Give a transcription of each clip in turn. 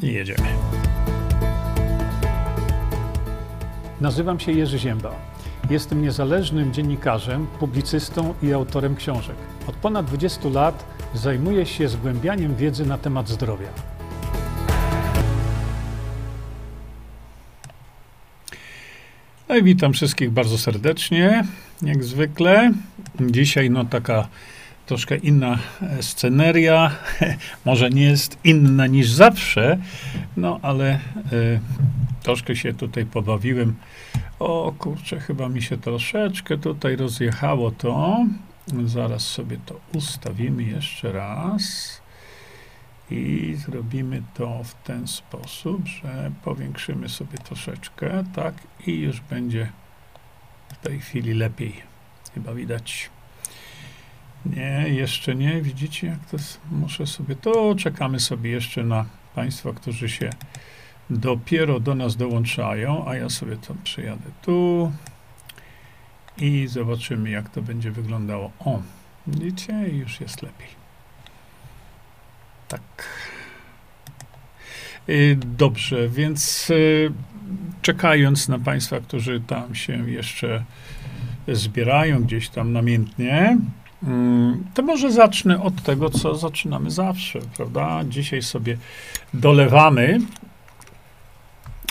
I jedziemy. Nazywam się Jerzy Ziemba. Jestem niezależnym dziennikarzem, publicystą i autorem książek. Od ponad 20 lat zajmuję się zgłębianiem wiedzy na temat zdrowia. No i witam wszystkich bardzo serdecznie, jak zwykle. Dzisiaj no taka troszkę inna e, sceneria, może nie jest inna niż zawsze, no ale y, troszkę się tutaj pobawiłem. O kurczę, chyba mi się troszeczkę tutaj rozjechało to. Zaraz sobie to ustawimy jeszcze raz. I zrobimy to w ten sposób, że powiększymy sobie troszeczkę, tak, i już będzie w tej chwili lepiej. Chyba widać. Nie, jeszcze nie. Widzicie, jak to? Muszę sobie to. Czekamy sobie jeszcze na Państwa, którzy się dopiero do nas dołączają, a ja sobie to przyjadę tu i zobaczymy, jak to będzie wyglądało. O, widzicie, już jest lepiej. Tak. Y, dobrze, więc y, czekając na Państwa, którzy tam się jeszcze zbierają gdzieś tam namiętnie, to może zacznę od tego, co zaczynamy zawsze, prawda? Dzisiaj sobie dolewamy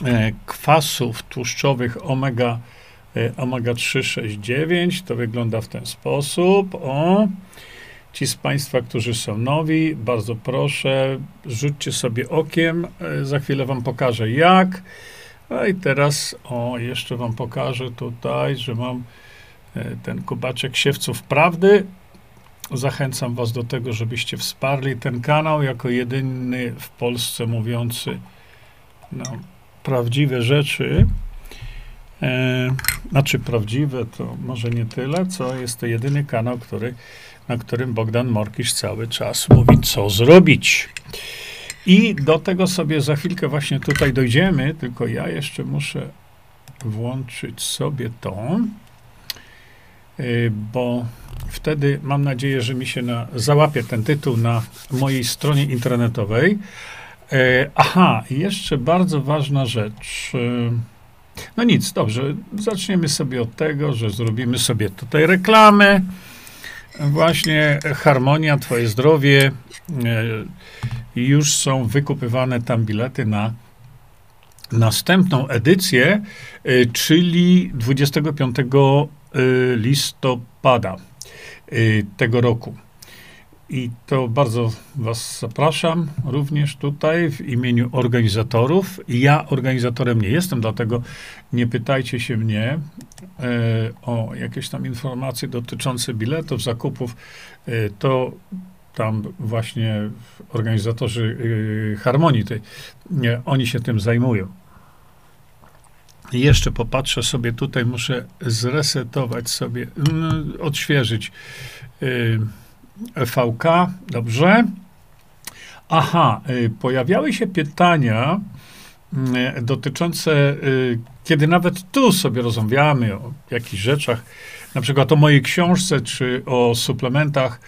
e, kwasów tłuszczowych omega, e, omega 3, 6, 9. To wygląda w ten sposób. O, ci z Państwa, którzy są nowi, bardzo proszę, rzućcie sobie okiem. E, za chwilę Wam pokażę jak. No i teraz, o, jeszcze Wam pokażę tutaj, że mam ten kubaczek siewców prawdy. Zachęcam Was do tego, żebyście wsparli ten kanał jako jedyny w Polsce mówiący no, prawdziwe rzeczy. E, znaczy prawdziwe to może nie tyle, co jest to jedyny kanał, który, na którym Bogdan Morkisz cały czas mówi, co zrobić. I do tego sobie za chwilkę właśnie tutaj dojdziemy, tylko ja jeszcze muszę włączyć sobie to, bo wtedy mam nadzieję, że mi się na, załapie ten tytuł na mojej stronie internetowej. E, aha, jeszcze bardzo ważna rzecz. E, no nic, dobrze, zaczniemy sobie od tego, że zrobimy sobie tutaj reklamę. Właśnie Harmonia, Twoje zdrowie. Już są wykupywane tam bilety na następną edycję, czyli 25 listopada tego roku. I to bardzo Was zapraszam również tutaj w imieniu organizatorów. Ja organizatorem nie jestem, dlatego nie pytajcie się mnie e, o jakieś tam informacje dotyczące biletów, zakupów. E, to tam właśnie organizatorzy e, harmonii, tej, nie, oni się tym zajmują. Jeszcze popatrzę sobie tutaj, muszę zresetować sobie, mm, odświeżyć. E, VK, dobrze. Aha, y, pojawiały się pytania y, dotyczące, y, kiedy nawet tu sobie rozmawiamy o jakichś rzeczach, na przykład o mojej książce czy o suplementach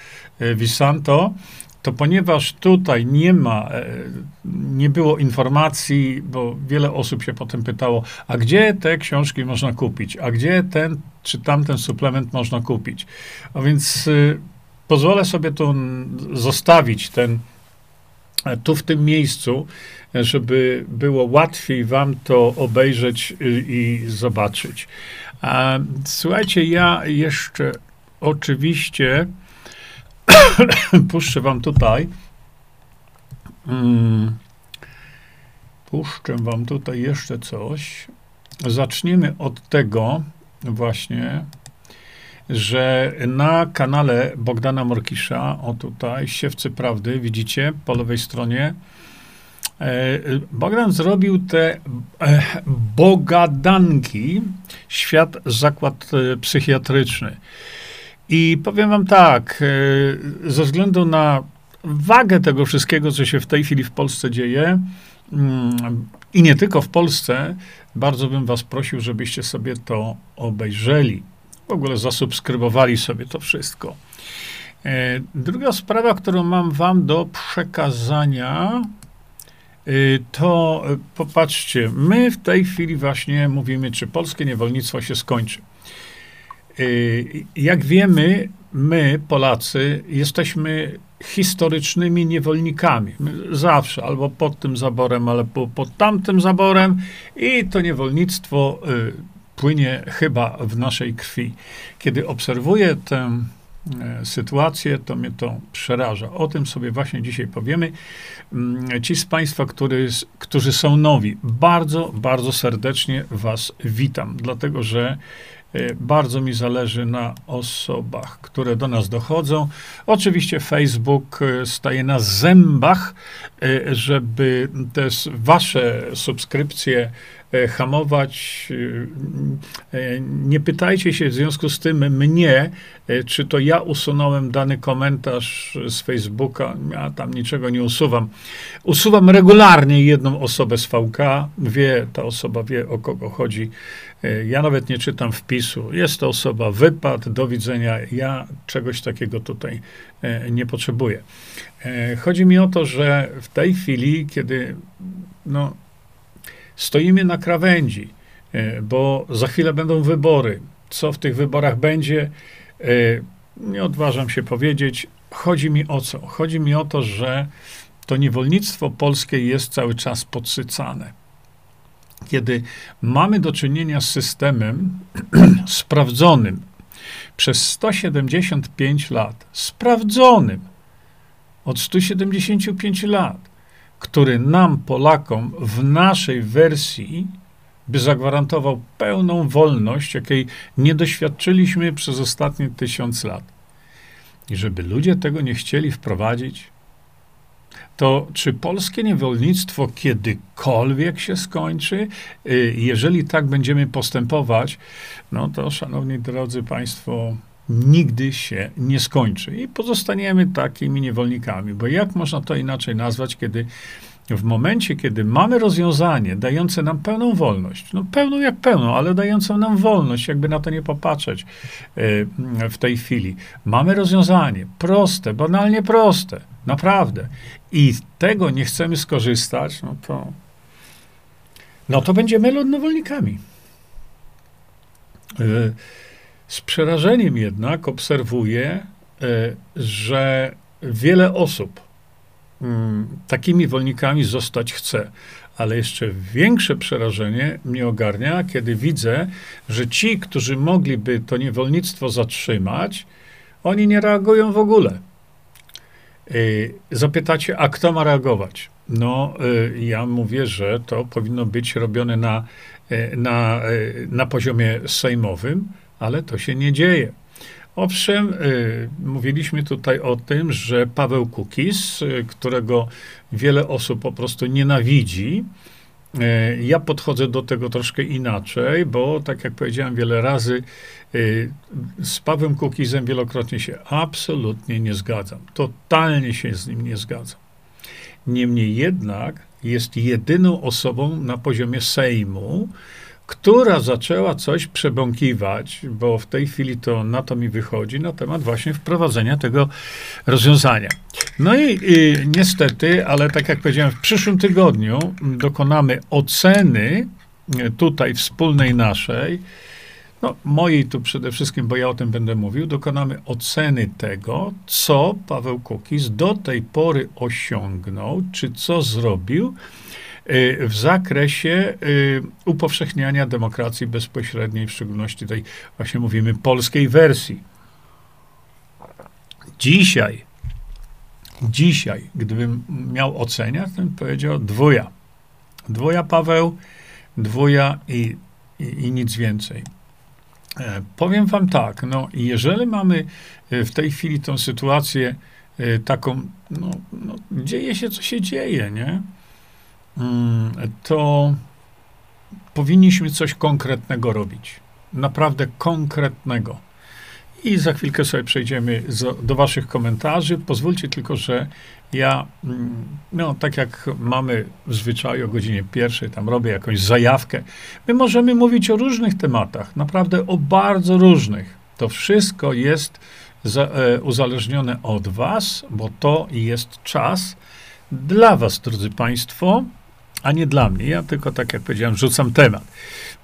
Visanto, to ponieważ tutaj nie ma, nie było informacji, bo wiele osób się potem pytało, a gdzie te książki można kupić, a gdzie ten czy tamten suplement można kupić. A więc pozwolę sobie tu zostawić ten, e, tu w tym miejscu, żeby było łatwiej wam to obejrzeć y, i zobaczyć. Słuchajcie, ja jeszcze oczywiście puszczę wam tutaj. Hmm, puszczę wam tutaj jeszcze coś. Zaczniemy od tego właśnie, że na kanale Bogdana Morkisza, o tutaj, Siewcy Prawdy, widzicie, po lewej stronie, e, Bogdan zrobił te e, bogadanki, świat zakład e, psychiatryczny. I powiem wam tak, ze względu na wagę tego wszystkiego, co się w tej chwili w Polsce dzieje, mm, i nie tylko w Polsce, bardzo bym was prosił, żebyście sobie to obejrzeli w ogóle zasubskrybowali sobie to wszystko. E, druga sprawa, którą mam wam do przekazania, y, to y, popatrzcie, my w tej chwili właśnie mówimy, czy polskie niewolnictwo się skończy. Y, jak wiemy, my, Polacy, jesteśmy historycznymi niewolnikami. Zawsze albo pod tym zaborem, albo pod tamtym zaborem, i to niewolnictwo y, płynie chyba w naszej krwi. Kiedy obserwuję tę e, sytuację, to mnie to przeraża. O tym sobie właśnie dzisiaj powiemy. Mm, ci z Państwa, który, którzy są nowi, bardzo, bardzo serdecznie Was witam, dlatego że bardzo mi zależy na osobach, które do nas dochodzą. Oczywiście Facebook e, staje na zębach, żeby te wasze subskrypcje hamować. E, e, nie pytajcie się w związku z tym mnie, czy to ja usunąłem dany komentarz z Facebooka. Ja tam niczego nie usuwam. Usuwam regularnie jedną osobę z VK. Wie, ta osoba wie o kogo chodzi. Ja nawet nie czytam wpisu. Jest to osoba, wypad, do widzenia. Ja czegoś takiego tutaj nie potrzebuję. Chodzi mi o to, że w tej chwili, kiedy no, Stoimy na krawędzi, e, bo za chwilę będą wybory. Co w tych wyborach będzie, e, nie odważam się powiedzieć. Chodzi mi o co? Chodzi mi o to, że to niewolnictwo polskie jest cały czas podsycane. Kiedy mamy do czynienia z systemem sprawdzonym przez 175 lat, sprawdzonym od 175 lat, który nam, Polakom, w naszej wersji by zagwarantował pełną wolność, jakiej nie doświadczyliśmy przez ostatnie tysiąc lat. I żeby ludzie tego nie chcieli wprowadzić, to czy polskie niewolnictwo kiedykolwiek się skończy? Y, jeżeli tak będziemy postępować, no to, szanowni drodzy Państwo, nigdy się nie skończy i pozostaniemy takimi niewolnikami, bo jak można to inaczej nazwać, kiedy w momencie, kiedy mamy rozwiązanie dające nam pełną wolność, no pełną jak pełną, ale dającą nam wolność, jakby na to nie popatrzeć e, w tej chwili, mamy rozwiązanie proste, banalnie proste, naprawdę, i tego nie chcemy skorzystać, no to, no to będziemy ludnowolnikami. E, z przerażeniem jednak obserwuję, e, że wiele osób mm, takimi wolnikami zostać chce. Ale jeszcze większe przerażenie mnie ogarnia, kiedy widzę, że ci, którzy mogliby to niewolnictwo zatrzymać, oni nie reagują w ogóle. E, zapytacie, a kto ma reagować? No, e, ja mówię, że to powinno być robione na, na, na poziomie sejmowym, ale to się nie dzieje. Owszem, y, mówiliśmy tutaj o tym, że Paweł Kukis, y, którego wiele osób po prostu nienawidzi, y, ja podchodzę do tego troszkę inaczej, bo tak jak powiedziałem wiele razy, z Pawłem Kukizem wielokrotnie się absolutnie nie zgadzam. Totalnie się z nim nie zgadzam. Niemniej jednak jest jedyną osobą na poziomie Sejmu, która zaczęła coś przebąkiwać, bo w tej chwili to na to mi wychodzi, na temat właśnie wprowadzenia tego rozwiązania. No i, i niestety, ale tak jak powiedziałem, w przyszłym tygodniu dokonamy oceny e, tutaj wspólnej naszej, no mojej tu przede wszystkim, bo ja o tym będę mówił, dokonamy oceny tego, co Paweł Kukiz do tej pory osiągnął, czy co zrobił, Y, w zakresie y, upowszechniania demokracji bezpośredniej, w szczególności tej właśnie mówimy polskiej wersji. Dzisiaj, dzisiaj, gdybym miał oceniać, to bym powiedział dwuja. Dwuja Paweł, dwuja i, i, i nic więcej. E, powiem wam tak, no jeżeli mamy e, w tej chwili tą sytuację e, taką, no, no dzieje się, co się dzieje, nie? Mm, to powinniśmy coś konkretnego robić. Naprawdę konkretnego. I za chwilkę sobie przejdziemy do Waszych komentarzy. Pozwólcie tylko, że ja, mm, no tak jak mamy w zwyczaju o godzinie pierwszej, tam robię jakąś zajawkę. My możemy mówić o różnych tematach, naprawdę o bardzo różnych. To wszystko jest e, uzależnione od Was, bo to jest czas dla Was, drodzy Państwo, a nie dla mnie. Ja tylko, tak jak powiedziałem, rzucam temat.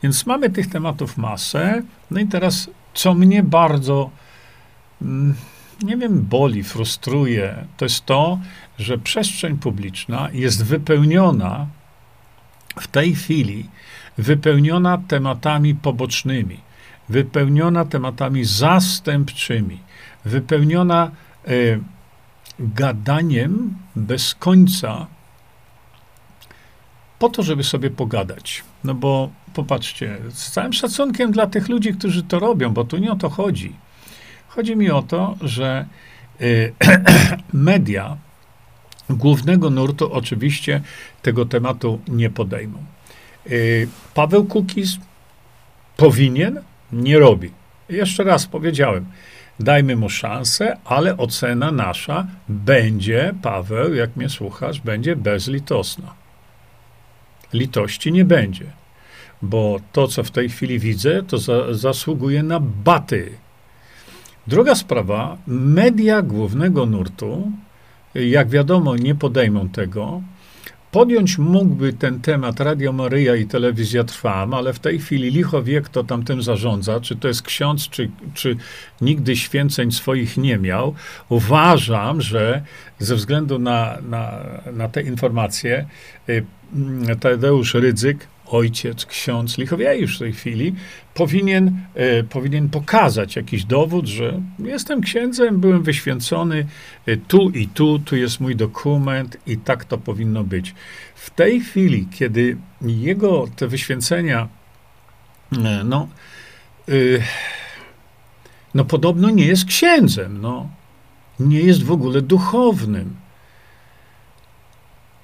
Więc mamy tych tematów masę. No i teraz, co mnie bardzo, mm, nie wiem, boli, frustruje, to jest to, że przestrzeń publiczna jest wypełniona w tej chwili, wypełniona tematami pobocznymi, wypełniona tematami zastępczymi, wypełniona y, gadaniem bez końca po to, żeby sobie pogadać. No bo popatrzcie, z całym szacunkiem dla tych ludzi, którzy to robią, bo tu nie o to chodzi. Chodzi mi o to, że y, media głównego nurtu oczywiście tego tematu nie podejmą. Y, Paweł Kukiz powinien, nie robi. Jeszcze raz powiedziałem, dajmy mu szansę, ale ocena nasza będzie, Paweł, jak mnie słuchasz, będzie bezlitosna. Litości nie będzie, bo to, co w tej chwili widzę, to za, zasługuje na baty. Druga sprawa, media głównego nurtu, jak wiadomo, nie podejmą tego, Podjąć mógłby ten temat Radio Maryja i Telewizja Trwam, ale w tej chwili licho wie, kto tam tym zarządza, czy to jest ksiądz, czy, czy nigdy święceń swoich nie miał. Uważam, że ze względu na, na, na te informacje y, Tadeusz Rydzyk ojciec, ksiądz Lichowiejjuż w tej chwili powinien, e, powinien pokazać jakiś dowód, że jestem księdzem, byłem wyświęcony e, tu i tu, tu jest mój dokument i tak to powinno być. W tej chwili, kiedy jego te wyświęcenia, e, no, e, no podobno nie jest księdzem, no, nie jest w ogóle duchownym.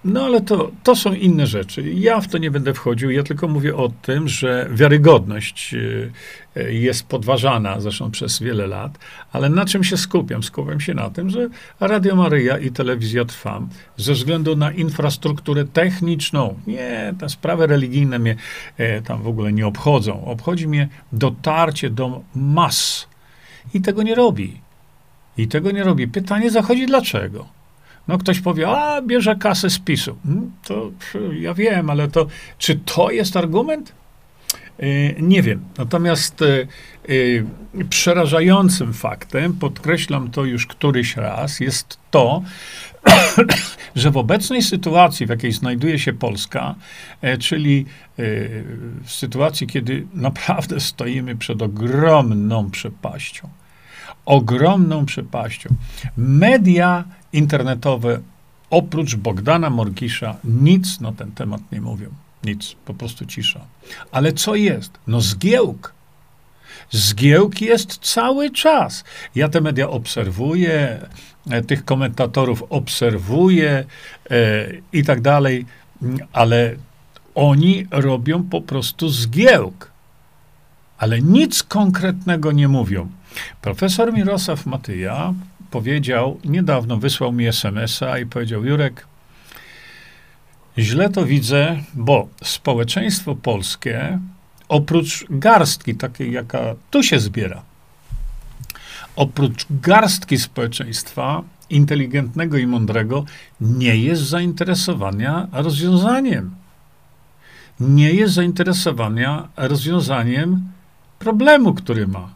No ale to, to są inne rzeczy. Ja w to nie będę wchodził. Ja tylko mówię o tym, że wiarygodność y, y, jest podważana zresztą przez wiele lat. Ale na czym się skupiam? Skupiam się na tym, że Radio Maryja i Telewizja Trwam ze względu na infrastrukturę techniczną, nie, te sprawy religijne mnie e, tam w ogóle nie obchodzą. Obchodzi mnie dotarcie do mas. I tego nie robi. I tego nie robi. Pytanie zachodzi dlaczego? No ktoś powie, a bierze kasę z PiSu. Hmm, to ja wiem, ale to czy to jest argument? Y, nie wiem. Natomiast y, y, przerażającym faktem, podkreślam to już któryś raz, jest to, że w obecnej sytuacji, w jakiej znajduje się Polska, czyli w sytuacji, kiedy naprawdę stoimy przed ogromną przepaścią, ogromną przepaścią, media internetowe oprócz Bogdana Morkisza nic na ten temat nie mówią. Nic, po prostu cisza. Ale co jest? No zgiełk. Zgiełk jest cały czas. Ja te media obserwuję, e, tych komentatorów obserwuję e, i tak dalej, ale oni robią po prostu zgiełk. Ale nic konkretnego nie mówią. Profesor Mirosław Matyja powiedział, niedawno wysłał mi SMS-a i powiedział: Jurek, źle to widzę, bo społeczeństwo polskie, oprócz garstki takiej, jaka tu się zbiera, oprócz garstki społeczeństwa inteligentnego i mądrego, nie jest zainteresowania rozwiązaniem. Nie jest zainteresowania rozwiązaniem problemu, który ma.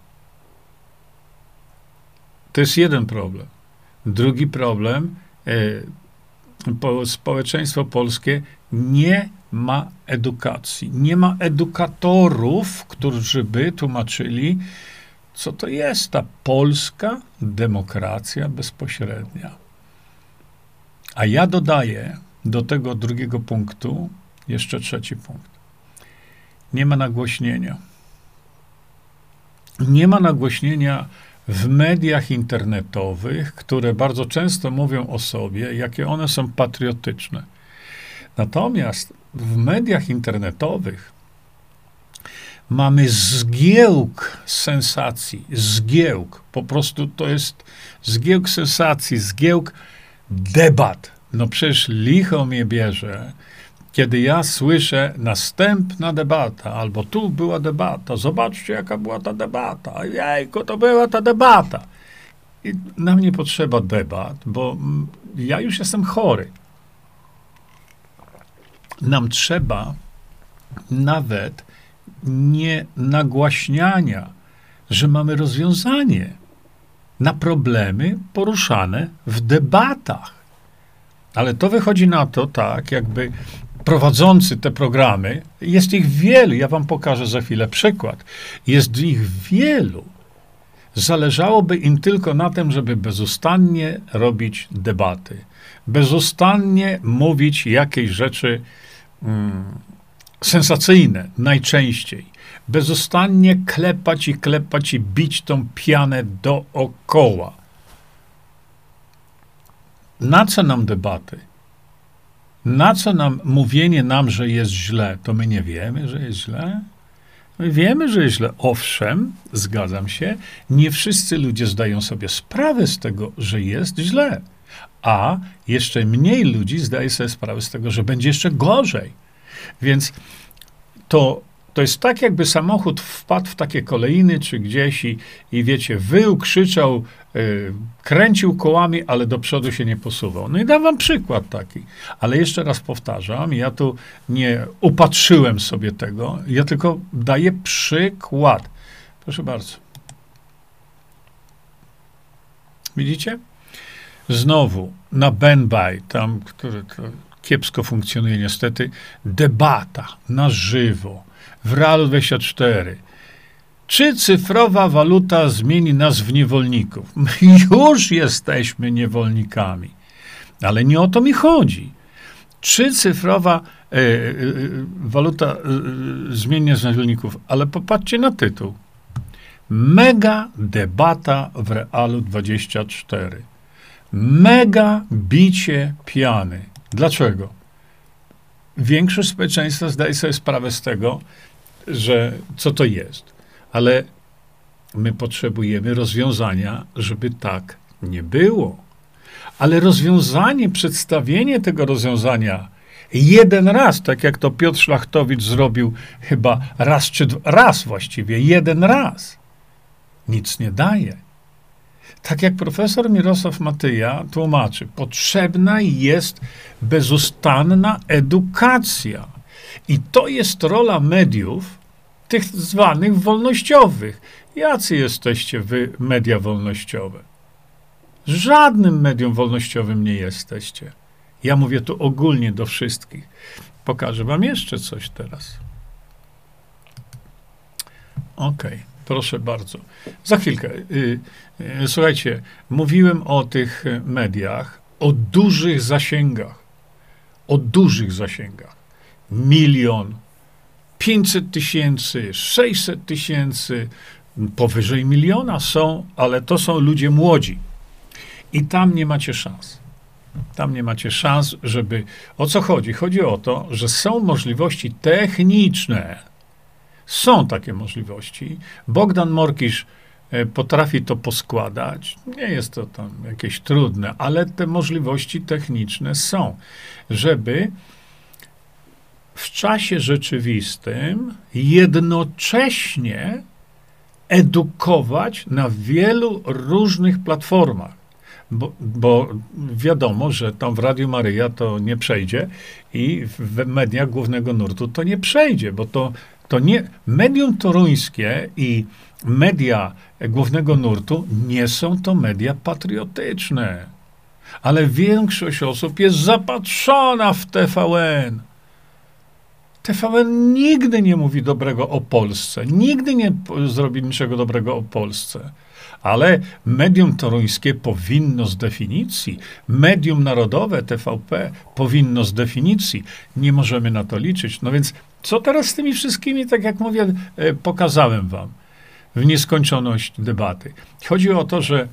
To jest jeden problem. Drugi problem, e, po, społeczeństwo polskie nie ma edukacji. Nie ma edukatorów, którzy by tłumaczyli, co to jest ta polska demokracja bezpośrednia. A ja dodaję do tego drugiego punktu jeszcze trzeci punkt. Nie ma nagłośnienia. Nie ma nagłośnienia w mediach internetowych, które bardzo często mówią o sobie, jakie one są patriotyczne. Natomiast w mediach internetowych mamy zgiełk sensacji, zgiełk. Po prostu to jest zgiełk sensacji, zgiełk debat. No przecież licho mnie bierze, kiedy ja słyszę następna debata, albo tu była debata, zobaczcie, jaka była ta debata, jejko, to była ta debata. I nam nie potrzeba debat, bo ja już jestem chory. nam trzeba nawet nie nagłaśniania, że mamy rozwiązanie na problemy poruszane w debatach. Ale to wychodzi na to tak, jakby prowadzący te programy, jest ich wielu, ja wam pokażę za chwilę przykład. Jest ich wielu. Zależałoby im tylko na tym, żeby bezustannie robić debaty, bezustannie mówić jakieś rzeczy mm, sensacyjne, najczęściej, bezustannie klepać i klepać i bić tą pianę dookoła. Na co nam debaty? Na co nam mówienie nam, że jest źle? To my nie wiemy, że jest źle? My wiemy, że jest źle. Owszem, zgadzam się, nie wszyscy ludzie zdają sobie sprawę z tego, że jest źle. A jeszcze mniej ludzi zdaje sobie sprawę z tego, że będzie jeszcze gorzej. Więc to to jest tak, jakby samochód wpadł w takie kolejny czy gdzieś i, i wiecie, wył, krzyczał, yy, kręcił kołami, ale do przodu się nie posuwał. No i dam wam przykład taki. Ale jeszcze raz powtarzam, ja tu nie upatrzyłem sobie tego, ja tylko daję przykład. Proszę bardzo. Widzicie? Znowu na Benbay, tam, który kiepsko funkcjonuje niestety, debata na żywo w Realu 24. Czy cyfrowa waluta zmieni nas w niewolników? My już jesteśmy niewolnikami, ale nie o to mi chodzi. Czy cyfrowa e, e, waluta e, zmieni nas w niewolników? Ale popatrzcie na tytuł. Mega debata w Realu 24. Mega bicie piany. Dlaczego? Większość społeczeństwa zdaje sobie sprawę z tego, że co to jest. Ale my potrzebujemy rozwiązania, żeby tak nie było. Ale rozwiązanie, przedstawienie tego rozwiązania jeden raz, tak jak to Piotr Szlachtowicz zrobił chyba raz czy dwa, raz właściwie, jeden raz, nic nie daje. Tak jak profesor Mirosław Matyja tłumaczy, potrzebna jest bezustanna edukacja. I to jest rola mediów, tych zwanych wolnościowych. Jacy jesteście wy, media wolnościowe? Żadnym medium wolnościowym nie jesteście. Ja mówię tu ogólnie do wszystkich. Pokażę wam jeszcze coś teraz. Okej, okay, proszę bardzo. Za chwilkę. Y, y, słuchajcie, mówiłem o tych mediach, o dużych zasięgach. O dużych zasięgach. Milion, 500 tysięcy, 600 tysięcy, powyżej miliona są, ale to są ludzie młodzi. I tam nie macie szans. Tam nie macie szans, żeby. O co chodzi? Chodzi o to, że są możliwości techniczne. Są takie możliwości. Bogdan Morkisz e, potrafi to poskładać. Nie jest to tam jakieś trudne, ale te możliwości techniczne są, żeby w czasie rzeczywistym jednocześnie edukować na wielu różnych platformach. Bo, bo, wiadomo, że tam w Radiu Maryja to nie przejdzie i w mediach głównego nurtu to nie przejdzie, bo to, to nie. Medium toruńskie i media głównego nurtu nie są to media patriotyczne. Ale większość osób jest zapatrzona w TVN. TVN nigdy nie mówi dobrego o Polsce, nigdy nie zrobi niczego dobrego o Polsce. Ale medium toruńskie powinno z definicji, medium narodowe TVP powinno z definicji. Nie możemy na to liczyć. No więc co teraz z tymi wszystkimi, tak jak mówię, e, pokazałem wam w nieskończoność debaty. Chodzi o to, że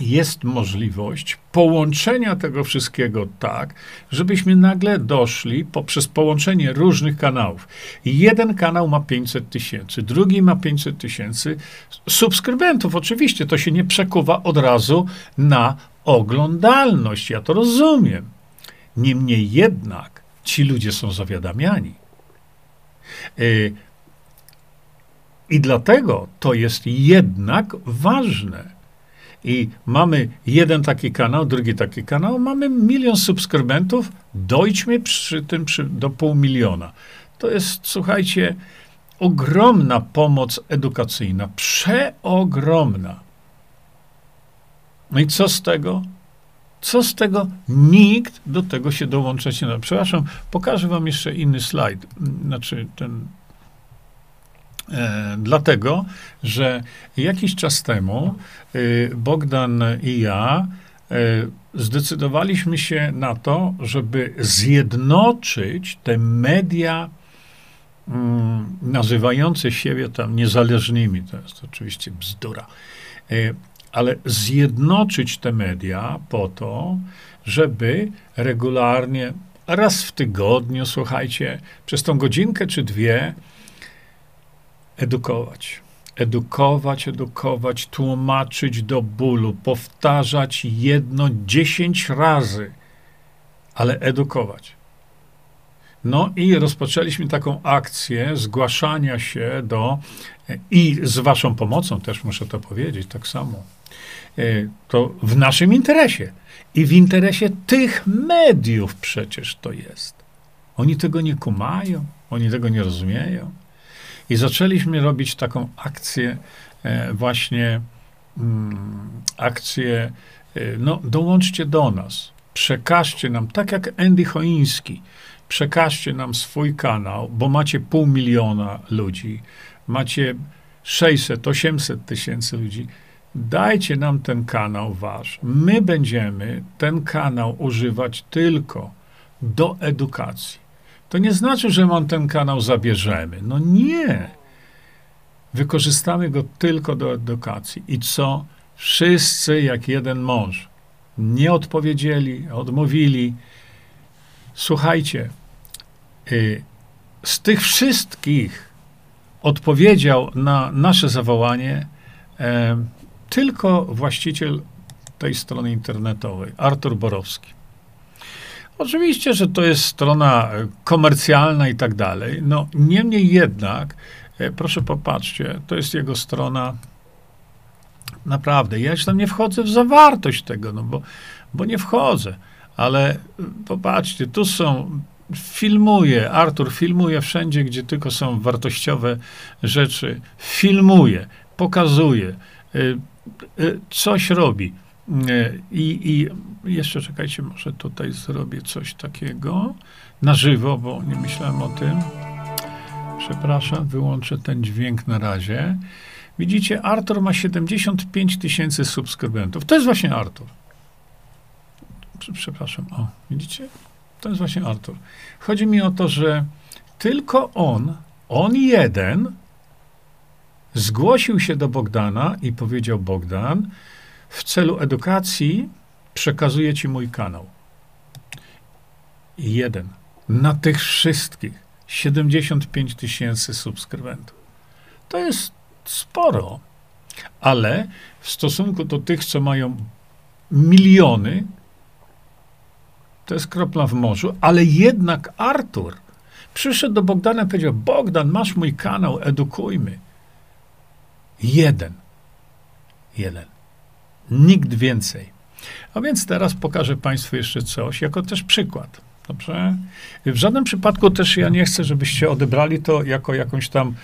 jest możliwość połączenia tego wszystkiego tak, żebyśmy nagle doszli poprzez połączenie różnych kanałów. Jeden kanał ma 500 tysięcy, drugi ma 500 tysięcy subskrybentów. Oczywiście to się nie przekuwa od razu na oglądalność. Ja to rozumiem. Niemniej jednak ci ludzie są zawiadamiani. Y, I dlatego to jest jednak ważne i mamy jeden taki kanał, drugi taki kanał, mamy milion subskrybentów, dojdźmy przy tym przy, do pół miliona. To jest, słuchajcie, ogromna pomoc edukacyjna, przeogromna. No i co z tego? Co z tego? Nikt do tego się dołączać nie da. Przepraszam, pokażę wam jeszcze inny slajd. Znaczy ten. E, dlatego, że jakiś czas temu e, Bogdan i ja e, zdecydowaliśmy się na to, żeby zjednoczyć te media mm, nazywające siebie tam niezależnymi. To jest oczywiście bzdura. Ale zjednoczyć te media po to, żeby regularnie, raz w tygodniu, słuchajcie, przez tą godzinkę czy dwie edukować. Edukować, edukować, tłumaczyć do bólu, powtarzać jedno dziesięć razy, ale edukować. No i rozpoczęliśmy taką akcję zgłaszania się do, i z Waszą pomocą też muszę to powiedzieć, tak samo E, to w naszym interesie. I w interesie tych mediów przecież to jest. Oni tego nie kumają, oni tego nie rozumieją. I zaczęliśmy robić taką akcję, e, właśnie mm, akcję, e, no dołączcie do nas, przekażcie nam, tak jak Andy Choiński, przekażcie nam swój kanał, bo macie pół miliona ludzi, macie 600, 800 tysięcy ludzi dajcie nam ten kanał wasz. My będziemy ten kanał używać tylko do edukacji. To nie znaczy, że mam ten kanał zabierzemy. No nie. Wykorzystamy go tylko do edukacji. I co? Wszyscy jak jeden mąż nie odpowiedzieli, odmówili. Słuchajcie, y, z tych wszystkich odpowiedział na nasze zawołanie tylko właściciel tej strony internetowej, Artur Borowski. Oczywiście, że to jest strona e, komercjalna i tak dalej. No, niemniej jednak, e, proszę popatrzcie, to jest jego strona. Naprawdę, ja już tam nie wchodzę w zawartość tego, no bo, bo nie wchodzę. Ale e, popatrzcie, tu są filmuje, Artur filmuje wszędzie, gdzie tylko są wartościowe rzeczy. Filmuje, pokazuje. Coś robi. I, I jeszcze czekajcie, może tutaj zrobię coś takiego na żywo, bo nie myślałem o tym. Przepraszam, wyłączę ten dźwięk na razie. Widzicie, Artur ma 75 tysięcy subskrybentów. To jest właśnie Artur. Przepraszam, o, widzicie? To jest właśnie Artur. Chodzi mi o to, że tylko on, on jeden, zgłosił się do Bogdana i powiedział: Bogdan, w celu edukacji przekazuję ci mój kanał. Jeden. Na tych wszystkich 75 tysięcy subskrybentów. To jest sporo, ale w stosunku do tych, co mają miliony, to jest kropla w morzu, ale jednak Artur przyszedł do Bogdana i powiedział: Bogdan, masz mój kanał, edukujmy. Jeden. Jeden. Nikt więcej. A więc teraz pokażę Państwu jeszcze coś, jako też przykład. Dobrze? W żadnym przypadku też ja nie chcę, żebyście odebrali to jako jakąś tam.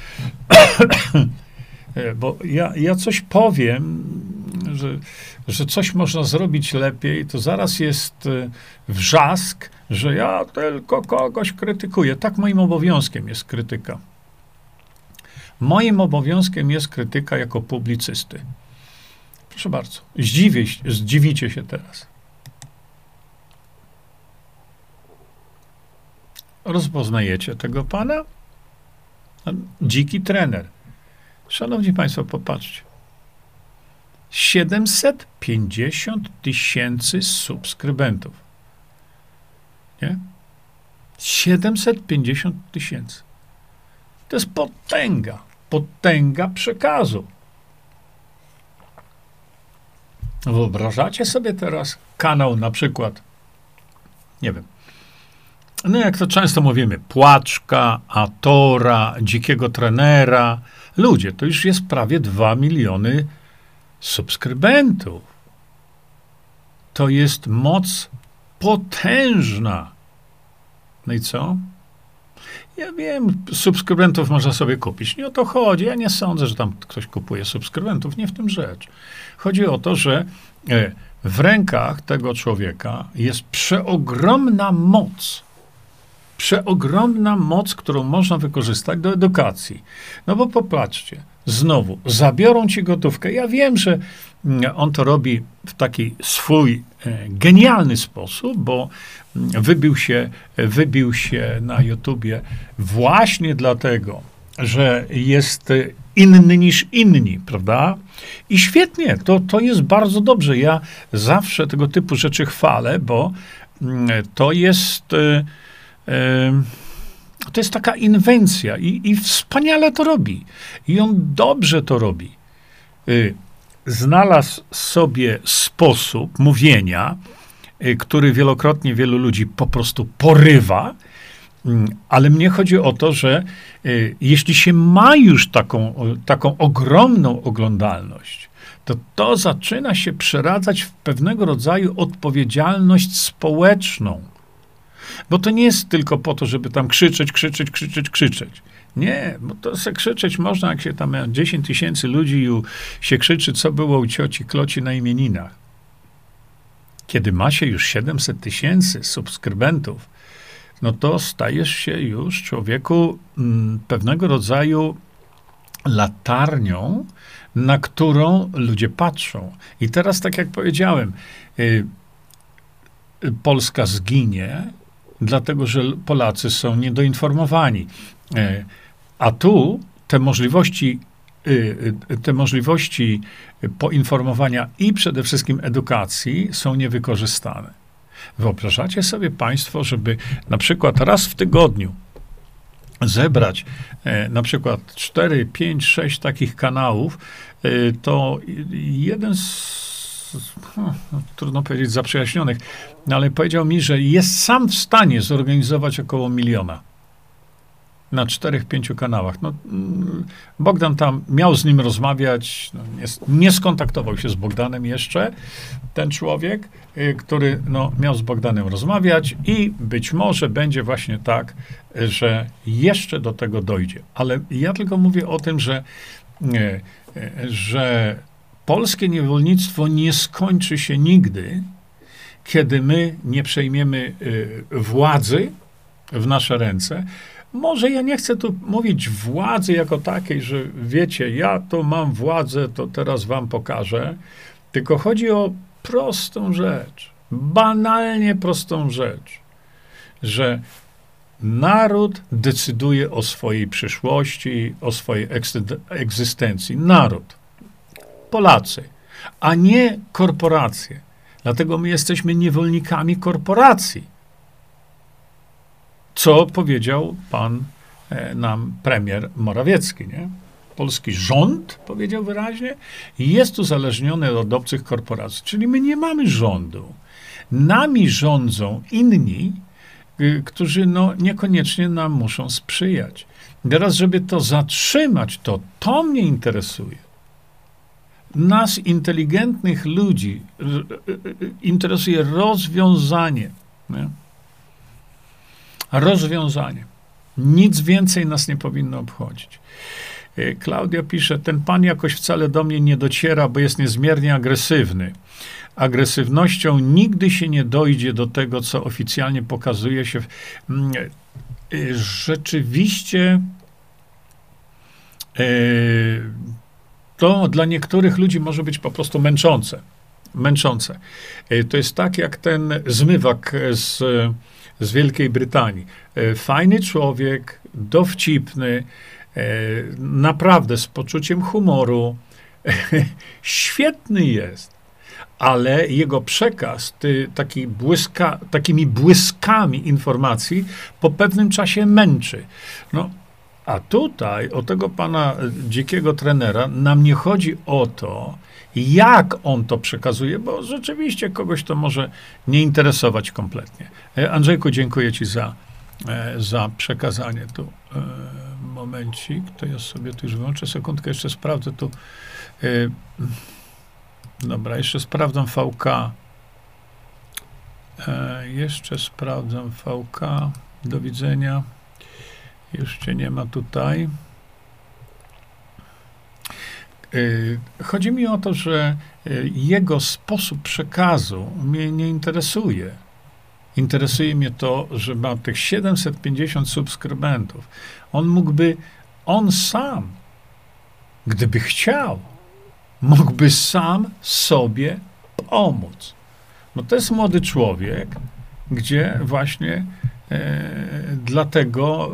bo ja, ja coś powiem, że, że coś można zrobić lepiej, to zaraz jest e, wrzask, że ja tylko kogoś krytykuję. Tak moim obowiązkiem jest krytyka. Moim obowiązkiem jest krytyka jako publicysty. Proszę bardzo. Zdziwię, zdziwicie się teraz. Rozpoznajecie tego pana? Dziki trener. Szanowni Państwo, popatrzcie. 750 tysięcy subskrybentów. Nie? 750 tysięcy. To jest potęga potęga przekazu. Wyobrażacie sobie teraz kanał na przykład, nie wiem, no jak to często mówimy, Płaczka, Atora, Dzikiego Trenera. Ludzie, to już jest prawie 2 miliony subskrybentów. To jest moc potężna. No i co? Ja wiem, subskrybentów można sobie kupić. Nie o to chodzi. Ja nie sądzę, że tam ktoś kupuje subskrybentów. Nie w tym rzecz. Chodzi o to, że e, w rękach tego człowieka jest przeogromna moc. Przeogromna moc, którą można wykorzystać do edukacji. No bo popatrzcie, znowu, zabiorą ci gotówkę. Ja wiem, że on to robi w taki swój e, genialny sposób, bo mm, wybił się, wybił się na YouTubie właśnie dlatego, że jest inny niż inni, prawda? I świetnie, to, to jest bardzo dobrze. Ja zawsze tego typu rzeczy chwalę, bo mm, to jest. E, e, to jest taka inwencja i, i wspaniale to robi. I on dobrze to robi. Znalazł sobie sposób mówienia, y, który wielokrotnie wielu ludzi po prostu porywa, mm, ale mnie chodzi o to, że y, jeśli się ma już taką, taką ogromną oglądalność, to to zaczyna się przeradzać w pewnego rodzaju odpowiedzialność społeczną. Bo to nie jest tylko po to, żeby tam krzyczeć, krzyczeć, krzyczeć, krzyczeć. Nie, bo to se krzyczeć można, jak się tam 10 tysięcy ludzi się krzyczy, co było u cioci Kloci na imieninach. Kiedy ma się już 700 tysięcy subskrybentów, no to stajesz się już człowieku m, mm, pewnego rodzaju latarnią, na którą ludzie patrzą. I teraz, tak jak powiedziałem, y, y, Polska zginie, dlatego że Polacy są niedoinformowani. E, a tu te możliwości, y, y, te możliwości poinformowania i przede wszystkim edukacji są niewykorzystane. Wyobrażacie sobie Państwo, żeby na przykład raz w tygodniu zebrać e, na przykład 4, 5, 6 takich kanałów, e, to jeden z no, trudno powiedzieć zaprzyjaźnionych, no, ale powiedział mi, że jest sam w stanie zorganizować około miliona na czterech, pięciu kanałach. No, mm, Bogdan tam miał z nim rozmawiać, no, nie, nie, skontaktował się z Bogdanem jeszcze, ten człowiek, y, który no, miał z Bogdanem rozmawiać i być może będzie właśnie tak, że jeszcze do tego dojdzie. Ale ja tylko mówię o tym, że, y, że polskie niewolnictwo nie skończy się nigdy, kiedy my nie przejmiemy y, władzy w nasze ręce. Może ja nie chcę tu mówić władzy jako takiej, że wiecie, ja to mam władzę, to teraz wam pokażę, tylko chodzi o prostą rzecz, banalnie prostą rzecz, że naród decyduje o swojej przyszłości, o swojej egzystencji. Naród. Polacy, a nie korporacje. Dlatego my jesteśmy niewolnikami korporacji. Co powiedział pan e, nam premier Morawiecki, nie? Polski rząd, powiedział wyraźnie, jest uzależniony od obcych korporacji. Czyli my nie mamy rządu. Nami rządzą inni, y, którzy no, niekoniecznie nam muszą sprzyjać. Teraz, żeby to zatrzymać, to to mnie interesuje nas, inteligentnych ludzi, interesuje rozwiązanie. Nie? Rozwiązanie. Nic więcej nas nie powinno obchodzić. E, Klaudia pisze, ten pan jakoś wcale do mnie nie dociera, bo jest niezmiernie agresywny. Agresywnością nigdy się nie dojdzie do tego, co oficjalnie pokazuje się. Mm, e, rzeczywiście e, to dla niektórych ludzi może być po prostu męczące. Męczące. To jest tak jak ten zmywak z, z Wielkiej Brytanii. E, fajny człowiek, dowcipny, e, naprawdę z poczuciem humoru. Świetny jest ale jego przekaz ty, taki błyska, takimi błyskami informacji po pewnym czasie męczy. No, a tutaj o tego pana dzikiego trenera nam nie chodzi o to, jak on to przekazuje, bo rzeczywiście kogoś to może nie interesować kompletnie. E, Andrzejku, dziękuję ci za, e, za przekazanie tu. Momencik, to ja sobie tu już wyłączę sekundkę, jeszcze sprawdzę tu. Dobra, jeszcze sprawdzam VK. E, jeszcze sprawdzam VK. Do widzenia. Jeszcze nie ma tutaj. E, chodzi mi o to, że e, jego sposób przekazu mnie nie interesuje. Interesuje mnie to, że ma tych 750 subskrybentów. On mógłby, on sam, gdyby chciał, mógłby sam sobie pomóc. No to jest młody człowiek, gdzie właśnie e, dlatego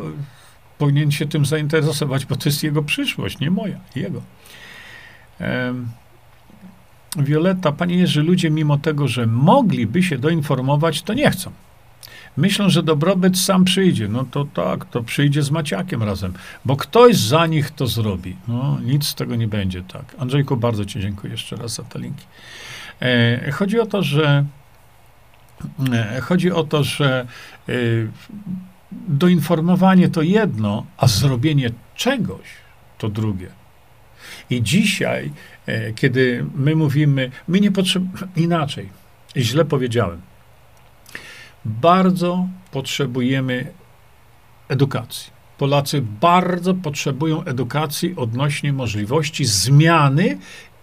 powinien się tym zainteresować, bo to jest jego przyszłość, nie moja, jego. Wioletta, panie Jerzy, ludzie mimo tego, że mogliby się doinformować, to nie chcą. Myślą, że dobrobyt sam przyjdzie. No to tak, to przyjdzie z Maciakiem razem, bo ktoś za nich to zrobi. No, nic z tego nie będzie, tak. Andrzejku, bardzo ci dziękuję jeszcze raz za te linki. E, chodzi o to, że e, chodzi o to, że e, doinformowanie to jedno, a zrobienie czegoś to drugie. I dzisiaj, e, kiedy my mówimy, my nie potrzebujemy, inaczej, źle powiedziałem, bardzo potrzebujemy edukacji. Polacy bardzo potrzebują edukacji odnośnie możliwości zmiany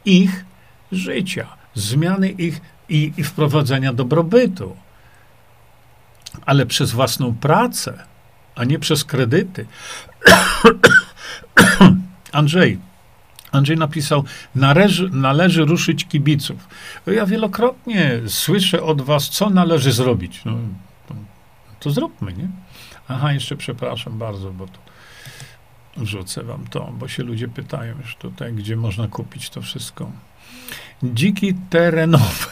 ich życia, zmiany ich i, i wprowadzenia dobrobytu. Ale przez własną pracę, a nie przez kredyty. Andrzej, Andrzej napisał, należy, należy ruszyć kibiców. Ja wielokrotnie słyszę od was, co należy zrobić. No, to, to zróbmy, nie? Aha, jeszcze przepraszam bardzo, bo to wrzucę wam to, bo się ludzie pytają już tutaj, gdzie można kupić to wszystko. Dziki terenowy,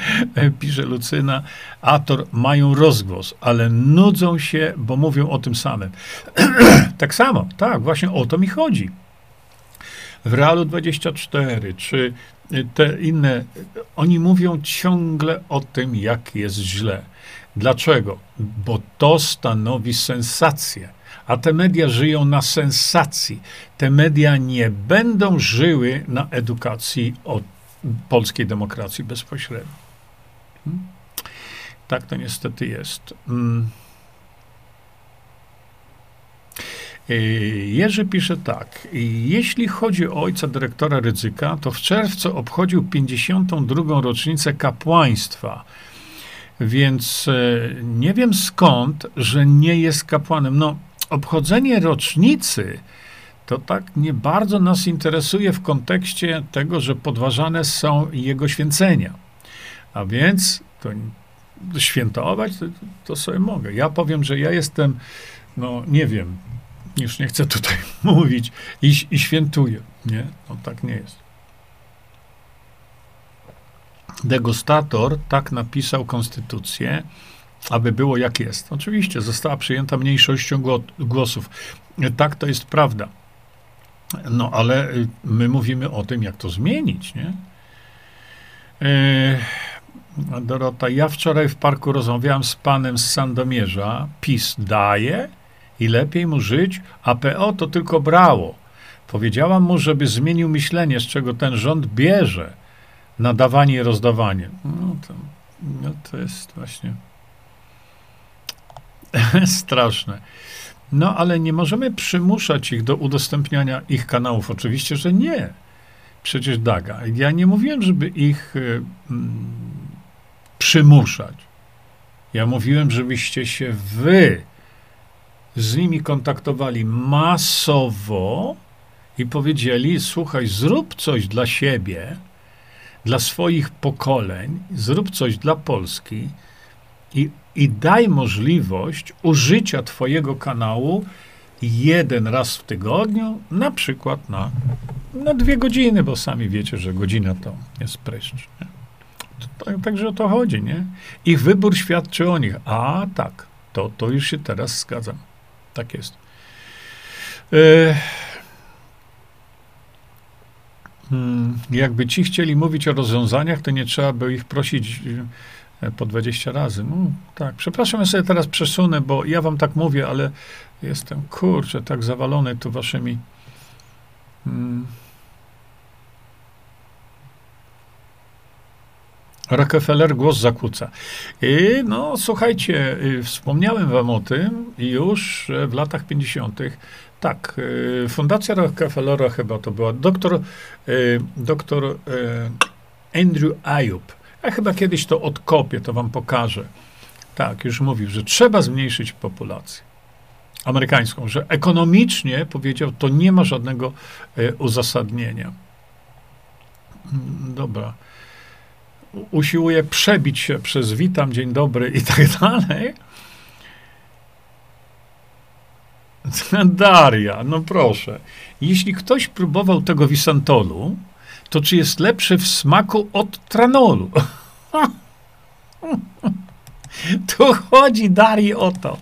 pisze Lucyna, Ator, mają rozgłos, ale nudzą się, bo mówią o tym samym. tak samo, tak, właśnie o to mi chodzi w Realu 24, czy te inne, oni mówią ciągle o tym, jak jest źle. Dlaczego? Bo to stanowi sensację. A te media żyją na sensacji. Te media nie będą żyły na edukacji o polskiej demokracji bezpośredniej. Hmm? Tak to niestety jest. Hmm. E, Jerzy pisze tak. Jeśli chodzi o ojca dyrektora Rydzyka, to w czerwcu obchodził 52. rocznicę kapłaństwa. Więc e, nie wiem skąd, że nie jest kapłanem. No, obchodzenie rocznicy to tak nie bardzo nas interesuje w kontekście tego, że podważane są jego święcenia. A więc to świętować to, to sobie mogę. Ja powiem, że ja jestem, no nie wiem, już nie chcę tutaj mówić, i, i świętuje. Nie, no tak nie jest. Degustator tak napisał konstytucję, aby było jak jest. Oczywiście została przyjęta mniejszością głosów. Tak, to jest prawda. No, ale y, my mówimy o tym, jak to zmienić, nie? Yy, Dorota, ja wczoraj w parku rozmawiałam z panem z Sandomierza. PiS daje, i lepiej mu żyć, a PO to tylko brało. Powiedziałam mu, żeby zmienił myślenie, z czego ten rząd bierze nadawanie i rozdawanie. No to, no to jest właśnie straszne. No ale nie możemy przymuszać ich do udostępniania ich kanałów. Oczywiście, że nie. Przecież Daga. Ja nie mówiłem, żeby ich y, mm, przymuszać. Ja mówiłem, żebyście się wy z nimi kontaktowali masowo i powiedzieli: Słuchaj, zrób coś dla siebie, dla swoich pokoleń, zrób coś dla Polski i, i daj możliwość użycia Twojego kanału jeden raz w tygodniu, na przykład na, na dwie godziny, bo sami wiecie, że godzina to jest pryszcz. Tak, także o to chodzi, nie? Ich wybór świadczy o nich. A tak, to, to już się teraz zgadzam. Tak jest. E, hmm, jakby ci chcieli mówić o rozwiązaniach, to nie trzeba by ich prosić e, po 20 razy. No, tak, przepraszam, ja sobie teraz przesunę, bo ja wam tak mówię, ale jestem, kurczę, tak zawalony tu waszymi... Hmm. Rockefeller głos zakłóca. I no, słuchajcie, y, wspomniałem wam o tym już w latach 50. Tak, y, Fundacja Rockefellera chyba to była. Doktor, y, doktor Andrew Ayub. Ja chyba kiedyś to odkopię, to wam pokażę. Tak, już mówił, że trzeba zmniejszyć populację amerykańską, że ekonomicznie, powiedział, to nie ma żadnego uzasadnienia. Mm, dobra usiłuje przebić się przez witam, dzień dobry i tak dalej. Daria, no proszę. Jeśli ktoś próbował tego wisantolu, to czy jest lepszy w smaku od tranolu? tu chodzi Darii o to.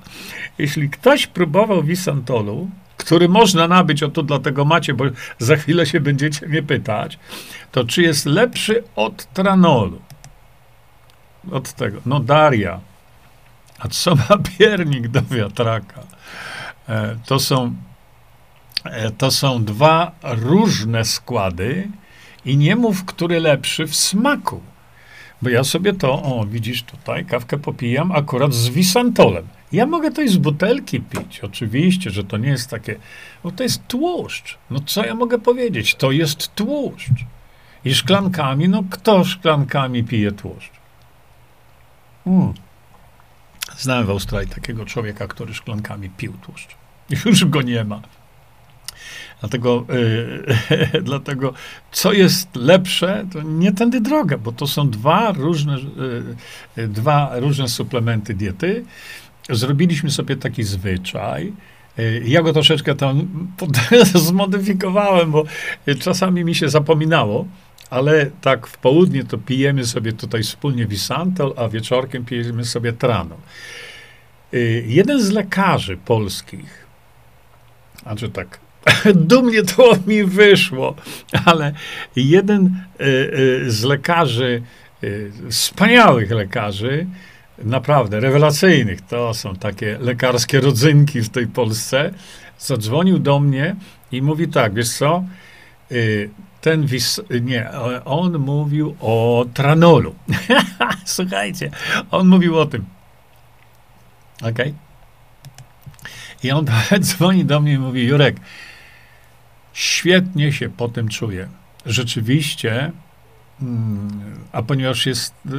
Jeśli ktoś próbował wisantolu, który można nabyć, o to dlatego macie, bo za chwilę się będziecie mnie pytać, to czy jest lepszy od tranolu? Od tego. No Daria. A co ma piernik do wiatraka? E, to są, e, to są dwa różne składy i nie mów, który lepszy w smaku. Bo ja sobie to, o widzisz tutaj, kawkę popijam akurat z wisantolem. Ja mogę to i z butelki pić. Oczywiście, że to nie jest takie, bo to jest tłuszcz. No co ja mogę powiedzieć? To jest tłuszcz. I szklankami, no kto szklankami pije tłuszcz? Hmm. Znałem w Australii takiego człowieka, który szklankami pił tłuszcz. Już go nie ma. Dlatego, yy, dlatego, co jest lepsze, to nie tędy droga, bo to są dwa różne, yy, dwa różne suplementy diety. Zrobiliśmy sobie taki zwyczaj. Yy, ja go troszeczkę tam zmodyfikowałem, bo czasami mi się zapominało ale tak w południe to pijemy sobie tutaj wspólnie wisantol, a wieczorkiem pijemy sobie tranol. Y, jeden z lekarzy polskich, a czy tak dumnie to mi wyszło, ale jeden y, z lekarzy, wspaniałych lekarzy, naprawdę rewelacyjnych, to są takie lekarskie rodzynki w tej Polsce, zadzwonił do mnie i mówi tak, wiesz co, ten wis... Nie, on mówił o tranolu. Słuchajcie, on mówił o tym. Okej? Okay? I on dzwoni do mnie i mówi, Jurek, świetnie się po tym czuję. Rzeczywiście, mm, a ponieważ jest y,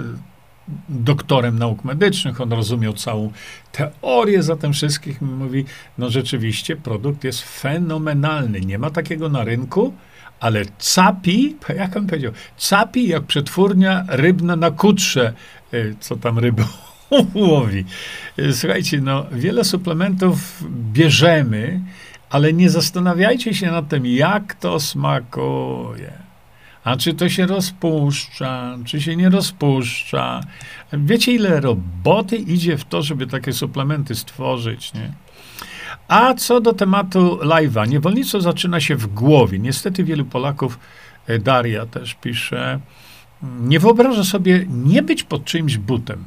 doktorem nauk medycznych, on rozumiał całą teorię za tym wszystkich, mówi, no rzeczywiście produkt jest fenomenalny, nie ma takiego na rynku, ale capi, jak on powiedział, capi jak przetwórnia rybna na kutrze, y, co tam ryby łowi. Słuchajcie, no, wiele suplementów bierzemy, ale nie zastanawiajcie się nad tym, jak to smakuje. A czy to się rozpuszcza, czy się nie rozpuszcza. Wiecie, ile roboty idzie w to, żeby takie suplementy stworzyć, nie? A co do tematu live'a, niewolnictwo zaczyna się w głowie. Niestety wielu Polaków, e, Daria też pisze, nie wyobraża sobie nie być pod czyimś butem.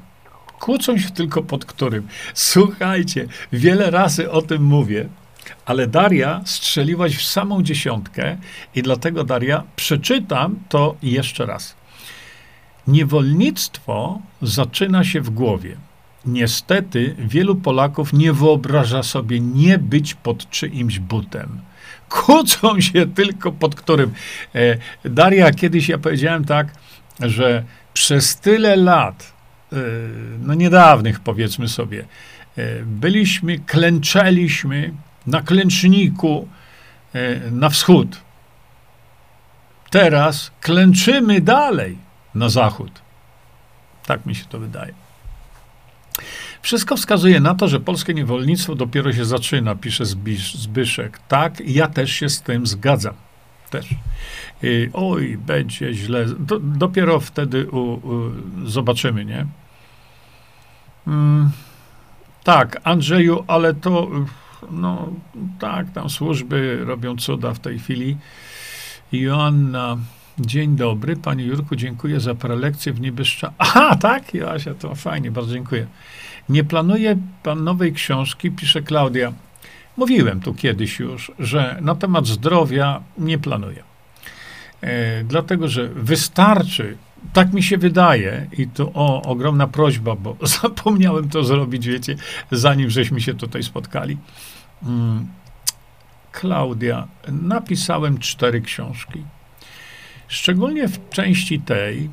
Kłócą się tylko pod którym. Słuchajcie, wiele razy o tym mówię, ale Daria strzeliłaś w samą dziesiątkę i dlatego, Daria, przeczytam to jeszcze raz. Niewolnictwo zaczyna się w głowie. Niestety wielu Polaków nie wyobraża sobie nie być pod czyimś butem. Kłócą się tylko pod którym. E, Daria, kiedyś ja powiedziałem tak, że przez tyle lat, e, no niedawnych powiedzmy sobie, e, byliśmy, klęczeliśmy na klęczniku na wschód. Teraz klęczymy dalej na zachód. Tak mi się to wydaje. Wszystko wskazuje na to, że polskie niewolnictwo dopiero się zaczyna, pisze Zbyszek. Tak, ja też się z tym zgadzam. Też. I, oj, będzie źle. Do, dopiero wtedy u, u, zobaczymy, nie? Mm, tak, Andrzeju, ale to, no tak, tam służby robią cuda w tej chwili. Joanna, dzień dobry. Panie Jurku, dziękuję za prelekcję w Nibyszcza. Aha, tak, Joasia, to fajnie, bardzo dziękuję. Nie planuje pan nowej książki, pisze Klaudia. Mówiłem tu kiedyś już, że na temat zdrowia nie planuję. E, dlatego, że wystarczy tak mi się wydaje i to o, ogromna prośba, bo zapomniałem to zrobić, wiecie, zanim żeśmy się tutaj spotkali. Mm. Klaudia, napisałem cztery książki. Szczególnie w części tej,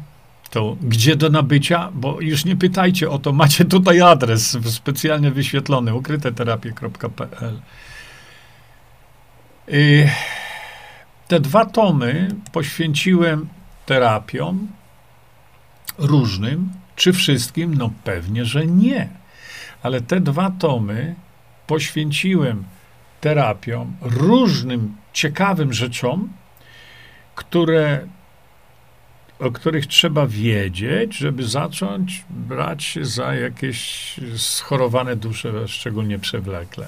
to gdzie do nabycia, bo już nie pytajcie o to, macie tutaj adres specjalnie wyświetlony, ukryteterapie.pl. Y, te dwa tomy poświęciłem terapiom różnym, czy wszystkim? No pewnie, że nie. Ale te dwa tomy poświęciłem terapiom różnym ciekawym rzeczom, które o których trzeba wiedzieć, żeby zacząć brać się za jakieś schorowane dusze, szczególnie przewlekle.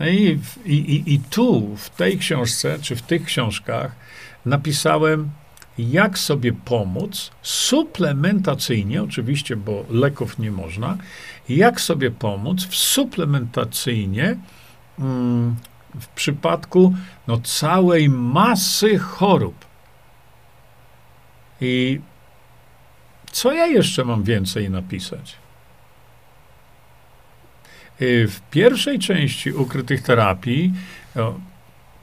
No i, i, i tu, w tej książce, czy w tych książkach, napisałem, jak sobie pomóc suplementacyjnie, oczywiście, bo leków nie można, jak sobie pomóc w suplementacyjnie mm, w przypadku no, całej masy chorób. I co ja jeszcze mam więcej napisać? Y, w pierwszej części ukrytych terapii, no,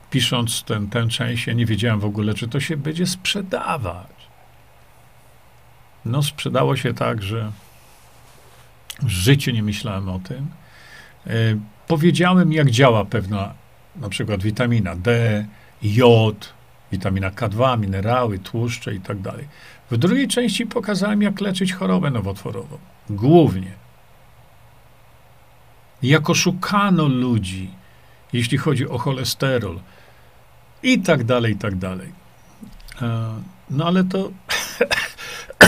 pisząc ten, tę część, ja nie wiedziałem w ogóle, czy to się będzie sprzedawać. No, sprzedało się tak, że w życiu nie myślałem o tym. Y, powiedziałem, jak działa pewna, na przykład witamina D, jod, witamina K2, minerały, tłuszcze i tak dalej. W drugiej części pokazałem, jak leczyć chorobę nowotworową. Głównie. Jak oszukano ludzi, jeśli chodzi o cholesterol i tak dalej, i tak dalej. E, no ale to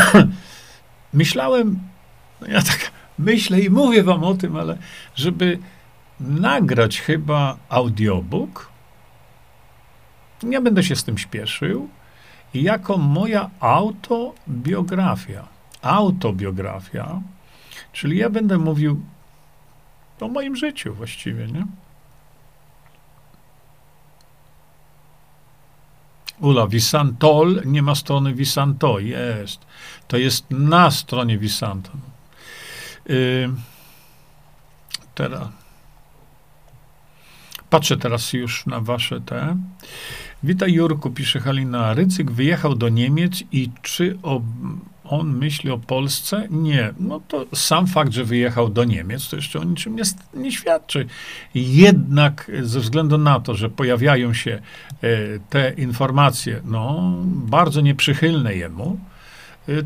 myślałem, no ja tak myślę i mówię wam o tym, ale żeby nagrać chyba audiobook, nie będę się z tym śpieszył. Jako moja autobiografia, autobiografia, czyli ja będę mówił o moim życiu właściwie, nie? Ula, Visantol, nie ma strony Visanto, jest. To jest na stronie Visanto. Yy, teraz. Patrzę teraz już na wasze te. Witaj Jurku, pisze Halina. Rycyk wyjechał do Niemiec i czy o, on myśli o Polsce? Nie. No to sam fakt, że wyjechał do Niemiec, to jeszcze o niczym nie, nie świadczy. Jednak ze względu na to, że pojawiają się e, te informacje, no, bardzo nieprzychylne jemu, Y,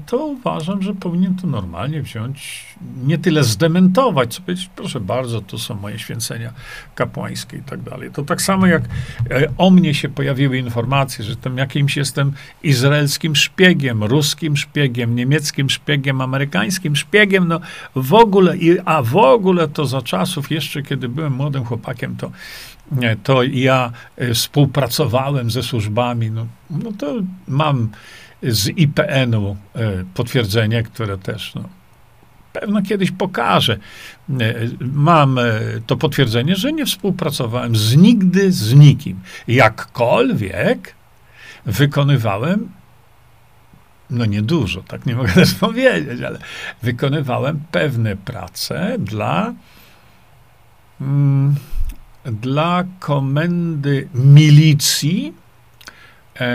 to uważam, że powinien to normalnie wziąć, nie tyle zdementować, co powiedzieć, proszę bardzo, to są moje święcenia kapłańskie i tak dalej. To tak samo jak e, o mnie się pojawiły informacje, że tam jakimś jestem izraelskim szpiegiem, ruskim szpiegiem, niemieckim szpiegiem, amerykańskim szpiegiem, no w ogóle, a w ogóle to za czasów jeszcze, kiedy byłem młodym chłopakiem, to to ja e, współpracowałem ze służbami, no, no to mam z IPN-u e, potwierdzenie, które też no, pewno kiedyś pokażę. E, mam e, to potwierdzenie, że nie współpracowałem z nigdy z nikim. Jakkolwiek wykonywałem, no niedużo, tak nie mogę też powiedzieć, ale wykonywałem pewne prace dla, mm, dla komendy milicji. E,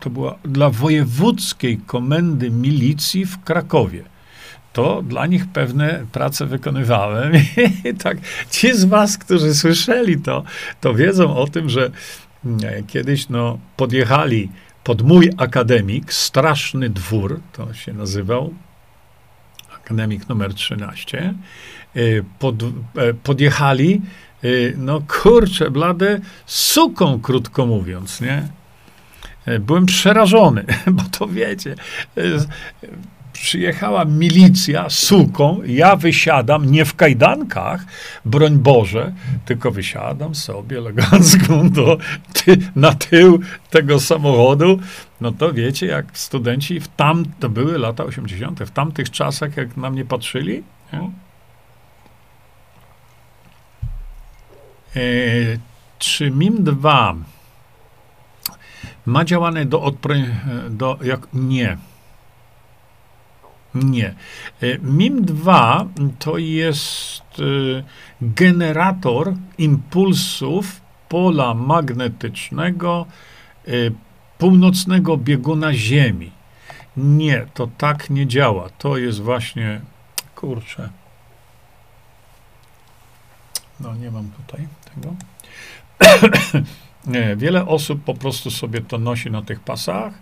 to była dla wojewódzkiej komendy milicji w Krakowie. To dla nich pewne prace wykonywałem. I tak, ci z was, którzy słyszeli to, to wiedzą o tym, że mm, kiedyś no, podjechali pod mój akademik, straszny dwór, to się nazywał, akademik numer 13, y, pod, e, podjechali, no kurczę, blade, suką, krótko mówiąc, nie? E, byłem przerażony, bo to wiecie, e, przyjechała milicja suką, ja wysiadam nie w kajdankach, broń Boże, tylko wysiadam sobie elegancko do, ty, na tył tego samochodu. No to wiecie, jak studenci w tam, to były lata 80., w tamtych czasach, jak na mnie patrzyli, nie? E, czy MIM 2 Ma działanie do odprężenia, do, jak, nie. Nie. E, MIM-2 to jest e, generator impulsów pola magnetycznego e, północnego bieguna Ziemi. Nie, to tak nie działa. To jest właśnie, kurczę. No, nie mam tutaj tego. nie, wiele osób po prostu sobie to nosi na tych pasach.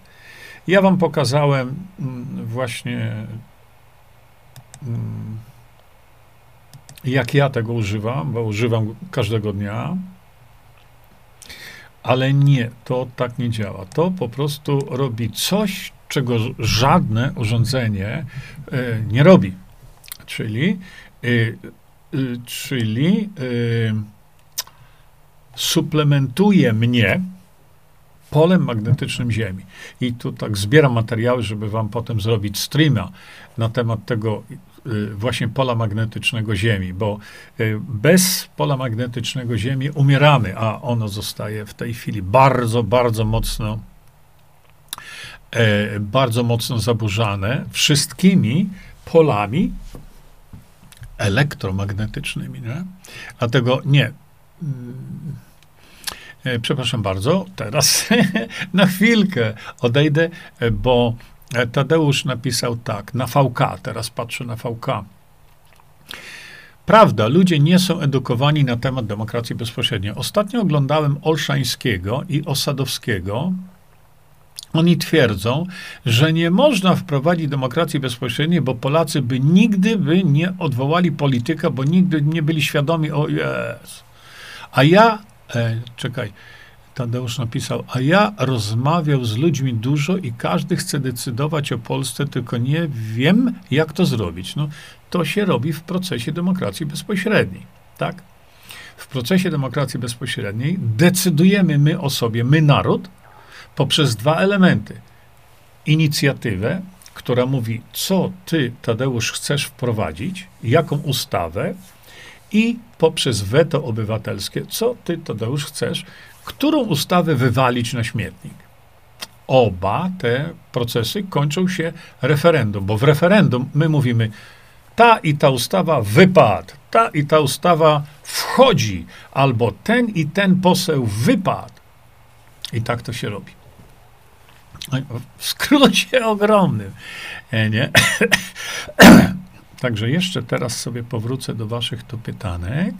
Ja wam pokazałem mm, właśnie, mm, jak ja tego używam, bo używam każdego dnia. Ale nie, to tak nie działa. To po prostu robi coś, czego żadne urządzenie y, nie robi. Czyli, y, y, czyli suplementuje mnie polem magnetycznym Ziemi. I tu tak zbieram materiały, żeby wam potem zrobić streama na temat tego właśnie pola magnetycznego Ziemi, bo bez pola magnetycznego Ziemi umieramy, a ono zostaje w tej chwili bardzo, bardzo mocno e, bardzo mocno zaburzane wszystkimi polami elektromagnetycznymi. Nie? Dlatego nie. E, przepraszam bardzo, teraz na chwilkę odejdę, bo Tadeusz napisał tak, na VK, teraz patrzę na VK. Prawda, ludzie nie są edukowani na temat demokracji bezpośredniej. Ostatnio oglądałem Olszańskiego i Osadowskiego, oni twierdzą, że nie można wprowadzić demokracji bezpośredniej, bo Polacy by nigdy by nie odwołali polityka, bo nigdy nie byli świadomi, o jest. A ja, e, czekaj, Tadeusz napisał, a ja rozmawiał z ludźmi dużo i każdy chce decydować o Polsce, tylko nie wiem, jak to zrobić. No, to się robi w procesie demokracji bezpośredniej, tak? W procesie demokracji bezpośredniej decydujemy my o sobie, my naród, poprzez dwa elementy. Inicjatywę, która mówi, co ty, Tadeusz, chcesz wprowadzić, jaką ustawę, i poprzez weto obywatelskie, co ty, Tadeusz, chcesz, którą ustawę wywalić na śmietnik. Oba te procesy kończą się referendum, bo w referendum my mówimy, ta i ta ustawa wypadł, ta i ta ustawa wchodzi, albo ten i ten poseł wypadł. I tak to się robi. W skrócie ogromnym. Nie? Także jeszcze teraz sobie powrócę do waszych tu pytanek.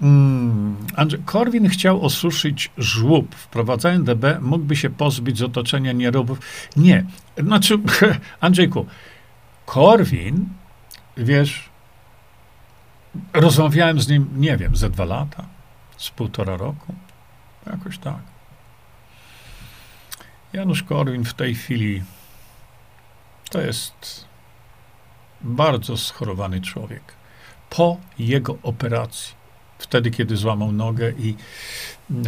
Mm, Andrzej, Korwin chciał osuszyć żłób. Wprowadzając DB, mógłby się pozbyć z otoczenia nierobów. Nie. Znaczy, Andrzejku, Korwin, wiesz, rozmawiałem z nim, nie wiem, ze dwa lata, z półtora roku. Jakoś tak. Janusz Korwin w tej chwili to jest bardzo schorowany człowiek. Po jego operacji, wtedy kiedy złamał nogę i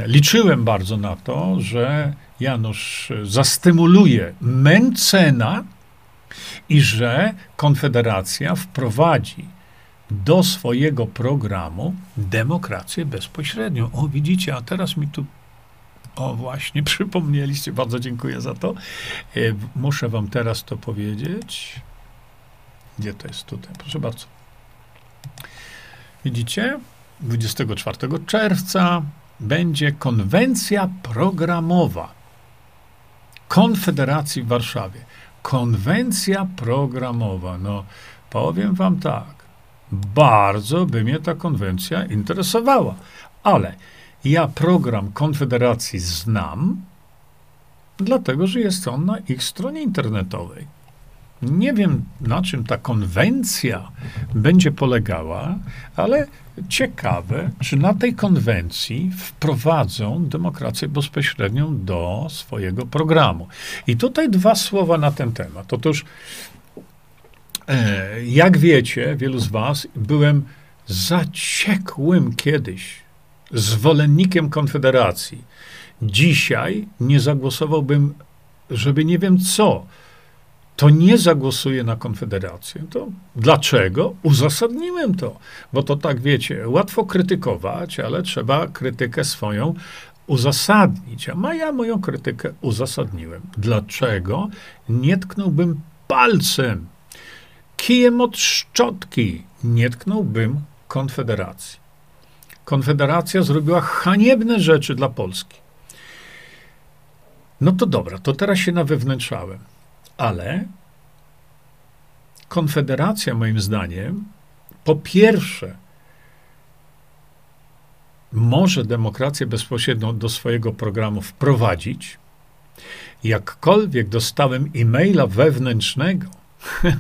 liczyłem bardzo na to, że Janusz zastymuluje Mencena i że Konfederacja wprowadzi do swojego programu demokrację bezpośrednią. O, widzicie, a teraz mi tu o, właśnie, przypomnieliście, bardzo dziękuję za to. E, muszę wam teraz to powiedzieć. Gdzie to jest tutaj? Proszę bardzo. Widzicie? 24 czerwca będzie konwencja programowa Konfederacji w Warszawie. Konwencja programowa. No, powiem wam tak. Bardzo by mnie ta konwencja interesowała. Ale ja program Konfederacji znam, dlatego że jest on na ich stronie internetowej. Nie wiem, na czym ta konwencja będzie polegała, ale ciekawe, czy na tej konwencji wprowadzą demokrację bezpośrednią do swojego programu. I tutaj dwa słowa na ten temat. Otóż, e, jak wiecie, wielu z Was, byłem zaciekłym kiedyś zwolennikiem Konfederacji. Dzisiaj nie zagłosowałbym, żeby nie wiem co, to nie zagłosuję na Konfederację. To dlaczego? Uzasadniłem to, bo to tak wiecie, łatwo krytykować, ale trzeba krytykę swoją uzasadnić, a ja moją krytykę uzasadniłem. Dlaczego nie tknąłbym palcem, kijem od szczotki, nie tknąłbym Konfederacji. Konfederacja zrobiła haniebne rzeczy dla Polski. No to dobra, to teraz się nawewnętrzałem. Ale Konfederacja, moim zdaniem, po pierwsze, może demokrację bezpośrednią do swojego programu wprowadzić. Jakkolwiek dostałem e-maila wewnętrznego,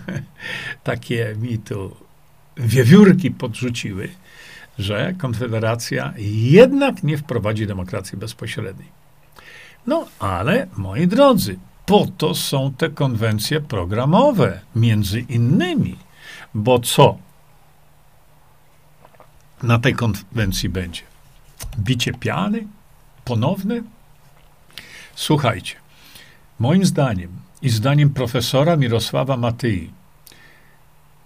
takie mi tu wiewiórki podrzuciły, że Konfederacja jednak nie wprowadzi demokracji bezpośredniej. No ale, moi drodzy, po to są te konwencje programowe, między innymi. Bo co na tej konwencji będzie? Bicie piany? Ponowne? Słuchajcie, moim zdaniem i zdaniem profesora Mirosława Matyi,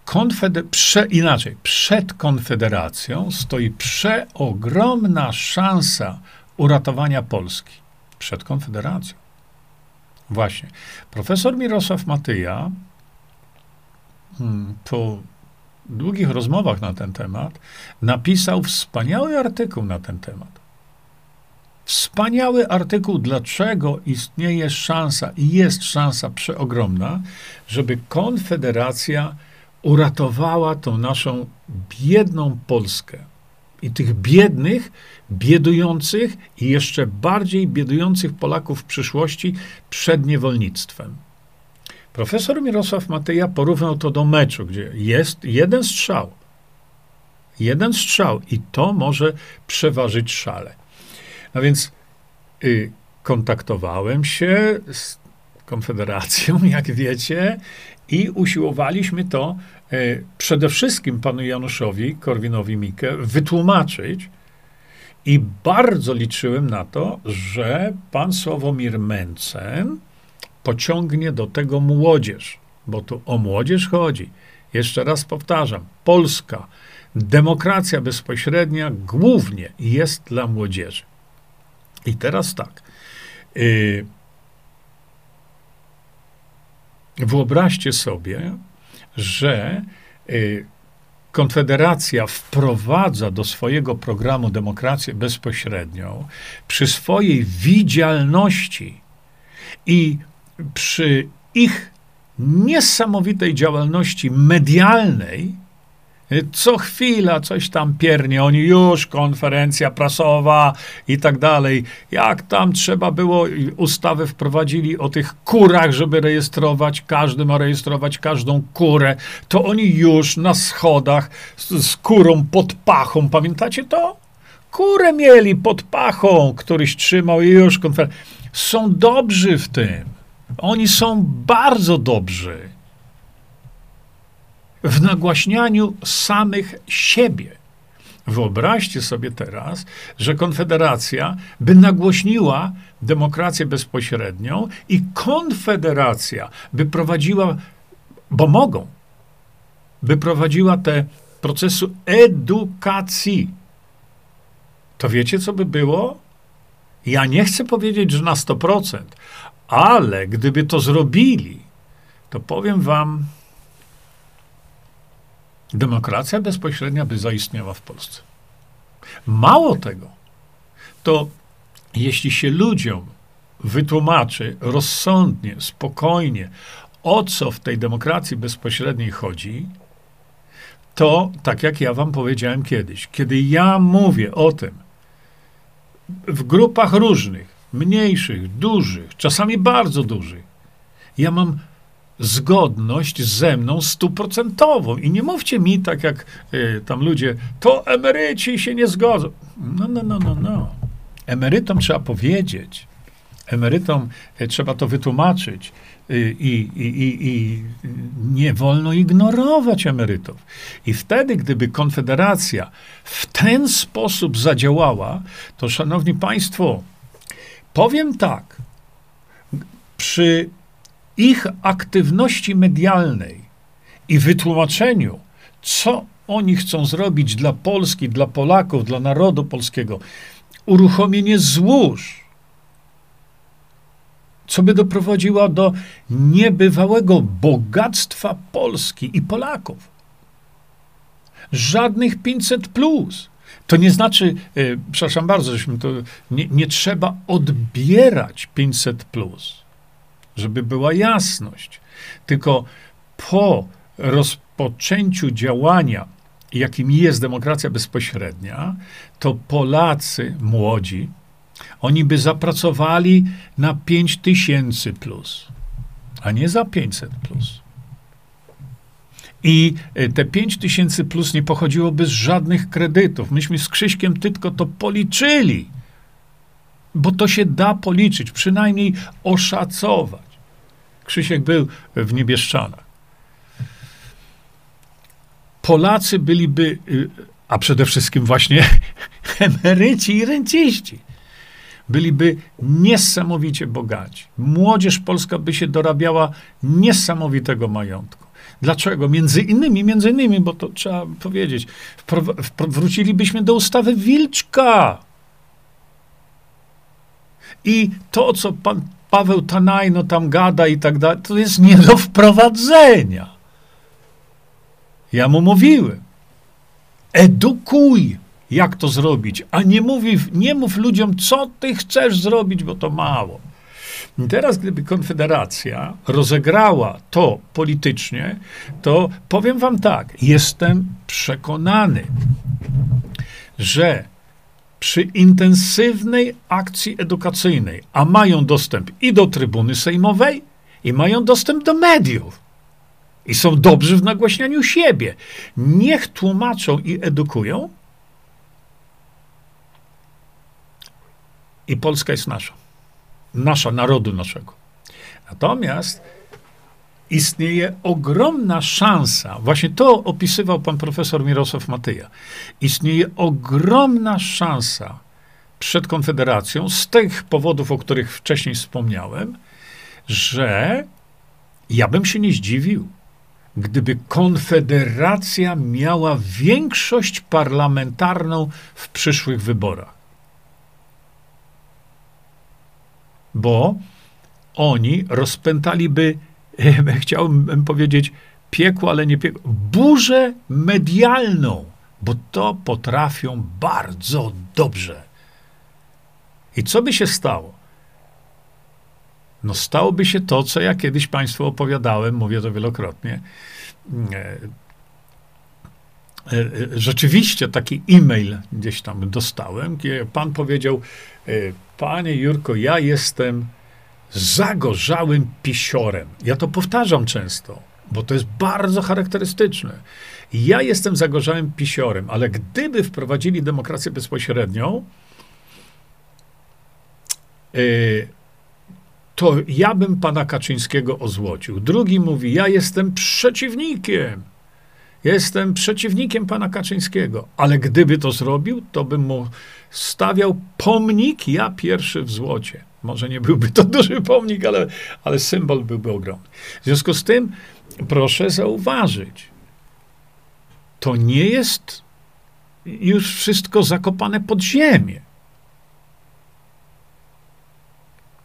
konfeder- prze, inaczej, przed Konfederacją stoi przeogromna szansa uratowania Polski. Przed Konfederacją. Właśnie. Profesor Mirosław Matyja hmm, po długich rozmowach na ten temat napisał wspaniały artykuł na ten temat. Wspaniały artykuł, dlaczego istnieje szansa i jest szansa przeogromna, żeby Konfederacja uratowała tą naszą biedną Polskę. I tych biednych, biedujących i jeszcze bardziej biedujących Polaków w przyszłości przed niewolnictwem. Profesor Mirosław Mateja porównał to do meczu, gdzie jest jeden strzał. Jeden strzał i to może przeważyć szale. No więc y, kontaktowałem się z Konfederacją, jak wiecie, i usiłowaliśmy to y, przede wszystkim panu Januszowi Korwinowi-Mikke wytłumaczyć. I bardzo liczyłem na to, że pan Sławomir Mencen pociągnie do tego młodzież, bo tu o młodzież chodzi. Jeszcze raz powtarzam, Polska, demokracja bezpośrednia głównie jest dla młodzieży. I teraz tak. Yy, wyobraźcie sobie, że yy, Konfederacja wprowadza do swojego programu demokrację bezpośrednią przy swojej widzialności i przy ich niesamowitej działalności medialnej, co chwila coś tam piernie, oni już konferencja prasowa i tak dalej. Jak tam trzeba było, ustawy wprowadzili o tych kurach, żeby rejestrować, każdy ma rejestrować każdą kurę, to oni już na schodach z, z kurą pod pachą, pamiętacie to? Kurę mieli pod pachą, któryś trzymał i już konferencja. Są dobrzy w tym. Oni są bardzo dobrzy w nagłaśnianiu samych siebie. Wyobraźcie sobie teraz, że Konfederacja by nagłośniła demokrację bezpośrednią i Konfederacja by prowadziła, bo mogą, by prowadziła te procesu edukacji. To wiecie, co by było? Ja nie chcę powiedzieć, że na 100%, ale gdyby to zrobili, to powiem wam, demokracja bezpośrednia by zaistniała w Polsce. Mało tego, to jeśli się ludziom wytłumaczy rozsądnie, spokojnie, o co w tej demokracji bezpośredniej chodzi, to tak jak ja wam powiedziałem kiedyś, kiedy ja mówię o tym w grupach różnych, mniejszych, dużych, czasami bardzo dużych, ja mam zgodność ze mną stuprocentową. I nie mówcie mi tak jak y, tam ludzie, to emeryci się nie zgodzą. No, no, no, no, no. Emerytom trzeba powiedzieć, emerytom y, trzeba to wytłumaczyć i, i, i nie wolno ignorować emerytów. I wtedy, gdyby Konfederacja w ten sposób zadziałała, to szanowni państwo, powiem tak, przy ich aktywności medialnej i wytłumaczeniu, co oni chcą zrobić dla Polski, dla Polaków, dla narodu polskiego, uruchomienie złóż, co by doprowadziło do niebywałego bogactwa Polski i Polaków. Żadnych 500 plus. To nie znaczy, yy, przepraszam bardzo, żeśmy to, nie, nie trzeba odbierać 500 plus, żeby była jasność. Tylko po rozpoczęciu działania, jakim jest demokracja bezpośrednia, to Polacy młodzi, oni by zapracowali na 5 tysięcy plus, a nie za 500 plus. I e, te 5 tysięcy plus nie pochodziłoby z żadnych kredytów. Myśmy z Krzyśkiem Tytko to policzyli, bo to się da policzyć, przynajmniej oszacować. Krzysiek był w Niebieszczanach. Polacy byliby, y, a przede wszystkim właśnie emeryci i renciści, byliby niesamowicie bogaci. Młodzież polska by się dorabiała niesamowitego majątku. Dlaczego? Między innymi, między innymi, bo to trzeba powiedzieć, wrócilibyśmy do ustawy Wilczka. I to, co pan Paweł Tanajno tam gada i tak dalej, to jest nie do wprowadzenia. Ja mu mówiłem. Edukuj, jak to zrobić, a nie, mówi, nie mów ludziom, co ty chcesz zrobić, bo to mało. Teraz, gdyby Konfederacja rozegrała to politycznie, to powiem wam tak, jestem przekonany, że przy intensywnej akcji edukacyjnej, a mają dostęp i do trybuny sejmowej, i mają dostęp do mediów, i są dobrzy w nagłaśnianiu siebie, niech tłumaczą i edukują, i Polska jest nasza. Nasza, narodu naszego. Natomiast istnieje ogromna szansa, właśnie to opisywał pan profesor Mirosław Matyja, istnieje ogromna szansa przed Konfederacją, z tych powodów, o których wcześniej wspomniałem, że ja bym się nie zdziwił, gdyby Konfederacja miała większość parlamentarną w przyszłych wyborach. bo oni rozpętaliby, chciałbym powiedzieć, piekło, ale nie piekło, burzę medialną, bo to potrafią bardzo dobrze. I co by się stało? No stałoby się to, co ja kiedyś Państwu opowiadałem, mówię to wielokrotnie. E, e, rzeczywiście taki e-mail gdzieś tam dostałem, gdzie pan powiedział, e, Panie Jurko, ja jestem zagorzałym pisiorem. Ja to powtarzam często, bo to jest bardzo charakterystyczne. Ja jestem zagorzałym pisiorem, ale gdyby wprowadzili demokrację bezpośrednią, yy, to ja bym pana Kaczyńskiego ozłocił. Drugi mówi, ja jestem przeciwnikiem. Jestem przeciwnikiem pana Kaczyńskiego, ale gdyby to zrobił, to bym mu stawiał pomnik, ja pierwszy w złocie. Może nie byłby to duży pomnik, ale, ale symbol byłby ogromny. W związku z tym, proszę zauważyć, to nie jest już wszystko zakopane pod ziemię.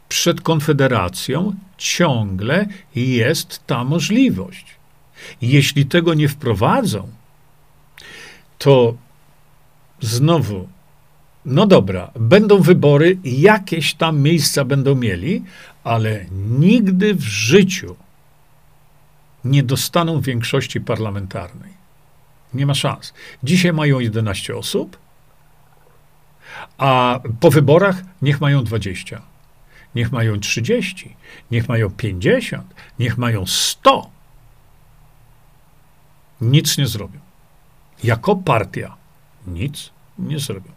Przed Konfederacją ciągle jest ta możliwość. Jeśli tego nie wprowadzą, to znowu no dobra, będą wybory, jakieś tam miejsca będą mieli, ale nigdy w życiu nie dostaną większości parlamentarnej. Nie ma szans. Dzisiaj mają 11 osób, a po wyborach niech mają 20. Niech mają 30, niech mają 50, niech mają 100. Nic nie zrobią. Jako partia nic nie zrobią.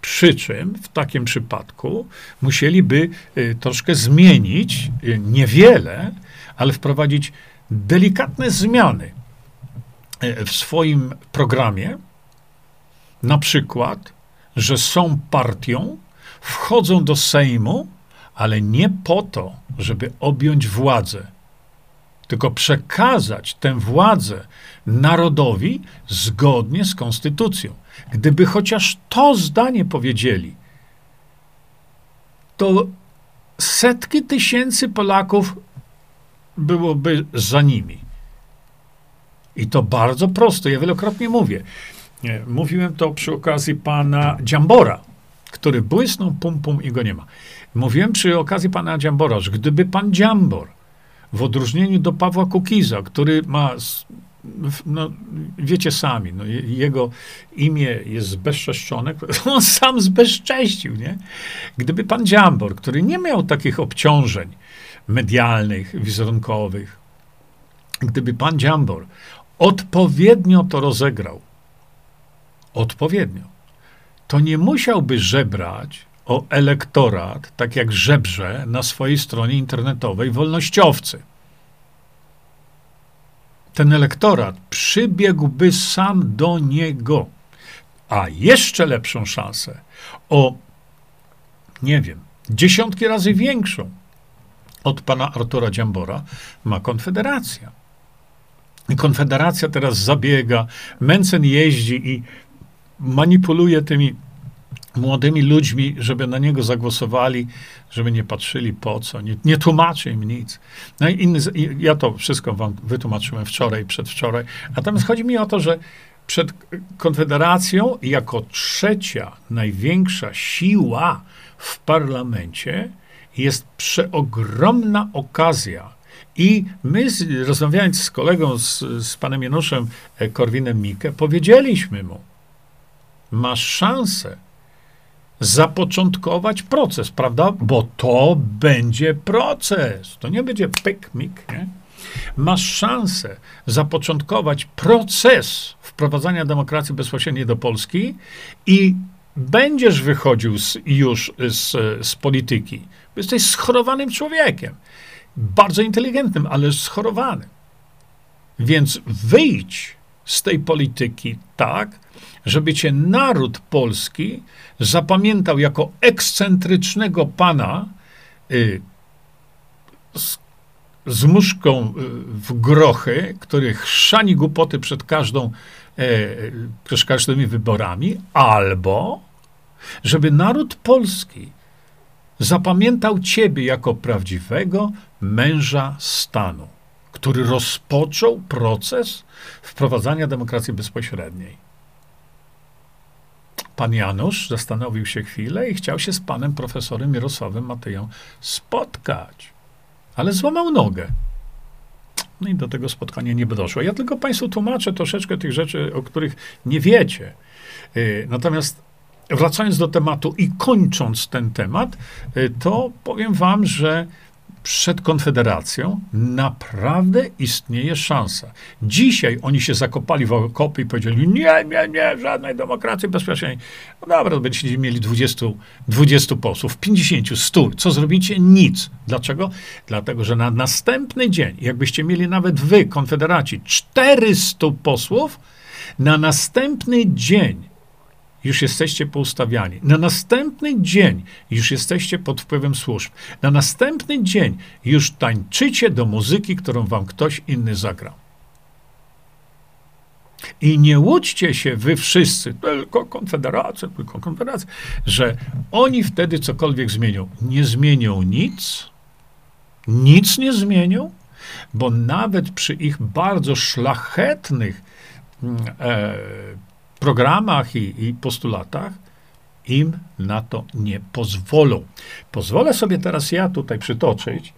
Przy czym w takim przypadku musieliby y, troszkę zmienić, y, niewiele, ale wprowadzić delikatne zmiany y, w swoim programie. Na przykład, że są partią, wchodzą do Sejmu, ale nie po to, żeby objąć władzę, tylko przekazać tę władzę narodowi zgodnie z konstytucją. Gdyby chociaż to zdanie powiedzieli, to setki tysięcy Polaków byłoby za nimi. I to bardzo prosto. Ja wielokrotnie mówię. Mówiłem to przy okazji pana Dziambora, który błysnął pum pum i go nie ma. Mówiłem przy okazji pana Dziambora, że gdyby pan Dziambor w odróżnieniu do Pawła Kukiza, który ma, no, wiecie sami, no, jego imię jest zbezczeszczone, on sam zbezcześcił, nie? Gdyby pan Dziambor, który nie miał takich obciążeń medialnych, wizerunkowych, gdyby pan Dziambor odpowiednio to rozegrał, odpowiednio, to nie musiałby żebrać o elektorat, tak jak żebrze na swojej stronie internetowej wolnościowcy. Ten elektorat przybiegłby sam do niego, a jeszcze lepszą szansę o, nie wiem, dziesiątki razy większą od pana Artura Dziambora ma Konfederacja. Konfederacja teraz zabiega, Mencen jeździ i manipuluje tymi młodymi ludźmi, żeby na niego zagłosowali, żeby nie patrzyli po co, nie, nie tłumaczy im nic. No i inny, ja to wszystko wam wytłumaczyłem wczoraj, przedwczoraj. Natomiast chodzi mi o to, że przed Konfederacją jako trzecia największa siła w parlamencie jest przeogromna okazja. I my, rozmawiając z kolegą, z, z panem Januszem Korwinem Mikke, powiedzieliśmy mu, masz szansę zapoczątkować proces, prawda? Bo to będzie proces. To nie będzie pyk-mik, nie? Masz szansę zapoczątkować proces wprowadzania demokracji bezpośredniej do Polski i będziesz wychodził z, już z, z polityki. Jesteś schorowanym człowiekiem. Bardzo inteligentnym, ale schorowanym. Więc wyjdź z tej polityki tak, żeby cię naród polski zapamiętał jako ekscentrycznego pana y, z, z muszką y, w grochy, który chrzani głupoty przed każdą, y, przed każdymi wyborami, albo żeby naród polski zapamiętał ciebie jako prawdziwego męża stanu, który rozpoczął proces wprowadzania demokracji bezpośredniej. Pan Janusz zastanowił się chwilę i chciał się z panem profesorem Mirosławem Mateją spotkać, ale złamał nogę. No i do tego spotkania nie doszło. Ja tylko Państwu tłumaczę troszeczkę tych rzeczy, o których nie wiecie. Y, natomiast wracając do tematu i kończąc ten temat, y, to powiem Wam, że przed Konfederacją naprawdę istnieje szansa. Dzisiaj oni się zakopali w okopy i powiedzieli, nie, nie, nie, żadnej demokracji bezpiecznej. No dobra, będziecie mieli 20, 20 posłów, 50, 100. Co zrobicie? Nic. Dlaczego? Dlatego, że na następny dzień, jakbyście mieli nawet wy, Konfederaci, 400 posłów, na następny dzień już jesteście poustawiani. Na następny dzień już jesteście pod wpływem służb. Na następny dzień już tańczycie do muzyki, którą wam ktoś inny zagrał. I nie łudźcie się wy wszyscy, tylko Konfederacja, tylko Konfederacja, że oni wtedy cokolwiek zmienią. Nie zmienią nic, nic nie zmienią, bo nawet przy ich bardzo szlachetnych mm, e, programach i, i postulatach, im na to nie pozwolą. Pozwolę sobie teraz ja tutaj przytoczyć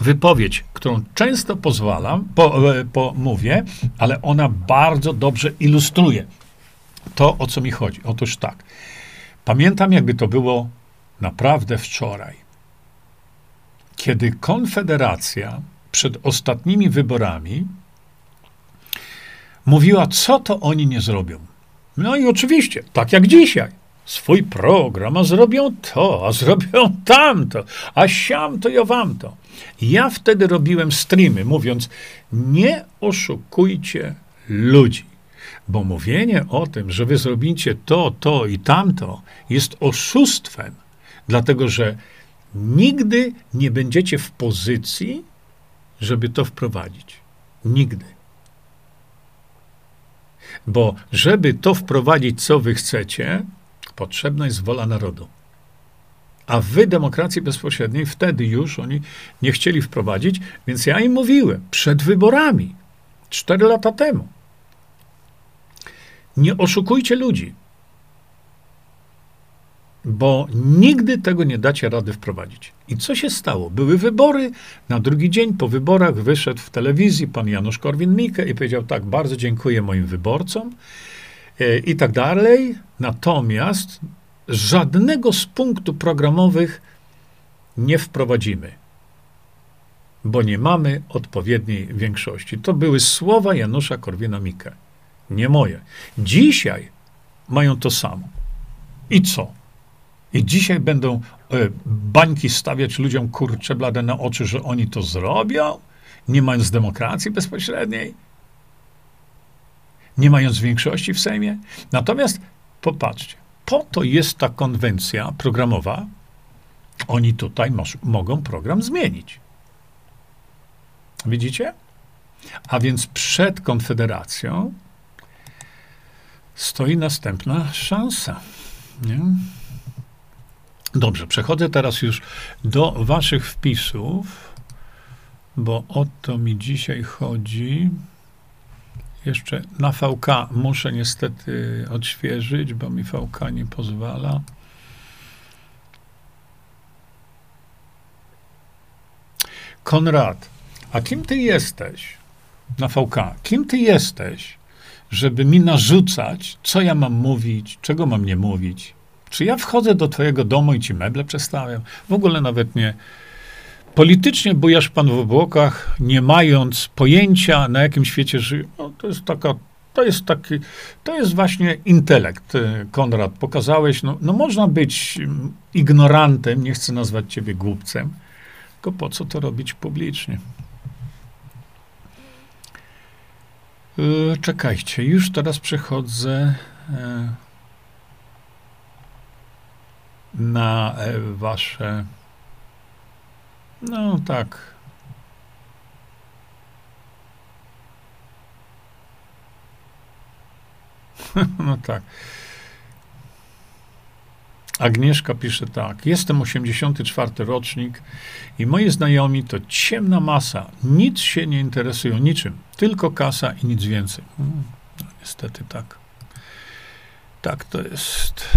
wypowiedź, którą często pozwalam, po, e, po, mówię, ale ona bardzo dobrze ilustruje to, o co mi chodzi. Otóż tak. Pamiętam, jakby to było naprawdę wczoraj, kiedy Konfederacja przed ostatnimi wyborami mówiła, co to oni nie zrobią. No i oczywiście, tak jak dzisiaj, swój program, a zrobią to, a zrobią tamto, a siam to, ja wam to. Ja wtedy robiłem streamy, mówiąc, nie oszukujcie ludzi, bo mówienie o tym, że wy zrobicie to, to i tamto, jest oszustwem, dlatego że nigdy nie będziecie w pozycji, żeby to wprowadzić. Nigdy. Bo żeby to wprowadzić, co wy chcecie, potrzebna jest wola narodu. A wy demokracji bezpośredniej wtedy już oni nie chcieli wprowadzić, więc ja im mówiłem przed wyborami, cztery lata temu. Nie oszukujcie ludzi, bo nigdy tego nie dacie rady wprowadzić. I co się stało? Były wybory, na drugi dzień po wyborach wyszedł w telewizji pan Janusz Korwin-Mikke i powiedział tak, bardzo dziękuję moim wyborcom e, i tak dalej. Natomiast żadnego z punktów programowych nie wprowadzimy, bo nie mamy odpowiedniej większości. To były słowa Janusza Korwina-Mikke, nie moje. Dzisiaj mają to samo. I co? I dzisiaj będą e, bańki stawiać ludziom kurcze blade na oczy, że oni to zrobią, nie mając demokracji bezpośredniej, nie mając większości w Sejmie. Natomiast popatrzcie, po to jest ta konwencja programowa. Oni tutaj mogą program zmienić. Widzicie? A więc przed Konfederacją stoi następna szansa. Nie? Dobrze, przechodzę teraz już do waszych wpisów, bo o to mi dzisiaj chodzi. Jeszcze na VK muszę niestety odświeżyć, bo mi VK nie pozwala. Konrad, a kim ty jesteś na VK? Kim ty jesteś, żeby mi narzucać, co ja mam mówić, czego mam nie mówić? Czy ja wchodzę do twojego domu i ci meble przestawiam? W ogóle nawet nie. Politycznie bujasz pan w obłokach, nie mając pojęcia, na jakim świecie żyje. No, to jest taka, to jest taki, to jest właśnie intelekt, e, Konrad. Pokazałeś, no, no można być mm, ignorantem, nie chcę nazwać ciebie głupcem, tylko po co to robić publicznie? Yy, czekajcie, już teraz przechodzę. Yy na e, wasze. No tak. no tak. Agnieszka pisze tak. Jestem 84 rocznik i moi znajomi to ciemna masa. Nic się nie interesują niczym. Tylko kasa i nic więcej. Hmm, no, niestety tak. Tak to jest.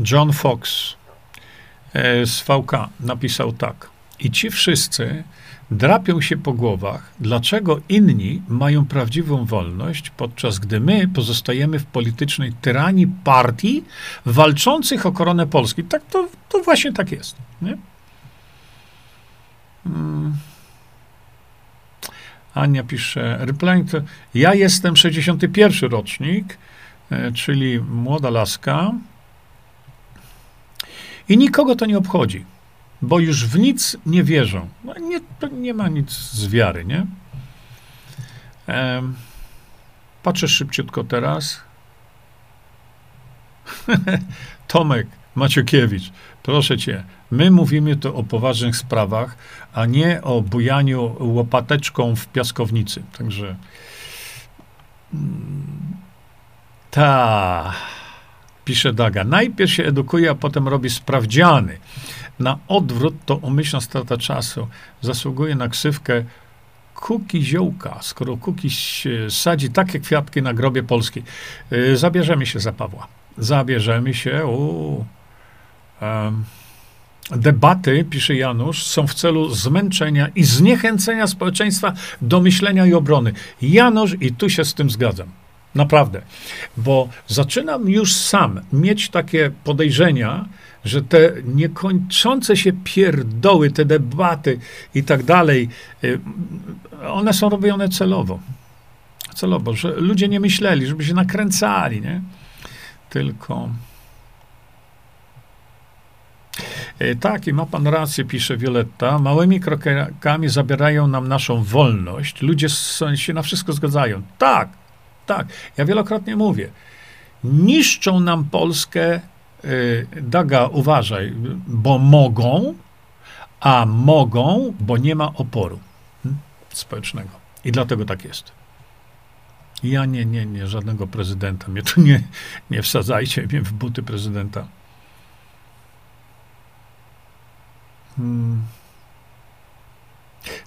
John Fox e, z VK napisał tak. I ci wszyscy drapią się po głowach, dlaczego inni mają prawdziwą wolność, podczas gdy my pozostajemy w politycznej tyranii partii walczących o koronę Polski. Tak, to, to właśnie tak jest. Nie? Hmm. Ania pisze, replying ja jestem 61 rocznik, e, czyli młoda laska, i nikogo to nie obchodzi, bo już w nic nie wierzą. No nie, to nie ma nic z wiary, nie? Um, patrzę szybciutko teraz. Tomek Maciukiewicz, proszę cię, my mówimy tu o poważnych sprawach, a nie o bujaniu łopateczką w piaskownicy. Także. Mm, ta pisze Daga. Najpierw się edukuje, a potem robi sprawdziany. Na odwrót to umyślna strata czasu. Zasługuje na ksywkę kuki ziołka, skoro kuki sadzi takie kwiatki na grobie Polski. Y, zabierzemy się za Pawła. Zabierzemy się. U, um, debaty, pisze Janusz, są w celu zmęczenia i zniechęcenia społeczeństwa do myślenia i obrony. Janusz, i tu się z tym zgadzam. Naprawdę. Bo zaczynam już sam mieć takie podejrzenia, że te niekończące się pierdoły, te debaty i tak dalej, y, one są robione celowo. Celowo, że ludzie nie myśleli, żeby się nakręcali, nie? Tylko. Y, tak, i ma pan rację, pisze Violetta. Małymi krokami zabierają nam naszą wolność. Ludzie się na wszystko zgadzają. Tak, tak, ja wielokrotnie mówię. Niszczą nam Polskę, yy, Daga, uważaj, bo mogą, a mogą, bo nie ma oporu hmm, społecznego. I dlatego tak jest. Ja nie, nie, nie, żadnego prezydenta. Mnie tu nie, nie wsadzajcie mnie w buty prezydenta. Hmm.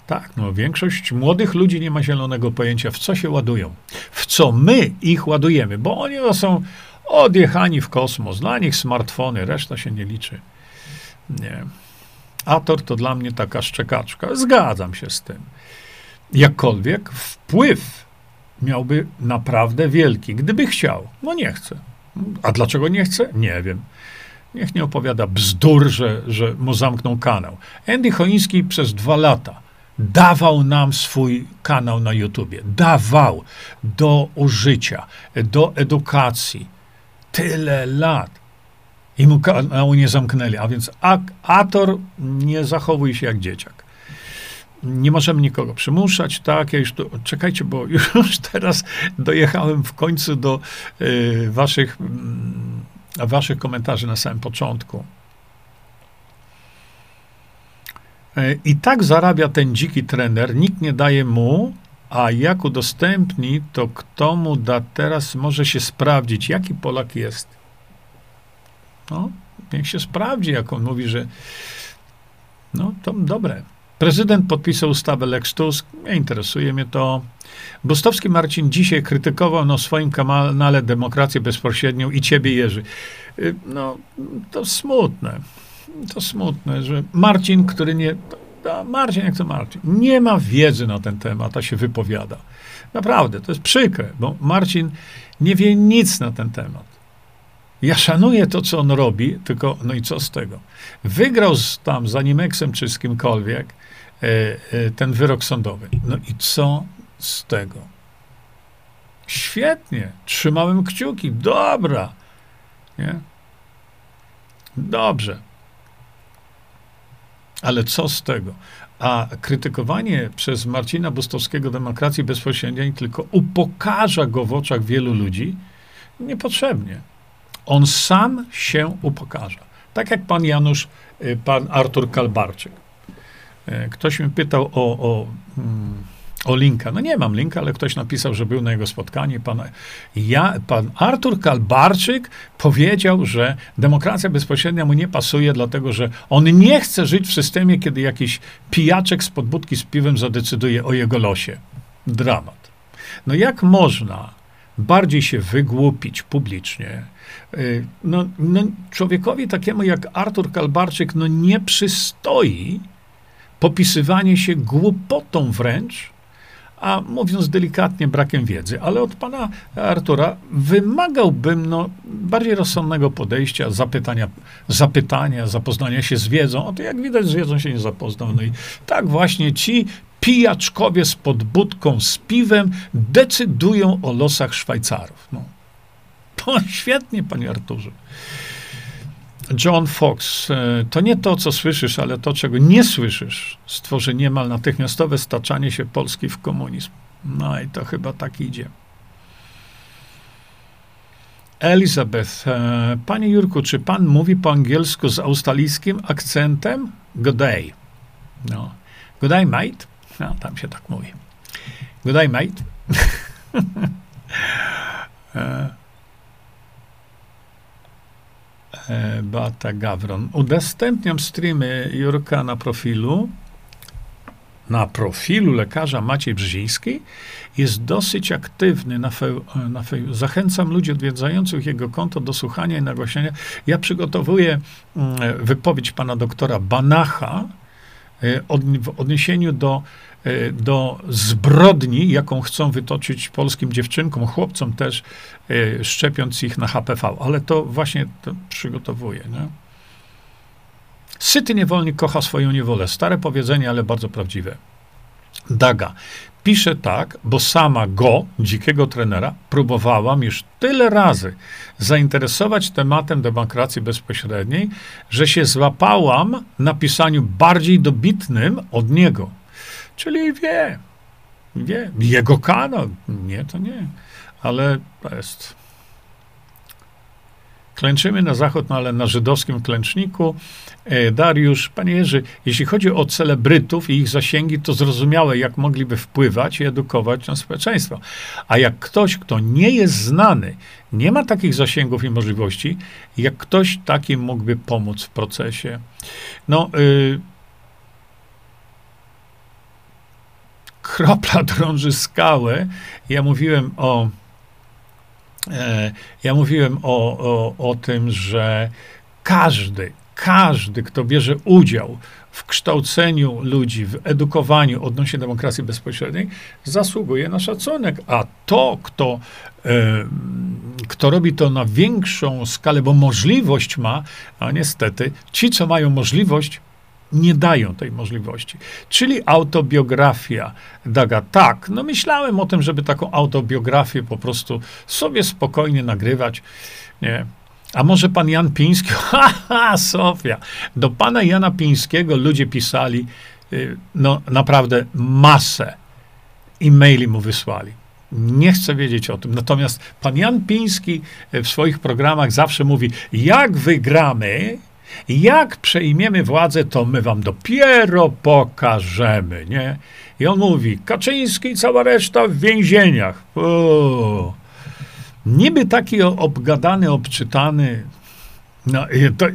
Tak, no większość młodych ludzi nie ma zielonego pojęcia, w co się ładują, w co my ich ładujemy, bo oni są odjechani w kosmos, dla nich smartfony, reszta się nie liczy. Nie. Ator to dla mnie taka szczekaczka. Zgadzam się z tym. Jakkolwiek wpływ miałby naprawdę wielki, gdyby chciał. No nie chce. A dlaczego nie chce? Nie wiem. Niech nie opowiada bzdur, że, że mu zamknął kanał. Andy Choiński przez dwa lata dawał nam swój kanał na YouTubie. Dawał do użycia, do edukacji. Tyle lat. I mu kanału nie zamknęli. A więc Ator nie zachowuj się jak dzieciak. Nie możemy nikogo przymuszać, tak? Ja już tu, czekajcie, bo już teraz dojechałem w końcu do y, waszych, y, waszych komentarzy na samym początku. Y, I tak zarabia ten dziki trener, nikt nie daje mu, a jak udostępni, to kto mu da teraz, może się sprawdzić, jaki Polak jest. No, niech się sprawdzi, jak on mówi, że no, to dobre. Prezydent podpisał ustawę Lex Tusk. Nie interesuje mnie to. Bustowski Marcin dzisiaj krytykował na swoim kanale Demokrację Bezpośrednią i ciebie, Jerzy. Y, no, to smutne. To smutne, że Marcin, który nie... Marcin, jak to Marcin, nie ma wiedzy na ten temat, a się wypowiada. Naprawdę, to jest przykre, bo Marcin nie wie nic na ten temat. Ja szanuję to, co on robi, tylko no i co z tego? Wygrał z, tam z Animexem czy z kimkolwiek, E, e, ten wyrok sądowy. No i co z tego? Świetnie, trzymałem kciuki, dobra. Nie? Dobrze. Ale co z tego? A krytykowanie przez Marcina Bustowskiego demokracji bezpośredniej tylko upokarza go w oczach wielu ludzi niepotrzebnie. On sam się upokarza. Tak jak pan Janusz, y, pan Artur Kalbarczyk. E, ktoś mnie pytał o, o, mm, o linka. No nie mam linka, ale ktoś napisał, że był na jego spotkaniu. Pan, ja, pan Artur Kalbarczyk powiedział, że demokracja bezpośrednia mu nie pasuje, dlatego że on nie chce żyć w systemie, kiedy jakiś pijaczek z podbudki z piwem zadecyduje o jego losie. Dramat. No jak można bardziej się wygłupić publicznie, e, no, no, człowiekowi takiemu jak Artur Kalbarczyk, no nie przystoi, popisywanie się głupotą wręcz, a mówiąc delikatnie, brakiem wiedzy. Ale od pana Artura wymagałbym no, bardziej rozsądnego podejścia, zapytania, zapytania, zapoznania się z wiedzą. O to jak widać, z wiedzą się nie zapoznał. No i tak właśnie ci pijaczkowie z podbudką, z piwem decydują o losach Szwajcarów. No. To świetnie, panie Arturze. John Fox, e, to nie to, co słyszysz, ale to, czego nie słyszysz, stworzy niemal natychmiastowe staczanie się Polski w komunizm. No i to chyba tak idzie. Elizabeth, e, panie Jurku, czy pan mówi po angielsku z australijskim akcentem? Good day. No. Good day, mate. No, tam się tak mówi. Good day, mate. E, E, Beata Gawron. Udostępniam streamy Jurka na profilu. Na profilu lekarza Maciej Brzeziński jest dosyć aktywny na, fe, na fe, Zachęcam ludzi odwiedzających jego konto do słuchania i nagłaśniania. Ja przygotowuję mm, wypowiedź pana doktora Banacha e, w odniesieniu do do zbrodni, jaką chcą wytoczyć polskim dziewczynkom, chłopcom też, e, szczepiąc ich na HPV. Ale to właśnie to przygotowuję. Nie? Syty niewolnik kocha swoją niewolę. Stare powiedzenie, ale bardzo prawdziwe. Daga. Pisze tak, bo sama go, dzikiego trenera, próbowałam już tyle razy zainteresować tematem demokracji bezpośredniej, że się złapałam na pisaniu bardziej dobitnym od niego. Czyli wie, wie. Jego kanał. Nie, to nie. Ale to jest. Klęczymy na zachód, no ale na żydowskim klęczniku. E, Dariusz, panie Jerzy, jeśli chodzi o celebrytów i ich zasięgi, to zrozumiałe, jak mogliby wpływać i edukować na społeczeństwo. A jak ktoś, kto nie jest znany, nie ma takich zasięgów i możliwości, jak ktoś taki mógłby pomóc w procesie. No, y, kropla drąży skałę. Ja mówiłem o E, ja mówiłem o, o, o tym, że każdy, każdy, kto bierze udział w kształceniu ludzi, w edukowaniu odnośnie demokracji bezpośredniej, zasługuje na szacunek. A to, kto, e, kto robi to na większą skalę, bo możliwość ma, a niestety ci, co mają możliwość, nie dają tej możliwości. Czyli autobiografia Daga. Tak, no myślałem o tym, żeby taką autobiografię po prostu sobie spokojnie nagrywać. Nie. A może pan Jan Piński? Haha, Sofia. Do pana Jana Pińskiego ludzie pisali y, no naprawdę masę e-maili mu wysłali. Nie chcę wiedzieć o tym. Natomiast pan Jan Piński w swoich programach zawsze mówi, jak wygramy, jak przejmiemy władzę, to my wam dopiero pokażemy, nie? I on mówi, Kaczyński i cała reszta w więzieniach. O, niby taki obgadany, obczytany. No, to,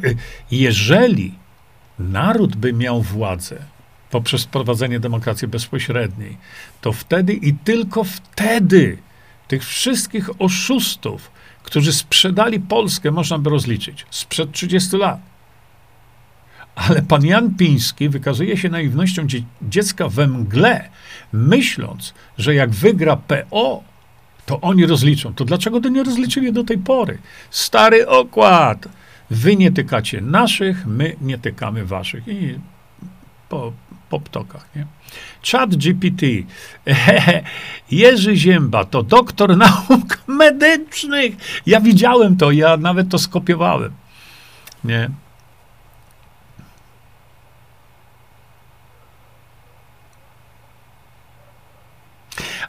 jeżeli naród by miał władzę poprzez wprowadzenie demokracji bezpośredniej, to wtedy i tylko wtedy tych wszystkich oszustów, którzy sprzedali Polskę, można by rozliczyć sprzed 30 lat ale pan Jan Piński wykazuje się naiwnością dzie dziecka we mgle, myśląc, że jak wygra PO, to oni rozliczą. To dlaczego to nie rozliczyli do tej pory? Stary okład. Wy nie tykacie naszych, my nie tykamy waszych. I po, po ptokach, nie? Chat GPT. Jerzy Zięba to doktor nauk medycznych. Ja widziałem to, ja nawet to skopiowałem. Nie?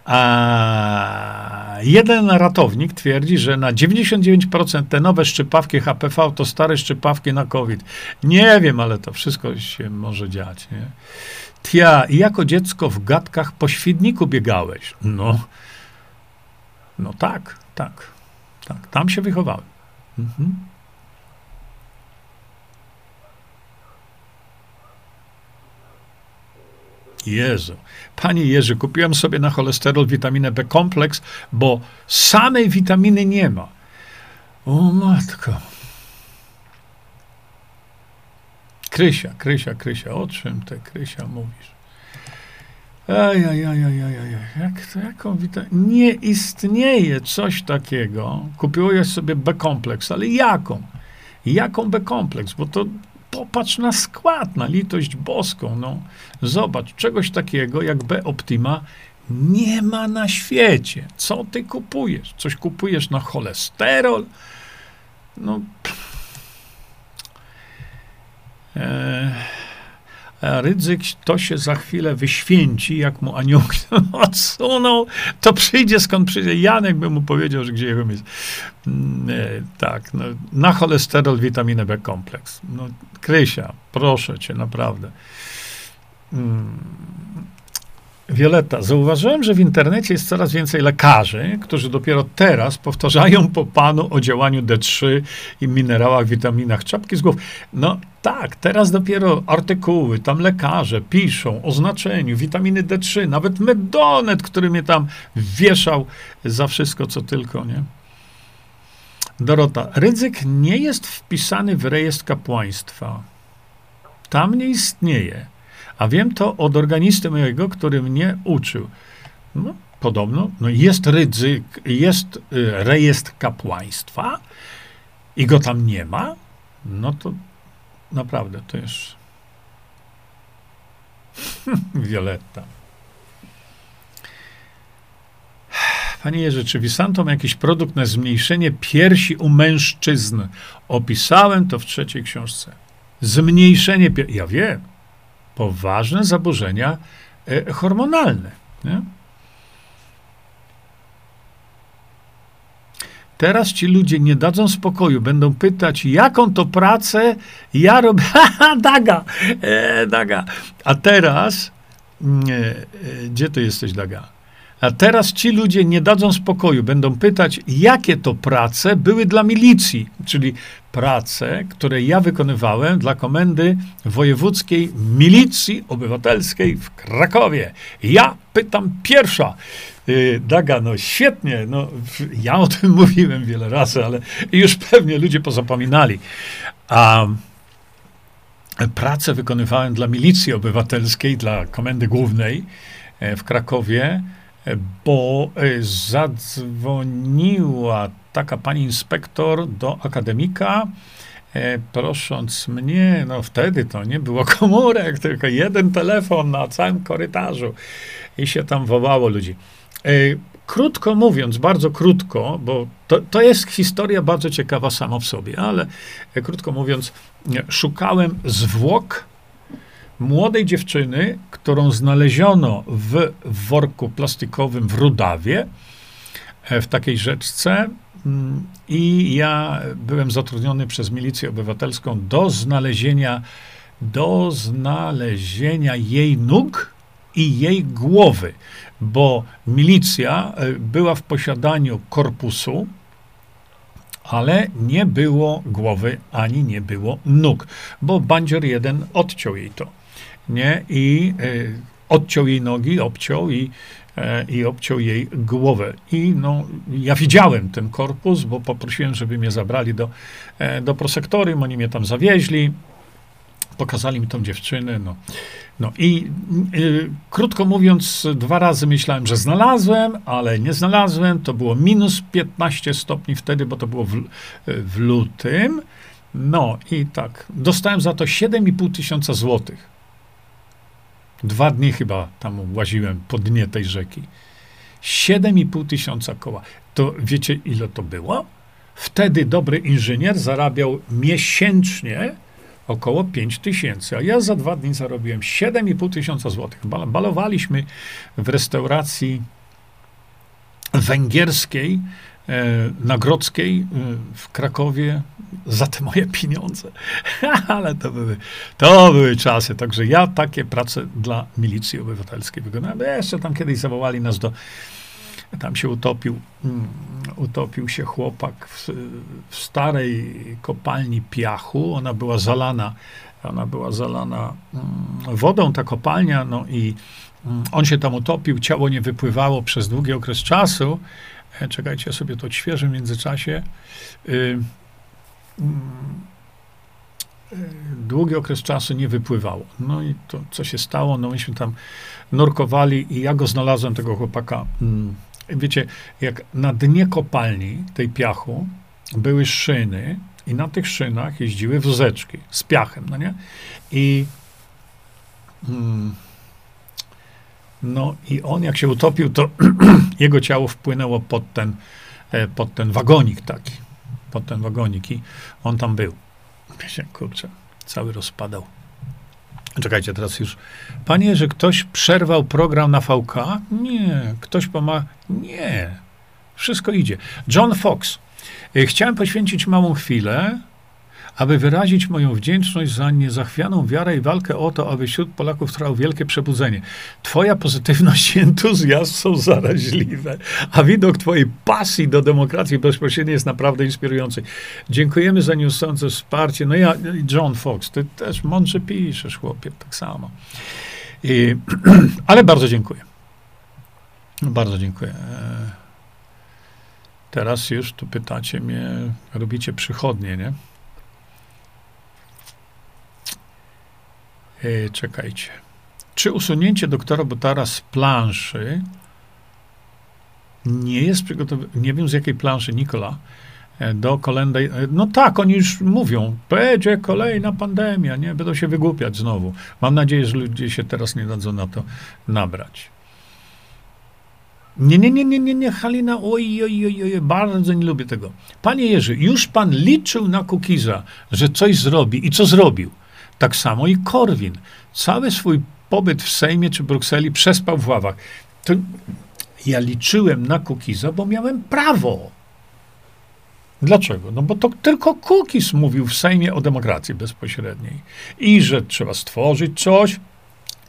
A jeden ratownik twierdzi, że na 99% te nowe szczypawki HPV to stare szczypawki na COVID. Nie wiem, ale to wszystko się może dziać. Nie? Tia, jako dziecko w gadkach po świdniku biegałeś. No, no tak, tak, tak. Tam się wychowałem. Mhm. Jezu. Panie Jerzy, kupiłem sobie na cholesterol witaminę B kompleks, bo samej witaminy nie ma. O matko. Krysia, Krysia, Krysia, o czym ty, Krysia, mówisz? Ej, jak to, jaką witaminę? Nie istnieje coś takiego. Kupiłeś sobie B-kompleks, ale jaką? Jaką B-kompleks? Bo to popatrz na skład, na litość boską. No. Zobacz, czegoś takiego jak B-Optima nie ma na świecie. Co ty kupujesz? Coś kupujesz na cholesterol? No. A Rydzyk to się za chwilę wyświęci, jak mu aniołki odsuną, to przyjdzie skąd przyjdzie. Janek by mu powiedział, że gdzie jego jest. Mm, nie, tak, no, na cholesterol, witaminę B kompleks. No, Krysia, proszę cię, naprawdę. Hmm. Wioletta, zauważyłem, że w internecie jest coraz więcej lekarzy, którzy dopiero teraz powtarzają po panu o działaniu D3 i minerałach, witaminach, czapki z głów. No tak, teraz dopiero artykuły, tam lekarze piszą o znaczeniu witaminy D3, nawet Medonet, który mnie tam wieszał za wszystko, co tylko, nie? Dorota, ryzyk nie jest wpisany w rejestr kapłaństwa. Tam nie istnieje. A wiem to od organisty mojego, który mnie uczył. No, podobno, no jest ryzyk, jest y, rejestr kapłaństwa i go tam nie ma, no to naprawdę to jest Violetta. Panie Jerzy, czy Visanto ma jakiś produkt na zmniejszenie piersi u mężczyzn? Opisałem to w trzeciej książce. Zmniejszenie piersi. Ja wiem poważne zaburzenia e, hormonalne. Nie? Teraz ci ludzie nie dadzą spokoju, będą pytać, jaką to pracę ja robię. Haha, daga, e, daga. A teraz, nie, e, gdzie ty jesteś, daga? A teraz ci ludzie nie dadzą spokoju, będą pytać, jakie to prace były dla milicji, czyli prace, które ja wykonywałem dla komendy wojewódzkiej milicji obywatelskiej w Krakowie. Ja pytam pierwsza. Y, Daga, no świetnie, no, ja o tym mówiłem wiele razy, ale już pewnie ludzie pozapominali. A pracę wykonywałem dla milicji obywatelskiej, dla komendy głównej e, w Krakowie bo e, zadzwoniła taka pani inspektor do akademika, e, prosząc mnie, no wtedy to nie było komórek, tylko jeden telefon na całym korytarzu i się tam wołało ludzi. E, krótko mówiąc, bardzo krótko, bo to, to jest historia bardzo ciekawa sama w sobie, ale krótko mówiąc, szukałem zwłok młodej dziewczyny, którą znaleziono w worku plastikowym w Rudawie, e, w takiej rzeczce. Mm, I ja byłem zatrudniony przez milicję obywatelską do znalezienia, do znalezienia jej nóg i jej głowy, bo milicja e, była w posiadaniu korpusu, ale nie było głowy ani nie było nóg, bo bandzior jeden odciął jej to nie? I y, odciął jej nogi, obciął i, y, i obciął jej głowę. I no, ja widziałem ten korpus, bo poprosiłem, żeby mnie zabrali do, y, do prosektorium, oni mnie tam zawieźli, pokazali mi tą dziewczynę, no. No i y, krótko mówiąc, dwa razy myślałem, że znalazłem, ale nie znalazłem. To było minus 15 stopni wtedy, bo to było w, w lutym. No i tak, dostałem za to 7,5 tysiąca złotych. Dwa dni chyba tam łaziłem po dnie tej rzeki. 7,5 tysiąca koła. To wiecie, ile to było? Wtedy dobry inżynier zarabiał miesięcznie około 5 tysięcy, a ja za dwa dni zarobiłem 7,5 tysiąca złotych. Balowaliśmy w restauracji węgierskiej E, Nagrodzkiej e, w Krakowie za te moje pieniądze. Ale to były, to były czasy. Także ja takie prace dla milicji obywatelskiej wykonałem. Jeszcze tam kiedyś zawołali nas do. Tam się utopił, um, utopił się chłopak w, w, starej kopalni piachu. Ona była zalana, ona była zalana um, wodą, ta kopalnia, no i um, on się tam utopił, ciało nie wypływało przez długi okres czasu. E, czekajcie, ja sobie to odświeżę w międzyczasie. Y, y, długi okres czasu nie wypływało. No i to, co się stało, no myśmy tam nurkowali i ja go znalazłem, tego chłopaka. Mm, wiecie, jak na dnie kopalni tej piachu były szyny i na tych szynach jeździły wózeczki z piachem, no nie? I mm, no i on jak się utopił, to jego ciało wpłynęło pod ten, e, pod ten wagonik taki, pod ten wagonik i on tam był. Kurczę, cały rozpadał. Czekajcie, teraz już. Panie, że ktoś przerwał program na VK? Nie. Ktoś pomaga? Nie. Wszystko idzie. John Fox. E, chciałem poświęcić małą chwilę aby wyrazić moją wdzięczność za niezachwianą wiarę i walkę o to, aby wśród Polaków trwało wielkie przebudzenie. Twoja pozytywność i entuzjazm są zaraźliwe, a widok twojej pasji do demokracji bezpośredniej jest naprawdę inspirujący. Dziękujemy za nieustające wsparcie. No ja, John Fox, ty też mądrze piszesz, chłopie, tak samo. I, ale bardzo dziękuję. Bardzo dziękuję. Teraz już tu pytacie mnie, robicie przychodnie, nie? E, czekajcie. Czy usunięcie doktora Butara z planszy nie jest przygotowane, nie wiem z jakiej planszy, Nikola, e, do kolejnej, e, no tak, oni już mówią, będzie kolejna pandemia, nie, będą się wygłupiać znowu. Mam nadzieję, że ludzie się teraz nie dadzą na to nabrać. Nie, nie, nie, nie, nie, nie, Halina, oj, oj, oj, oj, bardzo nie lubię tego. Panie Jerzy, już pan liczył na Kukiza, że coś zrobi i co zrobił? Tak samo i Korwin. Cały swój pobyt w Sejmie czy Brukseli przespał w ławach. To ja liczyłem na Kukiza, bo miałem prawo. Dlaczego? No bo to tylko Kukis mówił w Sejmie o demokracji bezpośredniej i że trzeba stworzyć coś.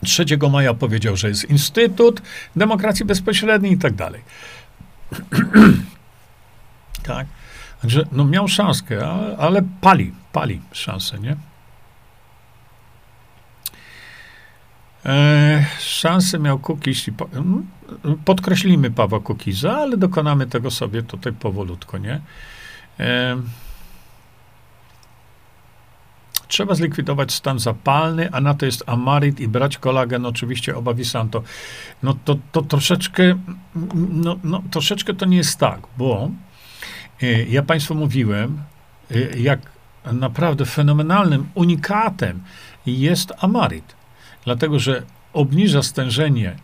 3 maja powiedział, że jest Instytut Demokracji Bezpośredniej i tak dalej. tak. Także no miał szanskę, ale, ale pali, pali szansę, nie? E, szansę miał Kukiz i po, podkreślimy Pawła Kukiza, ale dokonamy tego sobie tutaj powolutko, nie? E, trzeba zlikwidować stan zapalny, a na to jest amarit i brać kolagen, oczywiście oba Visanto. No to, to troszeczkę, no, no, troszeczkę to nie jest tak, bo e, ja Państwu mówiłem, e, jak naprawdę fenomenalnym unikatem jest amarit dlatego że obniża stężenie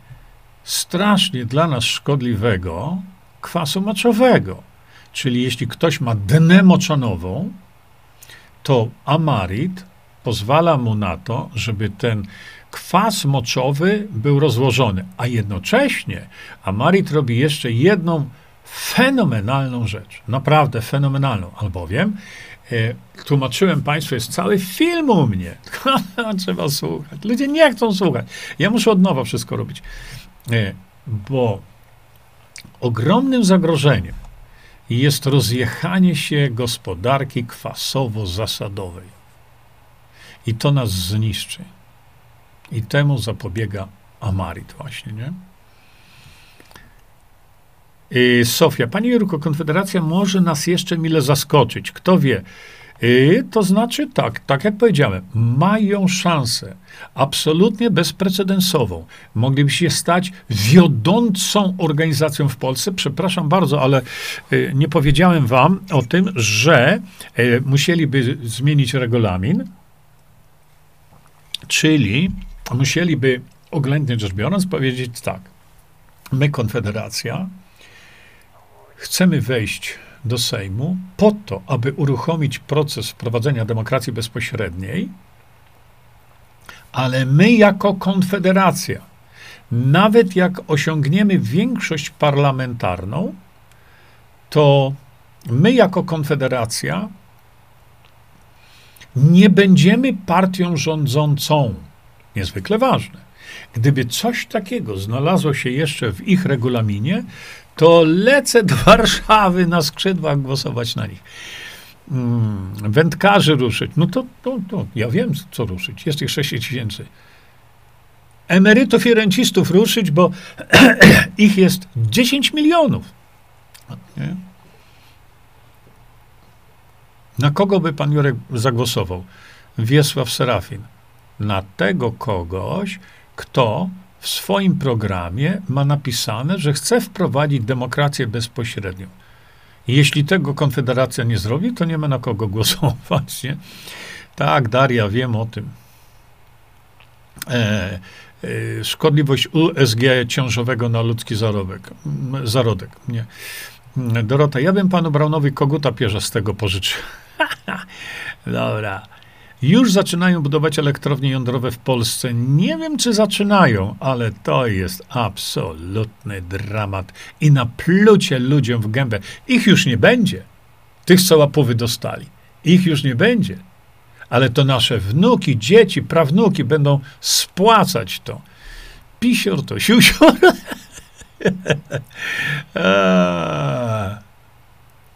strasznie dla nas szkodliwego kwasu moczowego. Czyli jeśli ktoś ma denę moczanową, to amarit pozwala mu na to, żeby ten kwas moczowy był rozłożony, a jednocześnie amarit robi jeszcze jedną fenomenalną rzecz, naprawdę fenomenalną, albowiem tłumaczyłem Państwu, jest cały film u mnie. Trzeba słuchać. Ludzie nie chcą słuchać. Ja muszę od nowa wszystko robić. E, bo ogromnym zagrożeniem jest rozjechanie się gospodarki kwasowo-zasadowej. I to nas zniszczy. I temu zapobiega Amarit właśnie, nie? Y, Sofia, Pani Jurko, Konfederacja może nas jeszcze mile zaskoczyć. Kto wie? Y, to znaczy tak, tak jak powiedziałem, mają szansę absolutnie bezprecedensową. Mogliby się stać wiodącą organizacją w Polsce. Przepraszam bardzo, ale y, nie powiedziałem wam o tym, że musieliby zmienić regulamin, czyli musieliby oględnie rzecz biorąc powiedzieć tak, my Konfederacja chcemy wejść do Sejmu po to, aby uruchomić proces wprowadzenia demokracji bezpośredniej, ale my jako Konfederacja, nawet jak osiągniemy większość parlamentarną, to my jako Konfederacja nie będziemy partią rządzącą. Niezwykle ważne. Gdyby coś takiego znalazło się jeszcze w ich regulaminie, to lecę do Warszawy na skrzydłach głosować na nich. Hmm, wędkarzy ruszyć. No to, to, to ja wiem, co ruszyć. Jest ich 6 tysięcy. Emerytów i rencistów ruszyć, bo ich jest 10 milionów. Nie? Na kogo by pan Jurek zagłosował? Wiesław Serafin. Na tego kogoś, kto w swoim programie ma napisane, że chce wprowadzić demokrację bezpośrednią. Jeśli tego Konfederacja nie zrobi, to nie ma na kogo głosować. Nie? Tak, Daria, wiem o tym. E, e, szkodliwość USG ciążowego na ludzki zarobek, zarodek. Nie. Dorota, ja bym panu Braunowi koguta pierzastego pożyczył. Dobra. Już zaczynają budować elektrownie jądrowe w Polsce. Nie wiem, czy zaczynają, ale to jest absolutny dramat. I na plucie ludziom w gębę. Ich już nie będzie. Tych, co łapowy dostali. Ich już nie będzie. Ale to nasze wnuki, dzieci, prawnuki będą spłacać to. Pisior to siusior.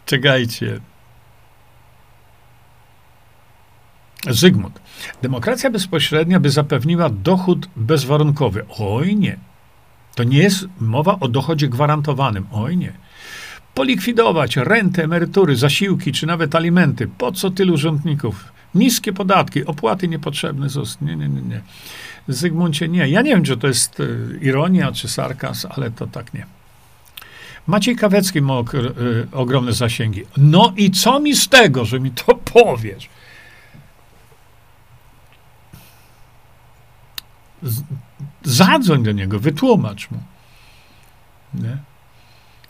Czekajcie. Zygmunt. Demokracja bezpośrednia by zapewniła dochód bezwarunkowy. Oj nie. To nie jest mowa o dochodzie gwarantowanym. Oj nie. Polikwidować renty, emerytury, zasiłki czy nawet alimenty. Po co tylu urzędników? Niskie podatki, opłaty niepotrzebne. Nie, nie, nie, nie. Zygmuncie, nie. Ja nie wiem, czy to jest y, ironia czy sarkaz, ale to tak nie. Maciej Kawecki ma y, ogromne zasięgi. No i co mi z tego, że mi to powiesz? Zadzwoń do niego, wytłumacz mu. Nie?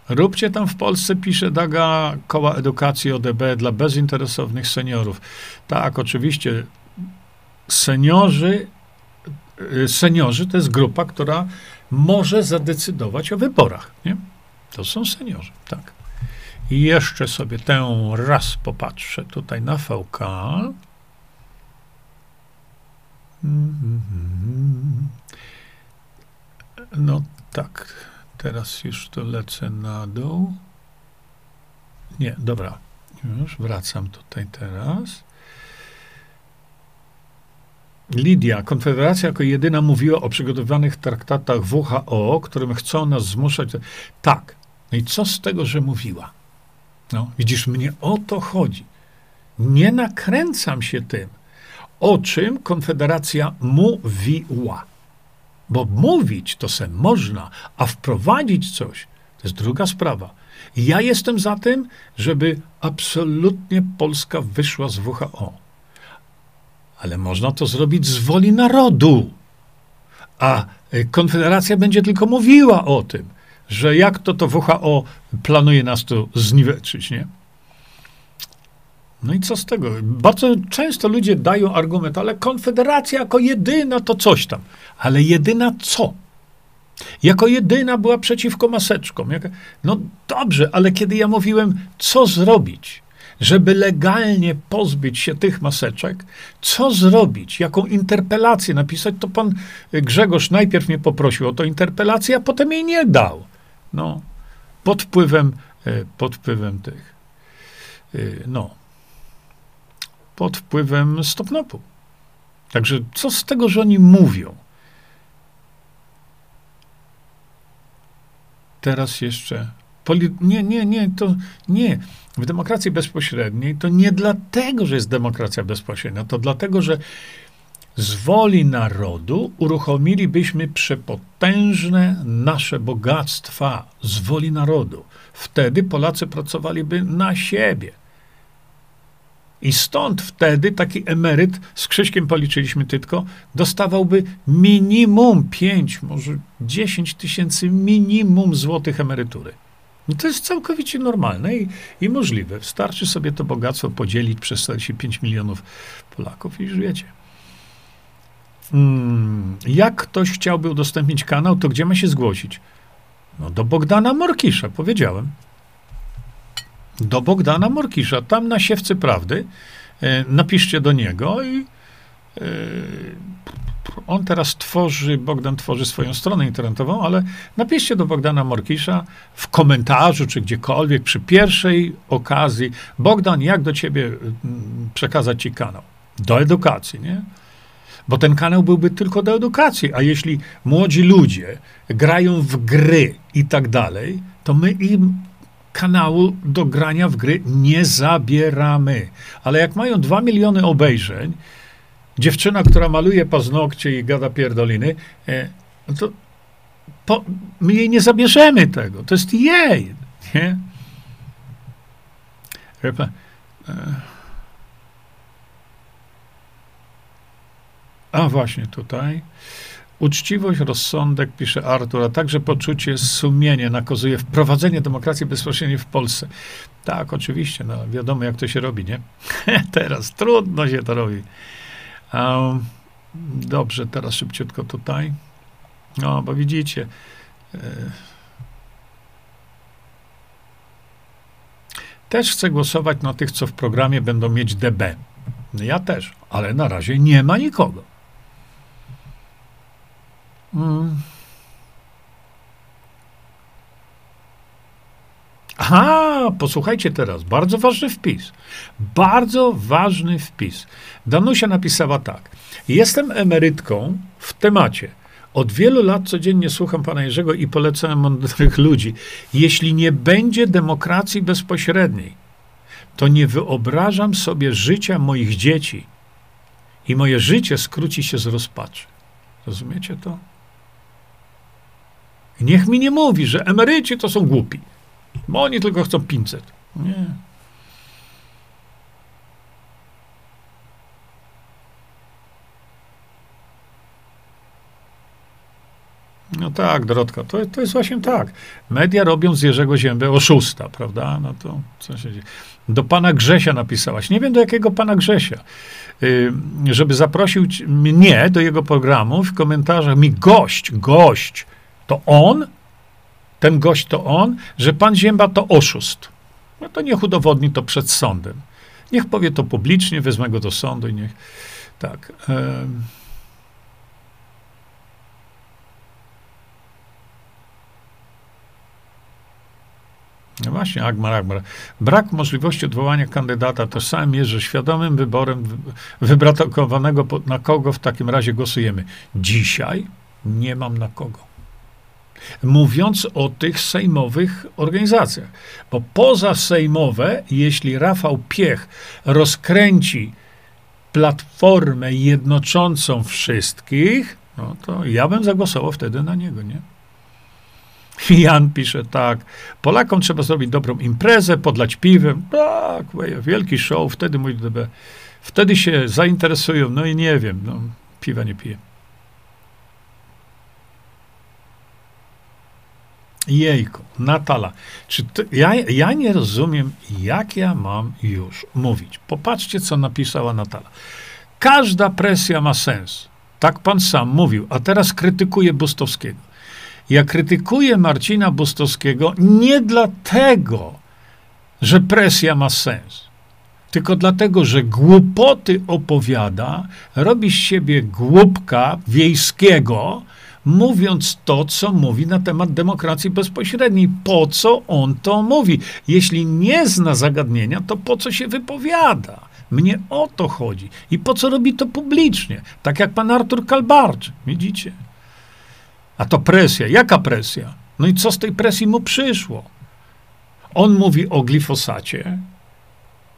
Róbcie tam w Polsce, pisze Daga, koła edukacji ODB dla bezinteresownych seniorów. Tak, oczywiście, seniorzy, y, seniorzy to jest grupa, która może zadecydować o wyborach. Nie? To są seniorzy, tak. I jeszcze sobie tę raz popatrzę tutaj na VK. No tak, teraz już to lecę na dół. Nie, dobra, już wracam tutaj teraz. Lidia, Konfederacja jako jedyna mówiła o przygotowanych traktatach WHO, którym chcą nas zmuszać. Tak. No i co z tego, że mówiła? No, widzisz, mnie o to chodzi. Nie nakręcam się tym, o czym Konfederacja mówiła. Bo mówić to se można, a wprowadzić coś to jest druga sprawa. Ja jestem za tym, żeby absolutnie Polska wyszła z WHO. Ale można to zrobić z woli narodu. A y, Konfederacja będzie tylko mówiła o tym, że jak to to WHO planuje nas tu zniweczyć, nie? No i co z tego? Bardzo często ludzie dają argument, ale Konfederacja jako jedyna to coś tam. Ale jedyna co? Jako jedyna była przeciwko maseczkom. No dobrze, ale kiedy ja mówiłem, co zrobić, żeby legalnie pozbyć się tych maseczek, co zrobić, jaką interpelację napisać, to pan Grzegorz najpierw mnie poprosił o to interpelację, a potem jej nie dał. No, pod wpływem, e, pod wpływem tych, e, no, pod wpływem stopnopu. Także co z tego, że oni mówią? Teraz jeszcze. Poli- nie, nie, nie, to nie. W demokracji bezpośredniej to nie dlatego, że jest demokracja bezpośrednia, to dlatego, że z woli narodu uruchomilibyśmy przepotężne nasze bogactwa z woli narodu. Wtedy Polacy pracowaliby na siebie. I stąd wtedy taki emeryt, z Krzyśkiem policzyliśmy tylko, dostawałby minimum 5, może 10 tysięcy minimum złotych emerytury. I to jest całkowicie normalne i, i możliwe. Wystarczy sobie to bogactwo podzielić przez 45 milionów Polaków i już wiecie. Hmm, jak ktoś chciałby udostępnić kanał, to gdzie ma się zgłosić? No do Bogdana Morkisza, powiedziałem do Bogdana Morkisza, tam na Siewcy Prawdy. E, napiszcie do niego i e, on teraz tworzy, Bogdan tworzy swoją stronę internetową, ale napiszcie do Bogdana Morkisza w komentarzu, czy gdziekolwiek, przy pierwszej okazji, Bogdan, jak do ciebie przekazać ci kanał? Do edukacji, nie? Bo ten kanał byłby tylko do edukacji, a jeśli młodzi ludzie grają w gry i tak dalej, to my im kanału do grania w gry nie zabieramy. Ale jak mają dwa miliony obejrzeń, dziewczyna, która maluje paznokcie i gada pierdoliny, e, no to po, my jej nie zabierzemy tego. To jest jej. Nie? E, a właśnie tutaj. Uczciwość, rozsądek, pisze Artur, a także poczucie sumienia nakazuje wprowadzenie demokracji bezpośredniej w Polsce. Tak, oczywiście, no, wiadomo jak to się robi, nie? teraz trudno się to robi. Um, dobrze, teraz szybciutko tutaj. No, bo widzicie. E, też chcę głosować na tych, co w programie będą mieć DB. Ja też, ale na razie nie ma nikogo. Mm. Aha, posłuchajcie teraz. Bardzo ważny wpis. Bardzo ważny wpis. Danusia napisała tak. Jestem emerytką w temacie. Od wielu lat codziennie słucham pana Jerzego i polecam mądrych ludzi. Jeśli nie będzie demokracji bezpośredniej, to nie wyobrażam sobie życia moich dzieci i moje życie skróci się z rozpaczy. Rozumiecie to? Niech mi nie mówi, że emeryci to są głupi, bo oni tylko chcą 500. Nie. No tak, Drodka, to, to jest właśnie tak. Media robią z Jerzego Ziębę oszusta, prawda? No to co się dzieje? Do pana Grzesia napisałaś. Nie wiem do jakiego pana Grzesia. Yy, żeby zaprosił mnie do jego programu w komentarzach mi gość, gość to on, ten gość to on, że pan Zięba to oszust. No to niech udowodni to przed sądem. Niech powie to publicznie, wezmę go do sądu i niech. Tak. No właśnie, Agmar, Agmar. Brak możliwości odwołania kandydata tożsamym jest, że świadomym wyborem wybrakowanego na kogo w takim razie głosujemy. Dzisiaj nie mam na kogo. Mówiąc o tych sejmowych organizacjach. Bo poza sejmowe, jeśli Rafał Piech rozkręci platformę jednoczącą wszystkich, no to ja bym zagłosował wtedy na niego, nie? Jan pisze tak, Polakom trzeba zrobić dobrą imprezę, podlać piwem. Tak, wielki show, wtedy mój DB. Wtedy się zainteresują, no i nie wiem, no, piwa nie piję. Jejku, Natala, czy ja, ja nie rozumiem, jak ja mam już mówić. Popatrzcie, co napisała Natala. Każda presja ma sens. Tak pan sam mówił, a teraz krytykuje Bustowskiego. Ja krytykuję Marcina Bustowskiego nie dlatego, że presja ma sens, tylko dlatego, że głupoty opowiada, robi z siebie głupka wiejskiego, mówiąc to, co mówi na temat demokracji bezpośredniej. Po co on to mówi? Jeśli nie zna zagadnienia, to po co się wypowiada? Mnie o to chodzi. I po co robi to publicznie? Tak jak pan Artur Kalbarczyk, widzicie? A to presja. Jaka presja? No i co z tej presji mu przyszło? On mówi o glifosacie.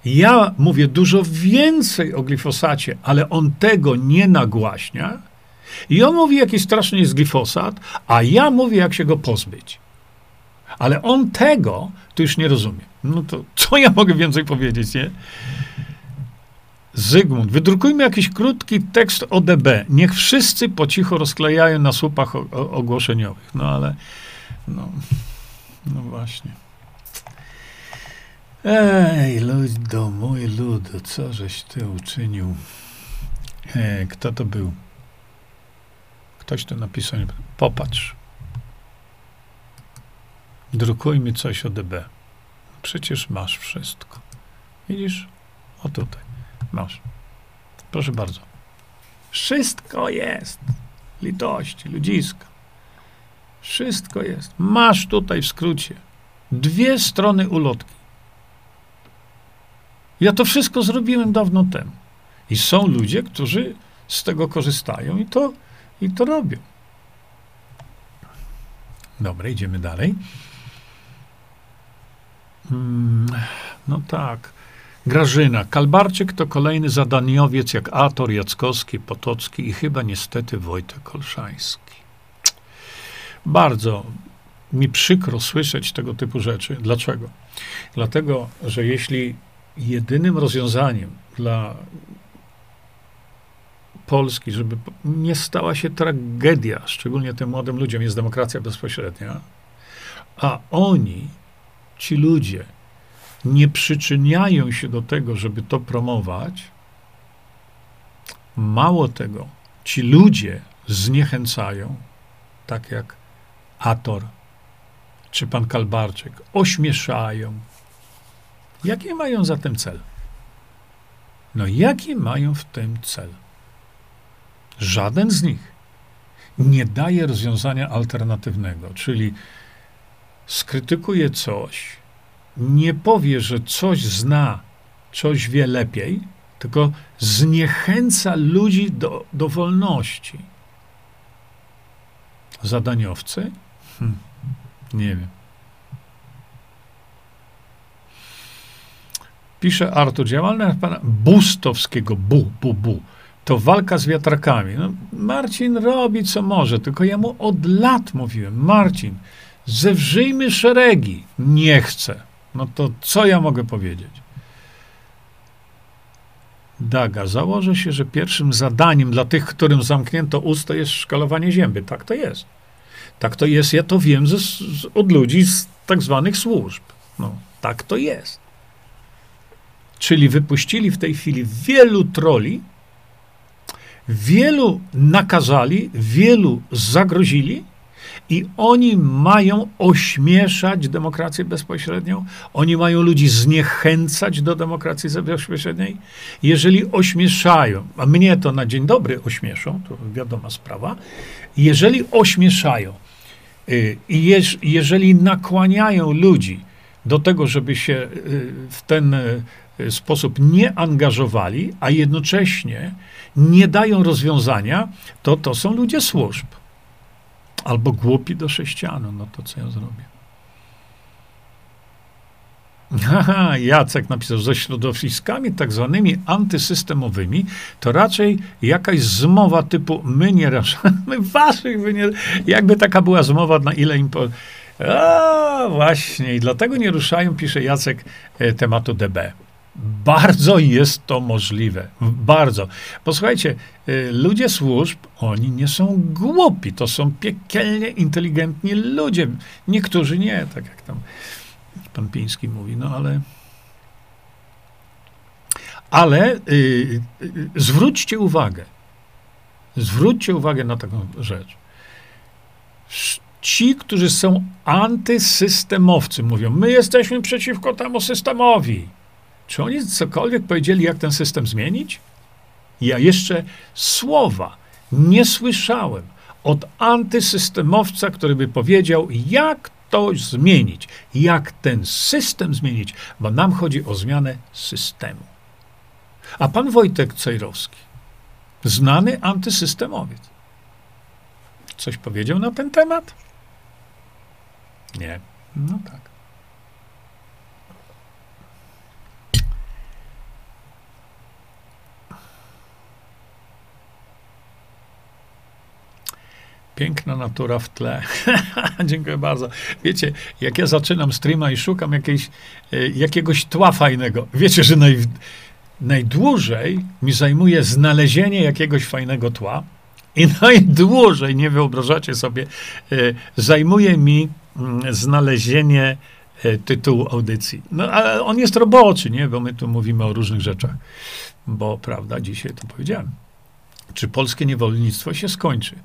Ja mówię dużo więcej o glifosacie, ale on tego nie nagłaśnia. I on mówi, jaki straszny jest glifosat, a ja mówię, jak się go pozbyć. Ale on tego to już nie rozumie. No to co ja mogę więcej powiedzieć, nie? Zygmunt, wydrukujmy jakiś krótki tekst o DB. Niech wszyscy po cichu rozklejają na słupach ogłoszeniowych. No ale, no, no właśnie. Ej, ludo, mój ludo, co żeś ty uczynił? Ej, kto to był? Ktoś to napisał. Popatrz. Drukujmy coś o DB. Przecież masz wszystko. Widzisz? O tutaj. Masz. Proszę bardzo. Wszystko jest. Litości, ludziska. Wszystko jest. Masz tutaj w skrócie dwie strony ulotki. Ja to wszystko zrobiłem dawno temu. I są ludzie, którzy z tego korzystają i to, i to robią. Dobra, idziemy dalej. Hmm, no tak. Grażyna. Kalbarczyk to kolejny zadaniowiec jak Ator, Jackowski, Potocki i chyba niestety Wojtek Olszański. Bardzo mi przykro słyszeć tego typu rzeczy. Dlaczego? Dlatego, że jeśli jedynym rozwiązaniem dla Polski, żeby nie stała się tragedia, szczególnie tym młodym ludziom, jest demokracja bezpośrednia, a oni, ci ludzie, nie przyczyniają się do tego, żeby to promować, mało tego, ci ludzie zniechęcają, tak jak Ator czy pan Kalbarczyk, ośmieszają. Jaki mają za tym cel? No, jaki mają w tym cel? Żaden z nich nie daje rozwiązania alternatywnego, czyli skrytykuje coś, nie powie, że coś zna, coś wie lepiej, tylko zniechęca ludzi do, do wolności. Zadaniowcy? Hm, nie wiem. Pisze Artur, działalność pana Bustowskiego, bu, bu, bu, to walka z wiatrakami. No, Marcin robi co może, tylko ja mu od lat mówiłem, Marcin, zewrzyjmy szeregi. Nie chcę. No to co ja mogę powiedzieć? Daga, założę się, że pierwszym zadaniem dla tych, którym zamknięto usta, jest szkalowanie zięby. Tak to jest. Tak to jest, ja to wiem z, z, od ludzi z tak zwanych służb. No, tak to jest. Czyli wypuścili w tej chwili wielu troli, wielu nakazali, wielu zagrozili I oni mają ośmieszać demokrację bezpośrednią, oni mają ludzi zniechęcać do demokracji bezpośredniej. Jeżeli ośmieszają, a mnie to na dzień dobry ośmieszą, to wiadoma sprawa, jeżeli ośmieszają y, i jeżeli nakłaniają ludzi do tego, żeby się y, w ten y, sposób nie angażowali, a jednocześnie nie dają rozwiązania, to to są ludzie służb. Albo głupi do sześcianu. No to co ja zrobię? Aha, Jacek napisał, ze środowiskami tak zwanymi antysystemowymi, to raczej jakaś zmowa typu my nie raszamy waszych, wy nie... Jakby taka była zmowa, na ile im... Po... A, właśnie, i dlatego nie ruszają, pisze Jacek, e, tematu DB. Bardzo jest to możliwe. Bardzo. Posłuchajcie, y, ludzie służb, oni nie są głupi. To są piekielnie inteligentni ludzie. Niektórzy nie, tak jak tam pan Piński mówi, no ale. Ale y, y, zwróćcie uwagę. Zwróćcie uwagę na taką rzecz. Ci, którzy są antysystemowcy, mówią: My jesteśmy przeciwko temu systemowi. Czy oni cokolwiek powiedzieli, jak ten system zmienić? Ja jeszcze słowa nie słyszałem od antysystemowca, który by powiedział, jak to zmienić, jak ten system zmienić, bo nam chodzi o zmianę systemu. A pan Wojtek Cejrowski, znany antysystemowiec, coś powiedział na ten temat? Nie. No tak. Piękna natura w tle. Dziękuję bardzo. Wiecie, jak ja zaczynam streama i szukam jakiejś, e, jakiegoś tła fajnego, wiecie, że naj, najdłużej mi zajmuje znalezienie jakiegoś fajnego tła i najdłużej, nie wyobrażacie sobie, e, zajmuje mi mm, znalezienie e, tytułu audycji. No, ale on jest roboczy, nie? Bo my tu mówimy o różnych rzeczach. Bo, prawda, dzisiaj to powiedziałem. Czy polskie niewolnictwo się skończy?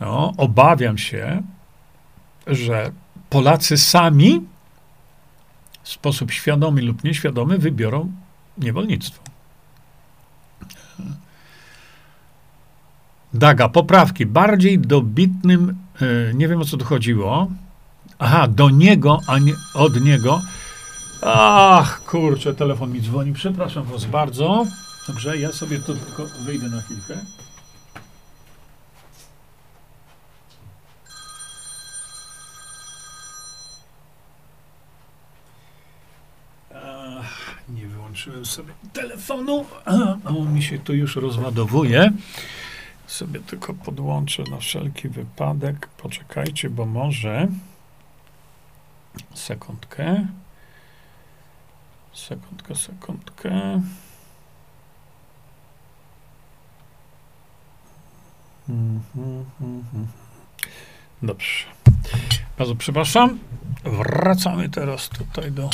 No, obawiam się, że Polacy sami w sposób świadomy lub nieświadomy wybiorą niewolnictwo. Daga, poprawki. Bardziej dobitnym, yy, nie wiem o co tu chodziło. Aha, do niego, a nie od niego. Ach, kurczę, telefon mi dzwoni. Przepraszam was bardzo. Dobrze, ja sobie tu tylko wyjdę na chwilkę. Włączyłem sobie telefonu, a on mi się tu już rozładowuje. Sobie tylko podłączę na wszelki wypadek. Poczekajcie, bo może. Sekundkę. Sekundkę, sekundkę. Dobrze. Bardzo przepraszam. Wracamy teraz tutaj do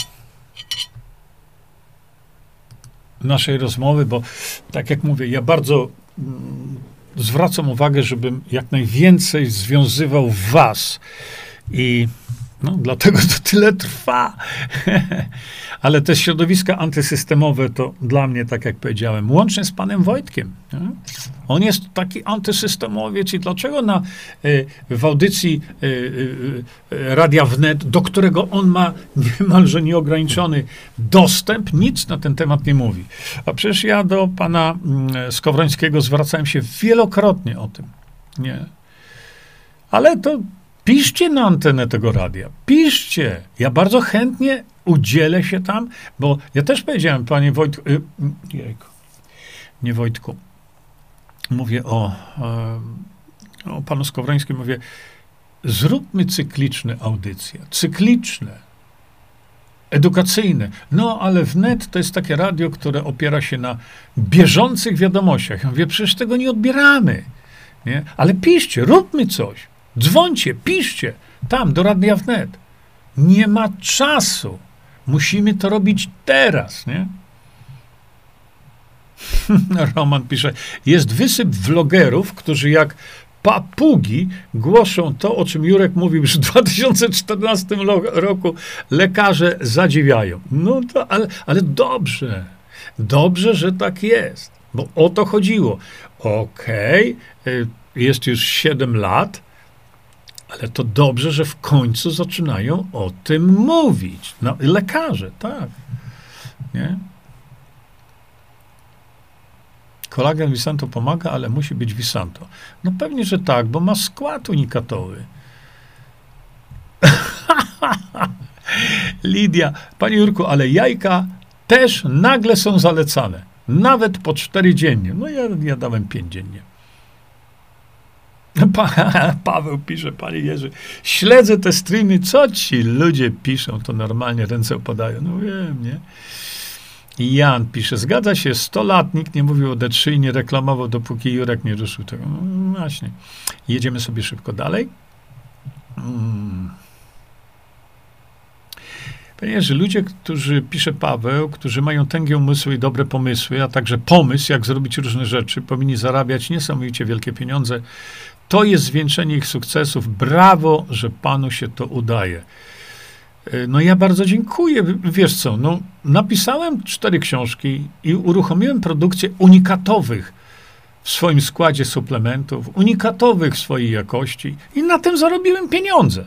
naszej rozmowy, bo tak jak mówię, ja bardzo mm, zwracam uwagę, żebym jak najwięcej związywał was i no, dlatego to tyle trwa. Ale te środowiska antysystemowe to dla mnie, tak jak powiedziałem, łącznie z panem Wojtkiem. Nie? On jest taki antysystemowiec i dlaczego na, y, w audycji y, y, Radia Wnet, do którego on ma niemalże nieograniczony dostęp, nic na ten temat nie mówi. A przecież ja do pana mm, Skowrońskiego zwracałem się wielokrotnie o tym. Nie. Ale to Piszcie na antenę tego radia. Piszcie. Ja bardzo chętnie udzielę się tam, bo ja też powiedziałem, panie Wojtku, y, jejku, nie Wojtku, mówię o, y, o panu Skowrońskim, mówię, zróbmy cykliczne audycje, cykliczne, edukacyjne. No, ale wnet to jest takie radio, które opiera się na bieżących wiadomościach. Ja mówię, przecież tego nie odbieramy. Nie? Ale piszcie, róbmy coś. Dzwońcie, piszcie tam do Radia Wnet. Nie ma czasu. Musimy to robić teraz, nie? Roman pisze, jest wysyp vlogerów, którzy jak papugi głoszą to, o czym Jurek mówił już w 2014 roku. Lekarze zadziwiają. No to, ale, ale dobrze. Dobrze, że tak jest. Bo o to chodziło. Okej, okay, jest już 7 lat, ale to dobrze, że w końcu zaczynają o tym mówić. No, lekarze, tak. Nie? Kolagen Visanto pomaga, ale musi być Visanto. No pewnie, że tak, bo ma skład unikatowy. Lidia, panie Jurku, ale jajka też nagle są zalecane. Nawet po cztery dziennie. No ja, ja dałem pięć dziennie. Pa, Paweł pisze, panie Jerzy, śledzę te streamy, co ci ludzie piszą, to normalnie ręce opadają. No wiem, nie? Jan pisze, zgadza się, 100 lat nikt nie mówił o D3 i nie reklamował, dopóki Jurek nie ruszył tego. No właśnie. Jedziemy sobie szybko dalej. Hmm. Ponieważ ludzie, którzy, pisze Paweł, którzy mają tęgie umysły i dobre pomysły, a także pomysł, jak zrobić różne rzeczy, powinni zarabiać niesamowicie wielkie pieniądze. To jest zwieńczenie ich sukcesów. Brawo, że panu się to udaje. E, no ja bardzo dziękuję. Wiesz co, no napisałem cztery książki i uruchomiłem produkcję unikatowych w swoim składzie suplementów, unikatowych w swojej jakości i na tym zarobiłem pieniądze.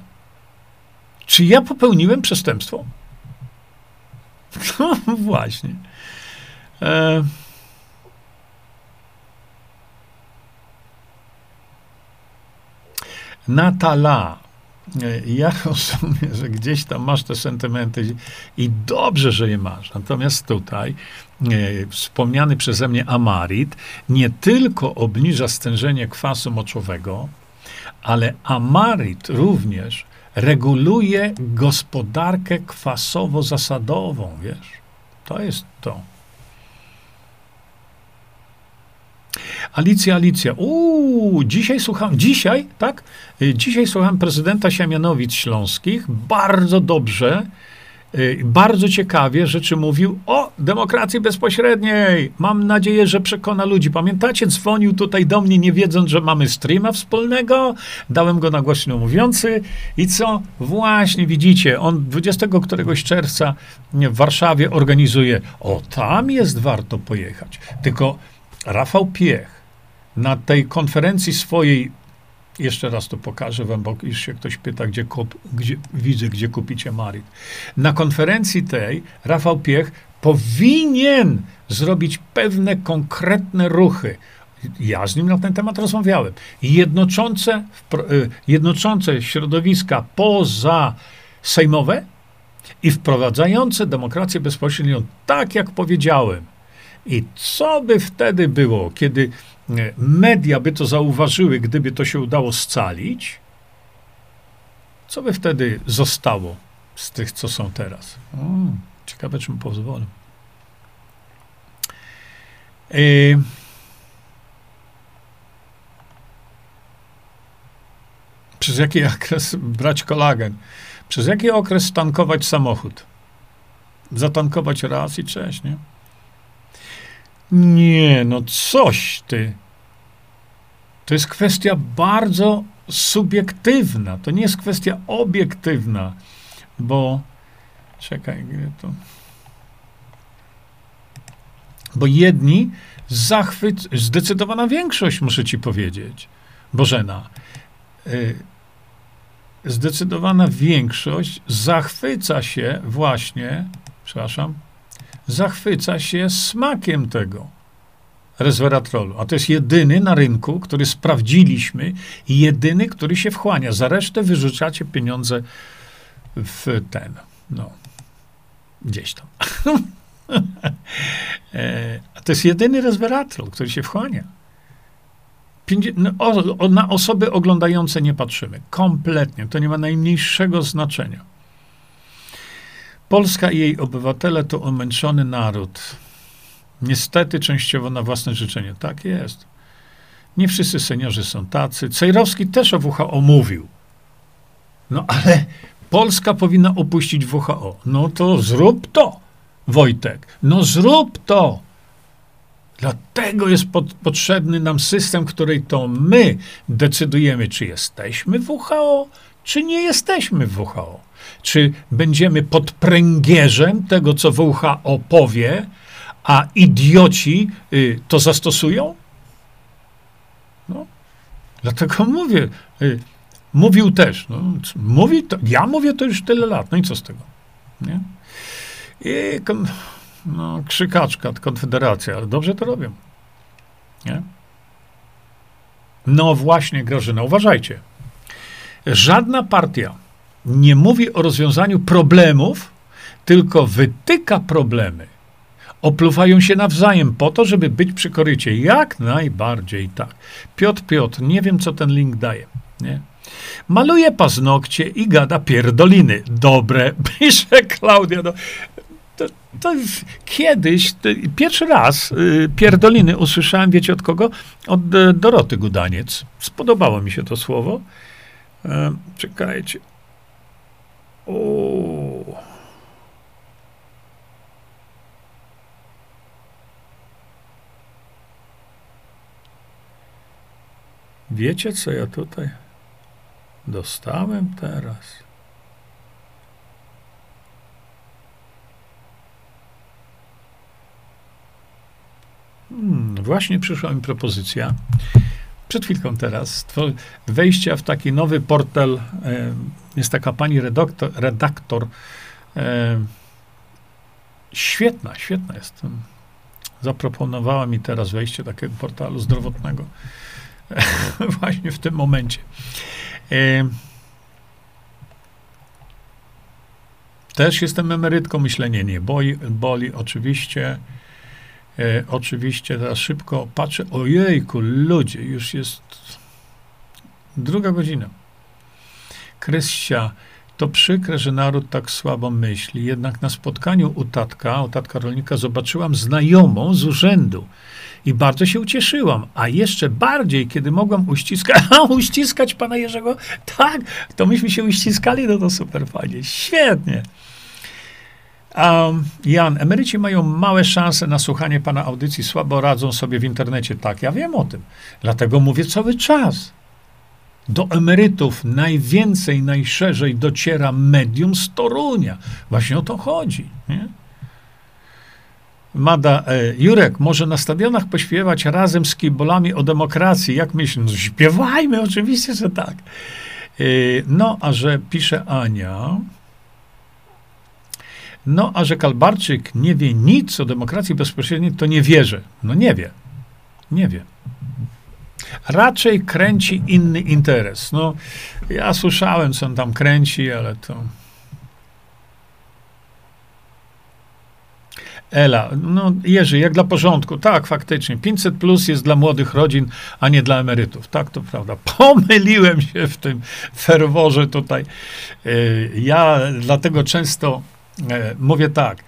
Czy ja popełniłem przestępstwo? No właśnie. E... Natala E, ja rozumiem, że gdzieś tam masz te sentymenty i dobrze, że je masz. Natomiast tutaj e, wspomniany przeze mnie amarit nie tylko obniża stężenie kwasu moczowego, ale amarit również reguluje gospodarkę kwasowo-zasadową, wiesz. To jest to. Alicja, Alicja. Uuu, dzisiaj słucham, dzisiaj, tak? Y, dzisiaj słucham prezydenta Siemianowic Śląskich. Bardzo dobrze, y, bardzo ciekawie rzeczy mówił o demokracji bezpośredniej. Mam nadzieję, że przekona ludzi. Pamiętacie, dzwonił tutaj do mnie, nie wiedząc, że mamy streama wspólnego. Dałem go na głośno mówiący. I co? Właśnie, widzicie, on 20 któregoś czerwca w Warszawie organizuje. O, tam jest warto pojechać. Tylko Rafał Piech na tej konferencji swojej, jeszcze raz to pokażę wam, bo już się ktoś pyta, gdzie, kup, gdzie widzę, gdzie kupicie Marit. Na konferencji tej Rafał Piech powinien zrobić pewne konkretne ruchy. Ja z nim na ten temat rozmawiałem. Jednoczące, y, jednoczące środowiska poza sejmowe i wprowadzające demokrację bezpośrednią, tak jak powiedziałem. I co by wtedy było, kiedy e, media by to zauważyły, gdyby to się udało scalić? Co by wtedy zostało z tych, co są teraz? Ciekawe, czym pozwolę. E, przez jaki okres brać kolagen? Przez jaki okres tankować samochód? Zatankować raz i cześć, nie? Nie, no coś ty. To jest kwestia bardzo subiektywna. To nie jest kwestia obiektywna, bo czekaj, gdzie to. Bo jedni zachwyt, zdecydowana większość, muszę ci powiedzieć, Bożena, y, zdecydowana większość zachwyca się właśnie, przepraszam, zachwyca się smakiem tego resveratrolu. A to jest jedyny na rynku, który sprawdziliśmy i jedyny, który się wchłania. Za resztę wyrzucacie pieniądze w ten, no, gdzieś tam. E, a to jest jedyny resveratrol, który się wchłania. No, na osoby oglądające nie patrzymy. Kompletnie. To nie ma najmniejszego znaczenia. Polska i jej obywatele to omęczony naród. Niestety częściowo na własne życzenie. Tak jest. Nie wszyscy seniorzy są tacy. Cejrowski też o WHO mówił. No ale Polska powinna opuścić WHO. No to zrób to, Wojtek. No zrób to. Dlatego jest pod, potrzebny nam system, w której to my decydujemy, czy jesteśmy w WHO, czy nie jesteśmy w WHO. Czy będziemy pod pręgierzem tego, co WHO powie, a idioci y, to zastosują? No, dlatego mówię, y, mówił też. No, mówi to, ja mówię to już tyle lat, no i co z tego? Nie? I no, krzykaczka, konfederacja, ale dobrze to robią. Nie? No właśnie, Grażyna, uważajcie. Żadna partia nie mówi o rozwiązaniu problemów, tylko wytyka problemy. Opluwają się nawzajem po to, żeby być przy korycie. Jak najbardziej tak. Piotr Piotr, nie wiem, co ten link daje. Nie? Maluje paznokcie i gada pierdoliny. Dobre, pisze Klaudia. No, to, to kiedyś, to pierwszy raz y, pierdoliny usłyszałem, wiecie od kogo? Od y, Doroty Gudaniec. Spodobało mi się to słowo. E, czekajcie. Wiecie, co ja tutaj dostałem teraz? Hmm, właśnie przyszła mi propozycja przed chwilką teraz, wejścia w taki nowy portal, jest taka pani redaktor, redaktor e, świetna, świetna jest. Zaproponowała mi teraz wejście takiego portalu zdrowotnego właśnie w tym momencie. E, też jestem emerytką, myślenie nie boi, boli, oczywiście. E, oczywiście teraz szybko patrzę, ojejku, ludzie, już jest druga godzina. Krysia, to przykre, że naród tak słabo myśli. Jednak na spotkaniu u tatka, u tatka rolnika, zobaczyłam znajomą z urzędu i bardzo się ucieszyłam. A jeszcze bardziej, kiedy mogłam uściskać, uściskać pana Jerzego, tak, to myśmy się uściskali, no to super fajnie, świetnie. Um, Jan, emeryci mają małe szanse na słuchanie pana audycji, słabo radzą sobie w internecie. Tak, ja wiem o tym. Dlatego mówię cały czas. Do emerytów najwięcej, najszerzej dociera medium z Torunia. Właśnie o to chodzi. Nie? Mada, e, Jurek, może na stadionach pośpiewać razem z kibolami o demokracji. Jak myślisz? No, śpiewajmy, oczywiście, że tak. E, no, a że pisze Ania, no, a że Kalbarczyk nie wie nic o demokracji bezpośredniej, to nie wierzę. No nie wie. Nie wie. Raczej kręci inny interes. No, ja słyszałem, co on tam kręci, ale to... Ela, no Jerzy, jak dla porządku, tak, faktycznie, 500 plus jest dla młodych rodzin, a nie dla emerytów. Tak, to prawda. Pomyliłem się w tym ferworze tutaj. Y, ja dlatego często e, mówię tak,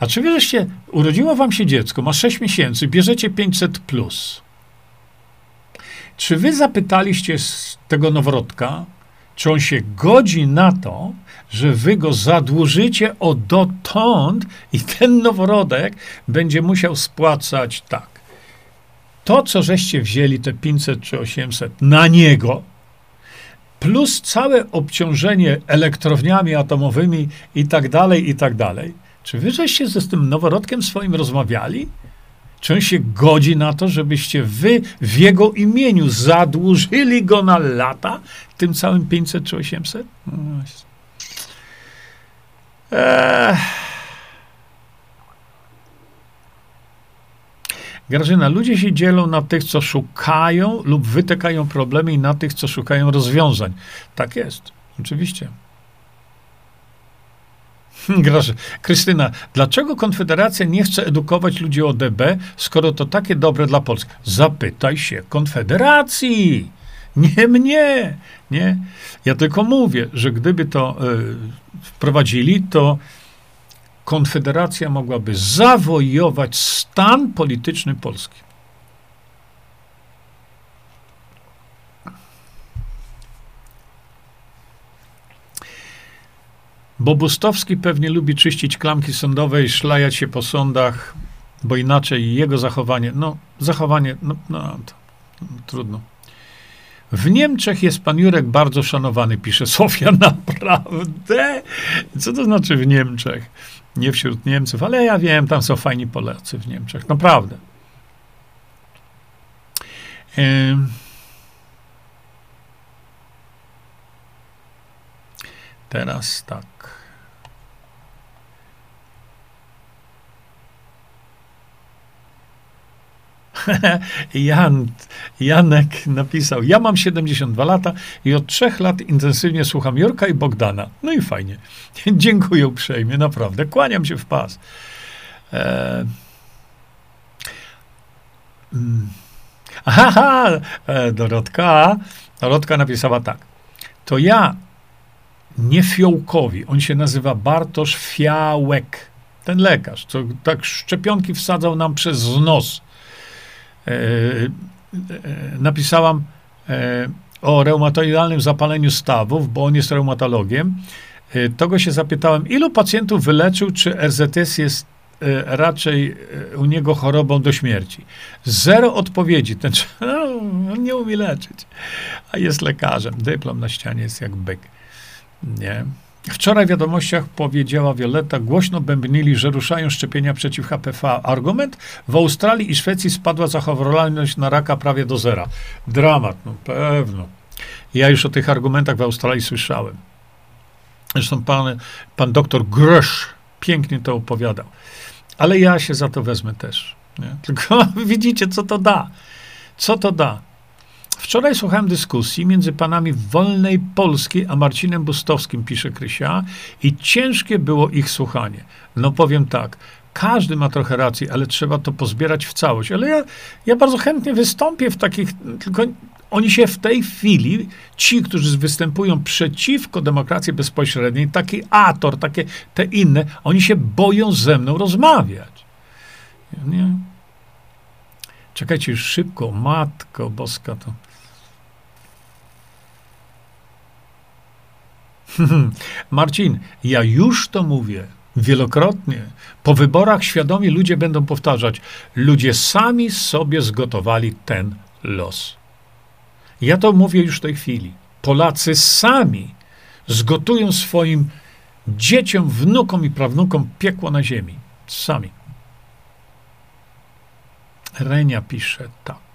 a czy wierzecie, urodziło wam się dziecko, ma 6 miesięcy, bierzecie 500 plus. Czy wy zapytaliście tego noworodka, czy on się godzi na to, że wy go zadłużycie o dotąd i ten noworodek będzie musiał spłacać tak. To, co żeście wzięli, te 500 czy 800 na niego, plus całe obciążenie elektrowniami atomowymi i tak dalej, i tak dalej. Czy wy żeście ze z tym noworodkiem swoim rozmawiali? Czy on się godzi na to, żebyście wy w jego imieniu zadłużyli go na lata tym całym 500 czy 800? No eee. Grażyna, ludzie się dzielą na tych, co szukają lub wytykają problemy i na tych, co szukają rozwiązań. Tak jest, oczywiście. Graży. Krystyna, dlaczego Konfederacja nie chce edukować ludzi o DB, skoro to takie dobre dla Polski? Zapytaj się Konfederacji, nie mnie. Nie? Ja tylko mówię, że gdyby to y, wprowadzili, to Konfederacja mogłaby zawojować stan polityczny Polski. Bo Bustowski pewnie lubi czyścić klamki sądowe i szlajać się po sądach. bo inaczej jego zachowanie, no, zachowanie, no, no to, no, trudno. W Niemczech jest pan Jurek bardzo szanowany, pisze Sofia. Naprawdę? Co to znaczy w Niemczech? Nie wśród Niemców, ale ja wiem, tam są fajni Polacy w Niemczech. Naprawdę. Teraz tak. Jan, Janek napisał, ja mam 72 lata i od trzech lat intensywnie słucham Jorka i Bogdana. No i fajnie. Dziękuję uprzejmie, naprawdę. Kłaniam się w pas. E... Mm. Aha, e, Dorotka. Dorotka napisała tak. To ja, nie Fiołkowi, on się nazywa Bartosz Fiałek, ten lekarz, co tak szczepionki wsadzał nam przez nos napisałam e, o reumatoidalnym zapaleniu stawów, bo on jest reumatologiem. To go się zapytałem, ilu pacjentów wyleczył, czy RZS jest raczej u niego chorobą do śmierci. Zero odpowiedzi. Ten no, nie umie leczyć, a jest lekarzem. Dyplom na ścianie jest jak byk. Nie. Wczoraj w wiadomościach powiedziała Violetta, głośno bębnili, że ruszają szczepienia przeciw HPV. Argument? W Australii i Szwecji spadła zachorowalność na raka prawie do zera. Dramat, no pewno. Ja już o tych argumentach w Australii słyszałem. Zresztą pan, pan doktor Grosz pięknie to opowiadał. Ale ja się za to wezmę też. Nie? Tylko widzicie, co to da. Co to da? Wczoraj słuchałem dyskusji między panami Wolnej Polskiej a Marcinem Bustowskim, pisze Krysia, i ciężkie było ich słuchanie. No powiem tak, każdy ma trochę racji, ale trzeba to pozbierać w całość. Ale ja, ja bardzo chętnie wystąpię w takich, tylko oni się w tej chwili, ci, którzy występują przeciwko demokracji bezpośredniej, taki Ator, takie te inne, oni się boją ze mną rozmawiać. Nie? Czekajcie już szybko, Matko Boska, to Marcin, ja już to mówię wielokrotnie. Po wyborach świadomi ludzie będą powtarzać: ludzie sami sobie zgotowali ten los. Ja to mówię już w tej chwili. Polacy sami zgotują swoim dzieciom, wnukom i prawnukom piekło na ziemi. Sami. Renia pisze tak.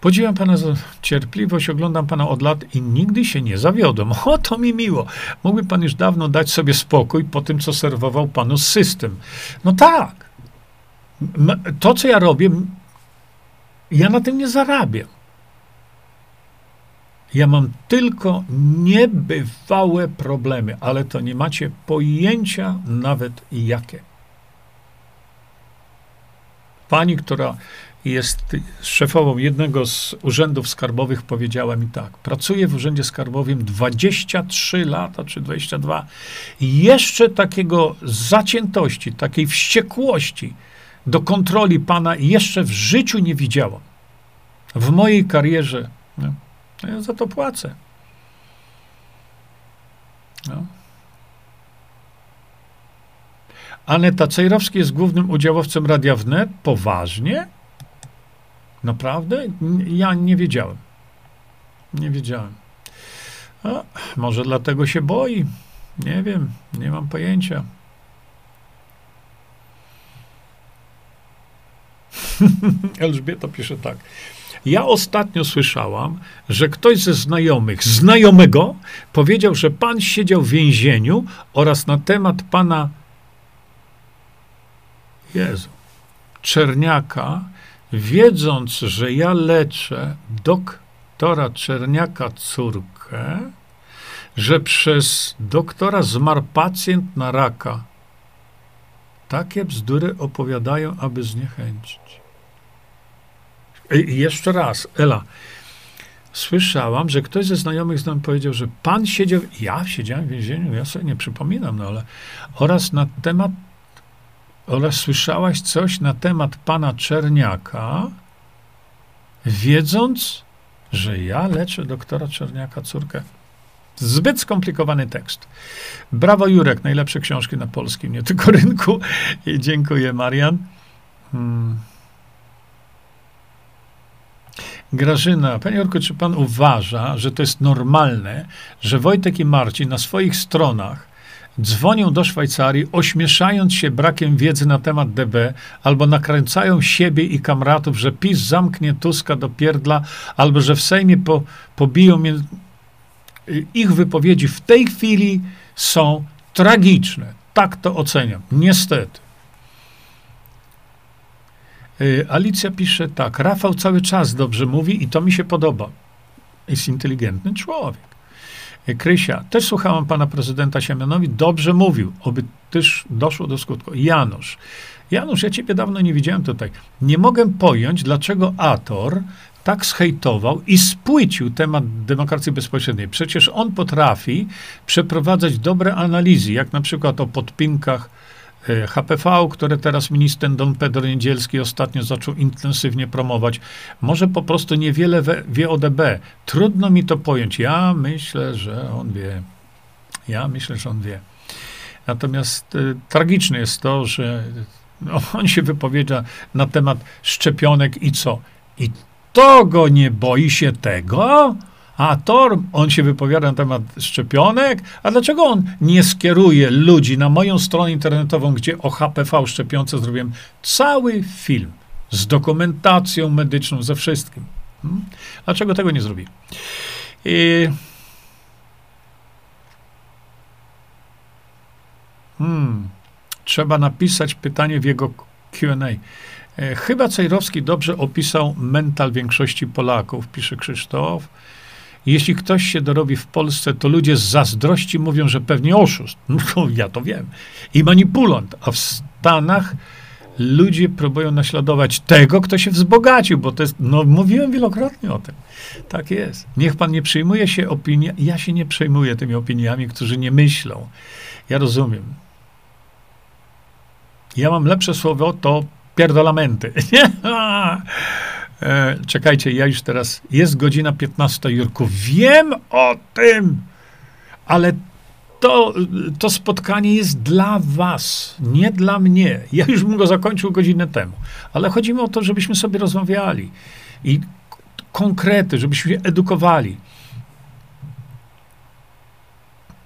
Podziwiam Pana za cierpliwość, oglądam Pana od lat i nigdy się nie zawiodłem. O, to mi miło. Mógłby Pan już dawno dać sobie spokój po tym, co serwował Panu system. No tak. To, co ja robię, ja na tym nie zarabiam. Ja mam tylko niebywałe problemy, ale to nie macie pojęcia nawet jakie. Pani, która jest szefową jednego z urzędów skarbowych, powiedziała mi tak: Pracuję w urzędzie skarbowym 23 lata czy 22 i jeszcze takiego zaciętości, takiej wściekłości do kontroli pana jeszcze w życiu nie widziałam. W mojej karierze. No, ja za to płacę. No. Aneta Cejrowski jest głównym udziałowcem Radia Wnet. Poważnie? Naprawdę? Ja nie wiedziałem. Nie wiedziałem. A, może dlatego się boi. Nie wiem, nie mam pojęcia. Elżbieta pisze tak. Ja ostatnio słyszałam, że ktoś ze znajomych, znajomego, powiedział, że pan siedział w więzieniu oraz na temat pana Jezu, Czerniaka wiedząc, że ja leczę doktora Czerniaka córkę, że przez doktora zmarł pacjent na raka. Takie bzdury opowiadają, aby zniechęcić. I jeszcze raz, Ela. Słyszałam, że ktoś ze znajomych z nami powiedział, że pan siedział, ja siedziałem w więzieniu, ja sobie nie przypominam, no ale oraz na temat oraz słyszałaś coś na temat pana Czerniaka, wiedząc, że ja leczę doktora Czerniaka córkę. Zbyt skomplikowany tekst. Brawo Jurek, najlepsze książki na polskim, nie tylko rynku. I dziękuję, Marian. Hmm. Grażyna, panie Jurku, czy pan uważa, że to jest normalne, że Wojtek i Marcin na swoich stronach dzwonią do Szwajcarii, ośmieszając się brakiem wiedzy na temat DB, albo nakręcają siebie i kamratów, że PiS zamknie Tuska do pierdla, albo że w Sejmie po, pobiją mnie. Ich wypowiedzi w tej chwili są tragiczne. Tak to oceniam. Niestety. Y, Alicja pisze tak. Rafał cały czas dobrze mówi i to mi się podoba. Jest inteligentny człowiek. Krysia, też słuchałam pana prezydenta Siemianowi, dobrze mówił, oby też doszło do skutku. Janusz, Janusz, ja ciebie dawno nie widziałem tutaj. Nie mogę pojąć, dlaczego Ator tak schejtował i spłycił temat demokracji bezpośredniej. Przecież on potrafi przeprowadzać dobre analizy, jak na przykład o podpinkach HPV, które teraz minister Don Pedro Niedzielski ostatnio zaczął intensywnie promować, może po prostu niewiele wie o DB. Trudno mi to pojąć. Ja myślę, że on wie. Ja myślę, że on wie. Natomiast y, tragiczne jest to, że no, on się wypowiedział na temat szczepionek i co? I to go nie boi się tego? A Tor, on się wypowiada na temat szczepionek, a dlaczego on nie skieruje ludzi na moją stronę internetową, gdzie o HPV szczepionce zrobiłem cały film z dokumentacją medyczną, ze wszystkim? Hmm? Dlaczego tego nie zrobi? I... Hmm. Trzeba napisać pytanie w jego QA. E, chyba Cejrowski dobrze opisał mental większości Polaków, pisze Krzysztof. Jeśli ktoś się dorobi w Polsce, to ludzie z zazdrości mówią, że pewnie oszust. No ja to wiem. I manipulant. A w Stanach ludzie próbują naśladować tego, kto się wzbogacił, bo to jest, no mówiłem wielokrotnie o tym. Tak jest. Niech pan nie przejmuje się opinią, ja się nie przejmuję tymi opiniami, którzy nie myślą. Ja rozumiem. Ja mam lepsze słowo, to pierdolamenty. E, czekajcie, ja już teraz. Jest godzina 15, Jurku. Wiem o tym, ale to, to spotkanie jest dla was, nie dla mnie. Ja już bym go zakończył godzinę temu. Ale chodzi mi o to, żebyśmy sobie rozmawiali i konkrety, żebyśmy się edukowali.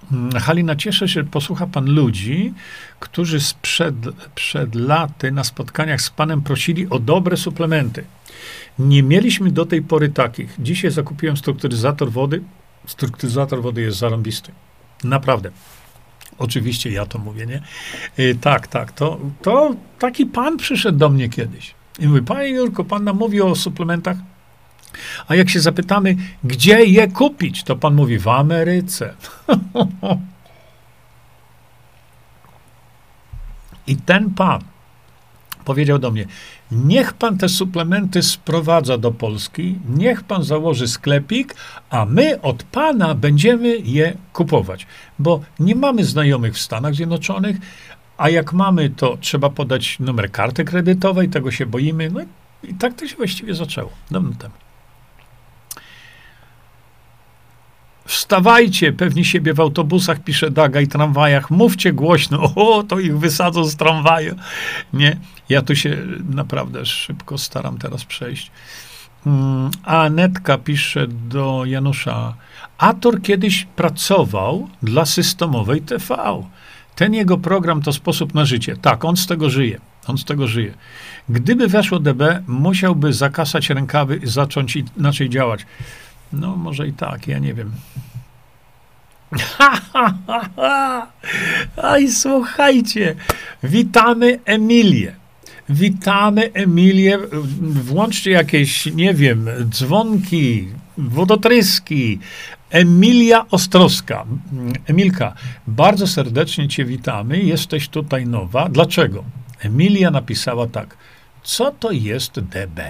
Mm, Halina, cieszę się, posłucha pan ludzi, którzy sprzed, przed laty na spotkaniach z panem prosili o dobre suplementy. Nie mieliśmy do tej pory takich. Dzisiaj zakupiłem strukturyzator wody. Strukturyzator wody jest zarąbisty. Naprawdę. Oczywiście ja to mówię, nie? Yy, tak, tak. To, to taki pan przyszedł do mnie kiedyś. I mówi, panie Jurko, pan nam mówi o suplementach. A jak się zapytamy, gdzie je kupić, to pan mówi w Ameryce. I ten pan powiedział do mnie: Niech pan te suplementy sprowadza do Polski, niech pan założy sklepik, a my od pana będziemy je kupować. Bo nie mamy znajomych w Stanach Zjednoczonych, a jak mamy, to trzeba podać numer karty kredytowej, tego się boimy. No i tak to się właściwie zaczęło dawno temu. Wstawajcie, pewni siebie w autobusach, pisze Daga, i tramwajach, mówcie głośno, o, to ich wysadzą z tramwaju. Nie, ja tu się naprawdę szybko staram teraz przejść. Mm, a Anetka pisze do Janusza, Ator kiedyś pracował dla systemowej TV. Ten jego program to sposób na życie. Tak, on z tego żyje. On z tego żyje. Gdyby weszło DB, musiałby zakasać rękawy i zacząć inaczej działać. No, może i tak, ja nie wiem. Aj, słuchajcie, witamy Emilię. Witamy Emilię. Włączcie jakieś, nie wiem, dzwonki, wodotryski. Emilia Ostrowska. Emilka, bardzo serdecznie Cię witamy. Jesteś tutaj nowa. Dlaczego? Emilia napisała tak. Co to jest DB?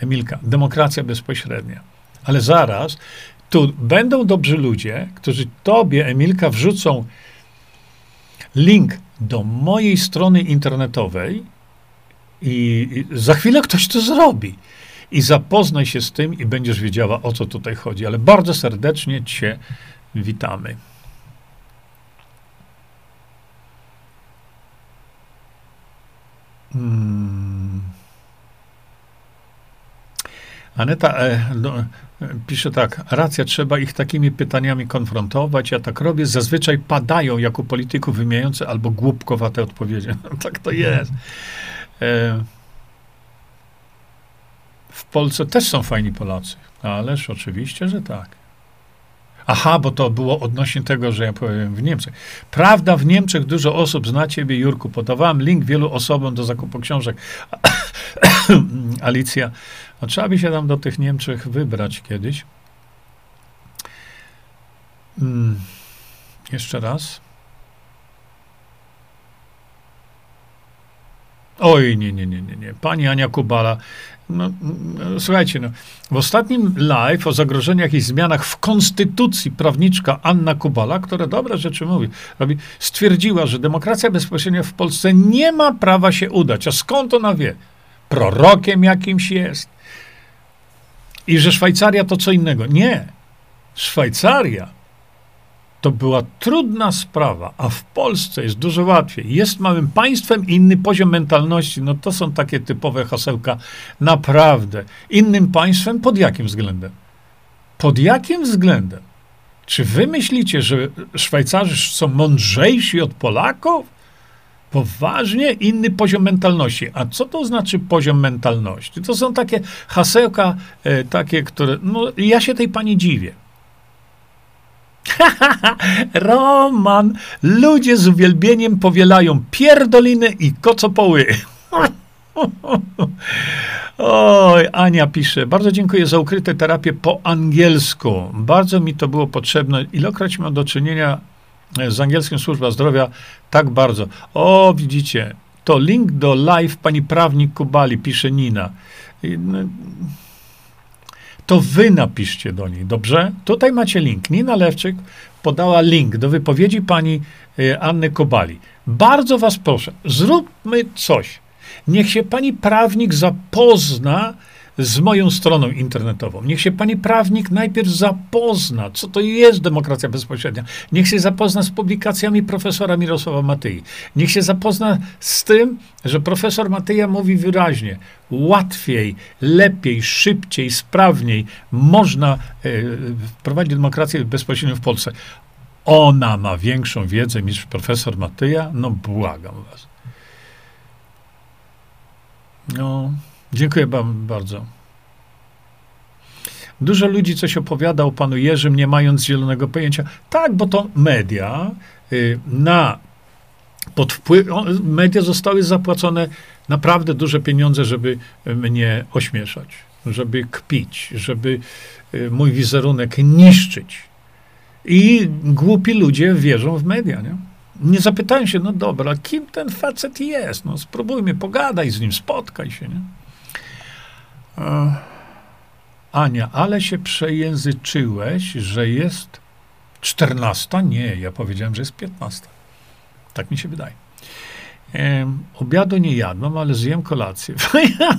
Emilka, demokracja bezpośrednia. Ale zaraz, tu będą dobrzy ludzie, którzy tobie, Emilka, wrzucą link do mojej strony internetowej i za chwilę ktoś to zrobi. i zapoznaj się z tym i będziesz wiedziała, o co tutaj chodzi. Ale bardzo serdecznie Cię witamy. Hmm. Aneta e, no, e, pisze tak, racja, trzeba ich takimi pytaniami konfrontować. Ja tak robię, zazwyczaj padają jako polityków wymijające albo głupkowate odpowiedzi. No, tak to jest. E, w Polsce też są fajni Polacy, ależ oczywiście, że tak. Aha, bo to było odnośnie tego, że ja powiem w Niemczech. Prawda, w Niemczech dużo osób zna ciebie, Jurku. Podawałem link wielu osobom do zakupu książek. Alicja, no, trzeba by się tam do tych Niemczech wybrać kiedyś. Hmm. Jeszcze raz. Oj, nie, nie, nie, nie, nie. Pani Ania Kubala, no, no, słuchajcie, no, w ostatnim live o zagrożeniach i zmianach w konstytucji prawniczka Anna Kubala, która dobre rzeczy mówi, robi, stwierdziła, że demokracja bezpośrednia w Polsce nie ma prawa się udać. A skąd ona wie? Prorokiem jakimś jest. I że Szwajcaria to co innego. Nie. Szwajcaria to była trudna sprawa, a w Polsce jest dużo łatwiej. Jest małym państwem, inny poziom mentalności. No to są takie typowe hasełka. Naprawdę. Innym państwem pod jakim względem? Pod jakim względem? Czy wy myślicie, że Szwajcarzy są mądrzejsi od Polaków? Poważnie inny poziom mentalności. A co to znaczy poziom mentalności? To są takie hasełka, e, takie, które. No, ja się tej pani dziwię. Roman, ludzie z uwielbieniem powielają pierdoliny i kocopoły. Oj, Ania pisze, bardzo dziękuję za ukryte terapię po angielsku. Bardzo mi to było potrzebne. Ilokroć mam do czynienia z angielskim służba zdrowia, tak bardzo. O, widzicie, to link do live pani prawnik Kubali, pisze Nina. No, to wy napiszcie do niej, dobrze? Tutaj macie link. Nina Lewczyk podała link do wypowiedzi pani y, Anny Kobali. Bardzo was proszę, zróbmy coś. Niech się pani prawnik zapozna z moją stroną internetową. Niech się pani prawnik najpierw zapozna, co to jest demokracja bezpośrednia. Niech się zapozna z publikacjami profesora Mirosława Matyi. Niech się zapozna z tym, że profesor Matyja mówi wyraźnie, łatwiej, lepiej, szybciej, sprawniej można y, wprowadzić demokrację bezpośrednią w Polsce. Ona ma większą wiedzę niż profesor Matyja? No błagam was. No, Dziękuję wam bardzo. Dużo ludzi coś opowiada o panu Jerzym, nie mając zielonego pojęcia. Tak, bo to media y, na pod wpływ, media zostały zapłacone naprawdę duże pieniądze, żeby mnie ośmieszać, żeby kpić, żeby y, mój wizerunek niszczyć. I głupi ludzie wierzą w media, nie? Nie zapytają się, no dobra, kim ten facet jest? No spróbujmy, pogadaj z nim, spotkaj się, nie? E, Ania, ale się przejęzyczyłeś, że jest czternasta? Nie, ja powiedziałem, że jest piętnasta. Tak mi się wydaje. E, obiadu nie jadłem, ale zjem kolację.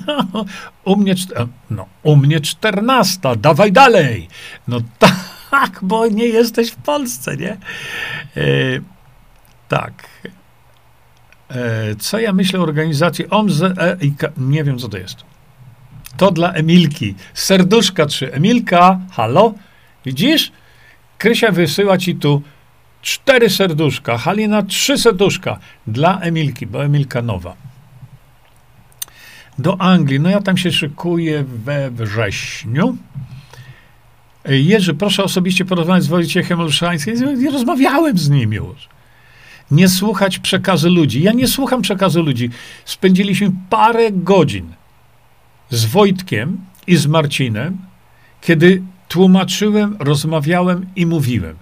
u mnie, no, u mnie czternasta, dawaj dalej. No tak, bo nie jesteś w Polsce, nie? E, tak. E, co ja myślę o organizacji OMZ? E, nie wiem, co to jest. To dla Emilki. Serduszka trzy. Emilka, halo? Widzisz? Krysia wysyła ci tu cztery serduszka. Halina trzy serduszka. Dla Emilki, bo Emilka nowa. Do Anglii. No ja tam się szykuję we wrześniu. Jerzy, proszę osobiście porozmawiać z Wojciechem Olszańskim. Nie rozmawiałem z nim już. Nie słuchać przekazu ludzi. Ja nie słucham przekazu ludzi. Spędziliśmy parę godzin z Wojtkiem i z Marcinem, kiedy tłumaczyłem, rozmawiałem i mówiłem.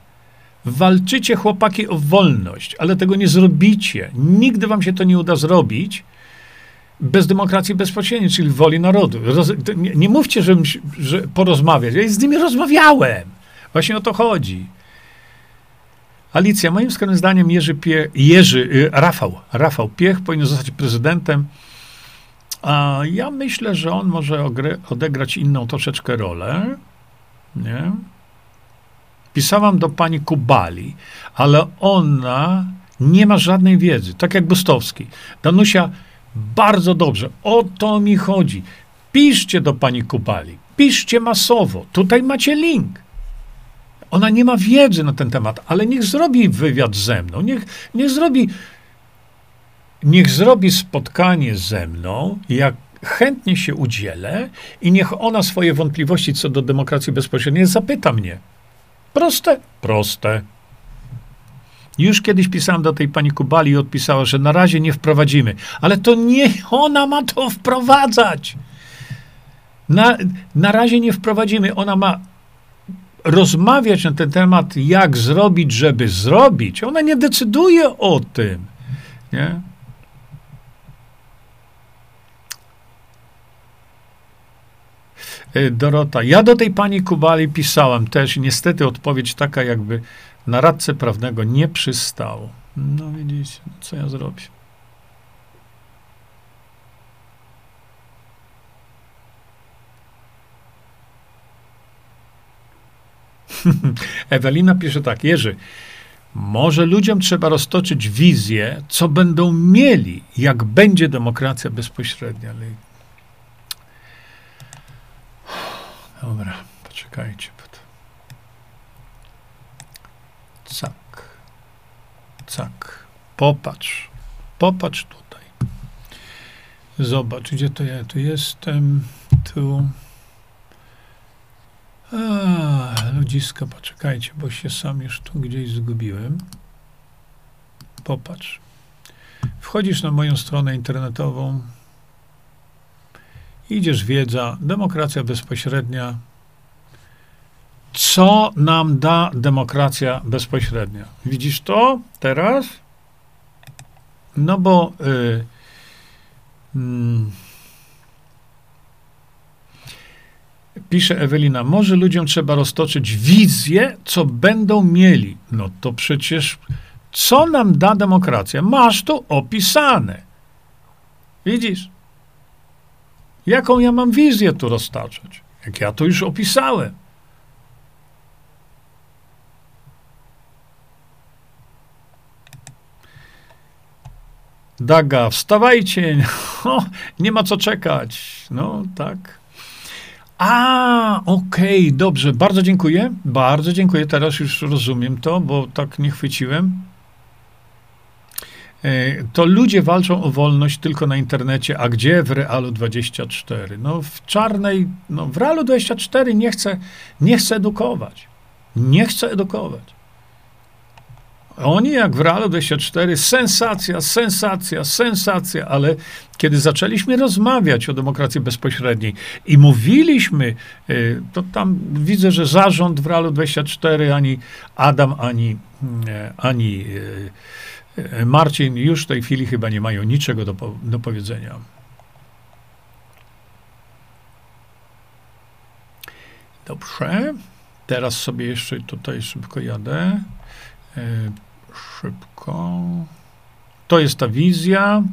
Walczycie, chłopaki, o wolność, ale tego nie zrobicie. Nigdy wam się to nie uda zrobić bez demokracji bezpośredniej, czyli woli narodu. Roz, nie, nie, mówcie, że, że porozmawiać. Ja z nimi rozmawiałem. Właśnie o to chodzi. Alicja, moim zdaniem Jerzy, Pie, Jerzy y, Rafał, Rafał Piech powinien zostać prezydentem A ja myślę, że on może odegrać inną troszeczkę rolę. Nie? Pisałam do pani Kubali, ale ona nie ma żadnej wiedzy, tak jak Bustowski. Danusia, bardzo dobrze, o to mi chodzi. Piszcie do pani Kubali, piszcie masowo. Tutaj macie link. Ona nie ma wiedzy na ten temat, ale niech zrobi wywiad ze mną, niech, niech zrobi niech zrobi spotkanie ze mną, jak chętnie się udzielę i niech ona swoje wątpliwości co do demokracji bezpośredniej zapyta mnie. Proste? Proste. Już kiedyś pisałem do tej pani Kubali i odpisała, że na razie nie wprowadzimy. Ale to nie ona ma to wprowadzać. Na, na razie nie wprowadzimy. Ona ma rozmawiać na ten temat, jak zrobić, żeby zrobić. Ona nie decyduje o tym. Nie? Dorota, ja do tej pani Kubali pisałem też niestety odpowiedź taka jakby na radcę prawnego nie przystało. No widzicie, co ja zrobię? Ewelina pisze tak, Jerzy, może ludziom trzeba roztoczyć wizję, co będą mieli, jak będzie demokracja bezpośrednia. Ale... Dobra, poczekajcie. Cak. Cak. Popatrz. Popatrz tutaj. Zobacz, gdzie to ja tu jestem. Tu. A, ludziska, poczekajcie, bo się sam już tu gdzieś zgubiłem. Popatrz. Wchodzisz na moją stronę internetową. Idziesz wiedza, demokracja bezpośrednia, co nam da demokracja bezpośrednia. Widzisz to teraz? No bo y, mm, pisze Ewelina, może ludziom trzeba roztoczyć wizję, co będą mieli. No to przecież co nam da demokracja? Masz to opisane. Widzisz? Jaką ja mam wizję tu roztaczać? Jak ja to już opisałem. Daga, wstawajcie, no, nie ma co czekać. No, tak. A, okej, okay, dobrze, bardzo dziękuję, bardzo dziękuję, teraz już rozumiem to, bo tak nie chwyciłem. E, to ludzie walczą o wolność tylko na internecie, a gdzie w Realu 24? No w czarnej, no w Realu 24 nie chce, nie chce edukować. Nie chce edukować. Oni jak w Realu 24, sensacja, sensacja, sensacja, ale kiedy zaczęliśmy rozmawiać o demokracji bezpośredniej i mówiliśmy, y, to tam widzę, że zarząd w Realu 24, ani Adam, ani, y, ani y, Marcin już w tej chwili chyba nie mają niczego do, do powiedzenia. Dobrze. Teraz sobie jeszcze tutaj szybko jadę szybko. To jest ta wizja.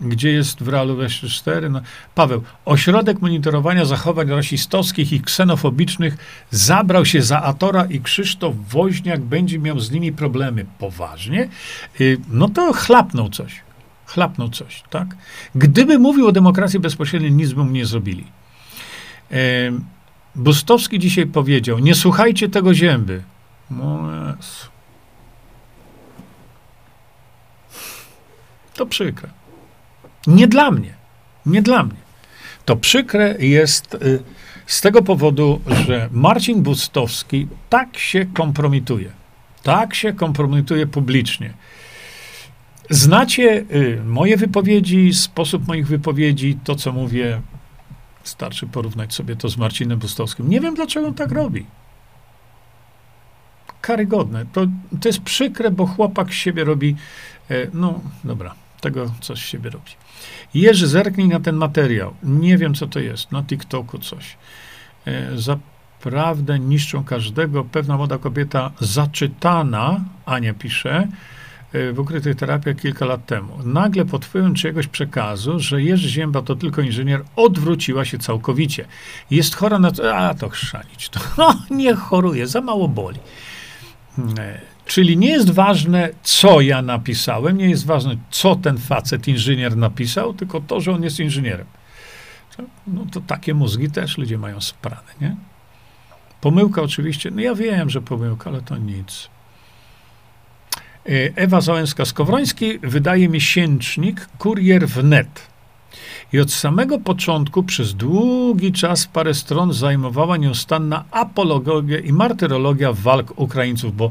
Gdzie jest w realu 24? No, Paweł, ośrodek monitorowania zachowań rasistowskich i ksenofobicznych zabrał się za Atora i Krzysztof Woźniak będzie miał z nimi problemy. Poważnie? Y, no to chlapnął coś. Chlapnął coś, tak? Gdyby mówił o demokracji bezpośredniej, nic by mu nie zrobili. Bustowski dzisiaj powiedział, nie słuchajcie tego zięby. No. To przykre. Nie dla mnie. Nie dla mnie. To przykre jest y, z tego powodu, że Marcin Bustowski tak się kompromituje. Tak się kompromituje publicznie. Znacie y, moje wypowiedzi, sposób moich wypowiedzi, to co mówię. Starczy porównać sobie to z Marcinem Bustowskim. Nie wiem, dlaczego on tak robi. Karygodne. To, to jest przykre, bo chłopak z siebie robi. Y, no, dobra tego coś siebie robi. Jerzy, zerknij na ten materiał. Nie wiem, co to jest. Na TikToku coś. E, zaprawdę niszczą każdego. Pewna młoda kobieta zaczytana, Ania pisze, w ukrytych terapiach kilka lat temu. Nagle pod wpływem czyjegoś przekazu, że Jerzy Zięba to tylko inżynier, odwróciła się całkowicie. Jest chora na... A, to chrzanić. To, no, nie choruje, za mało boli. E, czyli nie jest ważne, co ja napisałem, nie jest ważne, co ten facet, inżynier napisał, tylko to, że on jest inżynierem. No to takie mózgi też ludzie mają sprane, nie? Pomyłka oczywiście, no ja wiem, że pomyłka, ale to nic. E, Ewa Załęska-Skowroński wydaje miesięcznik Kurier Wnet. I od samego początku przez długi czas parę stron zajmowała nieustanna apologia i martyrologia walk Ukraińców, bo,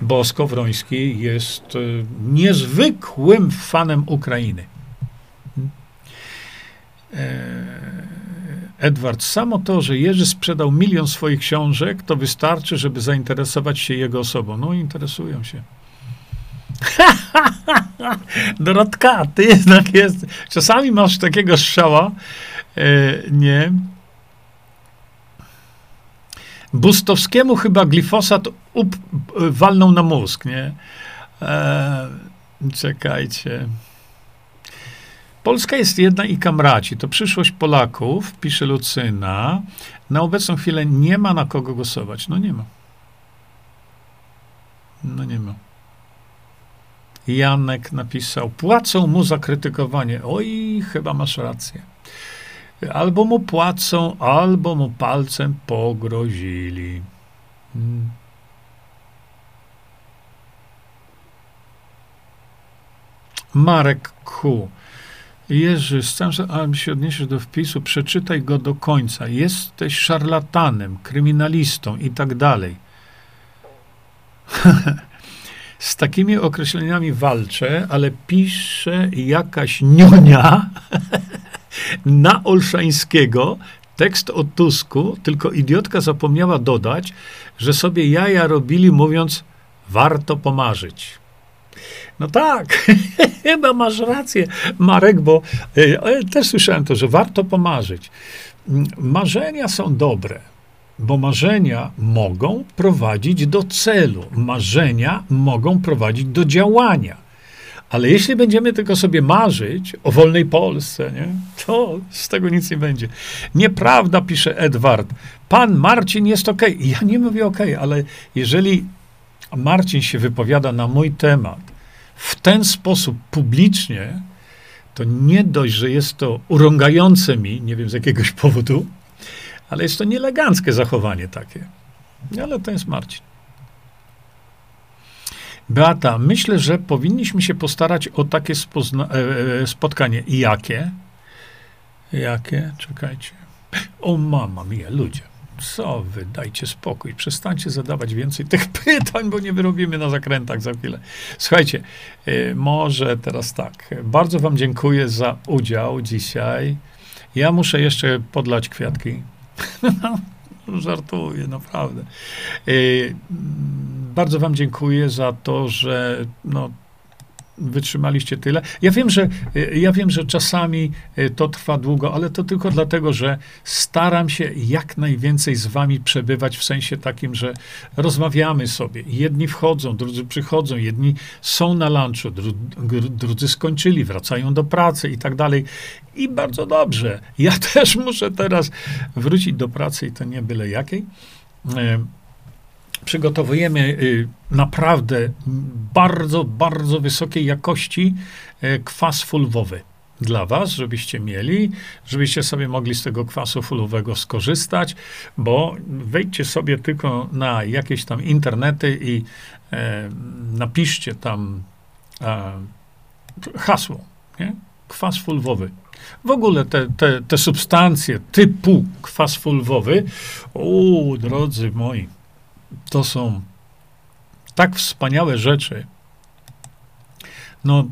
bo Skowroński jest y, niezwykłym fanem Ukrainy. E, Edward, samo to, że Jerzy sprzedał milion swoich książek, to wystarczy, żeby zainteresować się jego osobą. No, interesują się. Dorotka, ty jednak jest. Czasami masz takiego strzała. E, nie. Bustowskiemu chyba glifosat up, walnął na mózg, nie? E, czekajcie. Polska jest jedna i kamraci. To przyszłość Polaków, pisze Lucyna. Na obecną chwilę nie ma na kogo głosować. No nie ma. No nie ma. Janek napisał, płacą mu za krytykowanie. Oj, chyba masz rację. Albo mu płacą, albo mu palcem pogrozili. Hmm. Marek Ku. Jerzy, z całym się odniesiesz do wpisu, przeczytaj go do końca. Jesteś szarlatanem, kryminalistą i tak dalej. z takimi określeniami walczę, ale pisze jakaś nionia na Olszańskiego tekst o Tusku, tylko idiotka zapomniała dodać, że sobie jaja robili mówiąc warto pomarzyć. No tak, chyba masz rację, Marek, bo e, też słyszałem to, że warto pomarzyć. Marzenia są dobre, bo marzenia mogą prowadzić do celu, marzenia mogą prowadzić do działania. Ale jeśli będziemy tylko sobie marzyć o wolnej Polsce, nie, to z tego nic nie będzie. Nieprawda, pisze Edward. Pan Marcin jest ok. Ja nie mówię ok, ale jeżeli Marcin się wypowiada na mój temat w ten sposób publicznie, to nie dość, że jest to urągające mi, nie wiem z jakiegoś powodu, ale jest to nieeleganckie zachowanie takie. Ale to jest Marcin. Beata, myślę, że powinniśmy się postarać o takie e, e, spotkanie. Jakie? Jakie? Czekajcie. O mama mia, ludzie. Co wy, dajcie spokój. Przestańcie zadawać więcej tych pytań, bo nie wyrobimy na zakrętach za chwilę. Słuchajcie, e, może teraz tak. Bardzo wam dziękuję za udział dzisiaj. Ja muszę jeszcze podlać kwiatki. Żartuję, naprawdę. Y, bardzo Wam dziękuję za to, że no, wytrzymaliście tyle. Ja wiem, że, y, ja wiem, że czasami y, to trwa długo, ale to tylko dlatego, że staram się jak najwięcej z wami przebywać w sensie takim, że rozmawiamy sobie. Jedni wchodzą, drudzy przychodzą, jedni są na lunchu, drudzy skończyli, wracają do pracy i tak dalej. I bardzo dobrze. Ja też muszę teraz wrócić do pracy i to nie byle jakiej. Przygotowujemy y, naprawdę bardzo, bardzo wysokiej jakości e, kwas fulwowy dla was, żebyście mieli, żebyście sobie mogli z tego kwasu fulowego skorzystać, bo wejdźcie sobie tylko na jakieś tam internety i e, napiszcie tam e, hasło, nie? kwas fulwowy. W ogóle te, te, te substancje typu kwas fulwowy, o drodzy moi, to są tak wspaniałe rzeczy. No,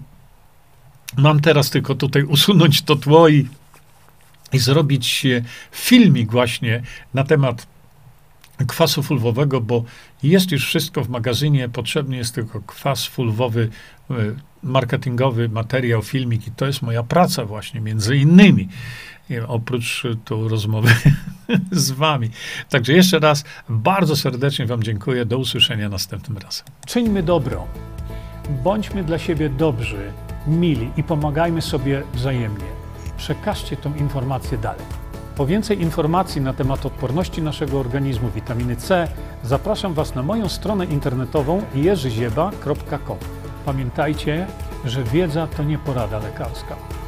mam teraz tylko tutaj usunąć to tło i, i zrobić filmik właśnie na temat kwasu fulwowego, bo jest już wszystko w magazynie, potrzebny jest tylko kwas fulwowy, e, marketingowy materiał, filmik i to jest moja praca właśnie, między innymi oprócz tu rozmowy z wami. Także jeszcze raz bardzo serdecznie wam dziękuję. Do usłyszenia następnym razem. Czyńmy dobro. Bądźmy dla siebie dobrzy, mili i pomagajmy sobie wzajemnie. Przekażcie tą informację dalej. Po więcej informacji na temat odporności naszego organizmu witaminy C zapraszam Was na moją stronę internetową jerzyzieba.com. Pamiętajcie, że wiedza to nie porada lekarska.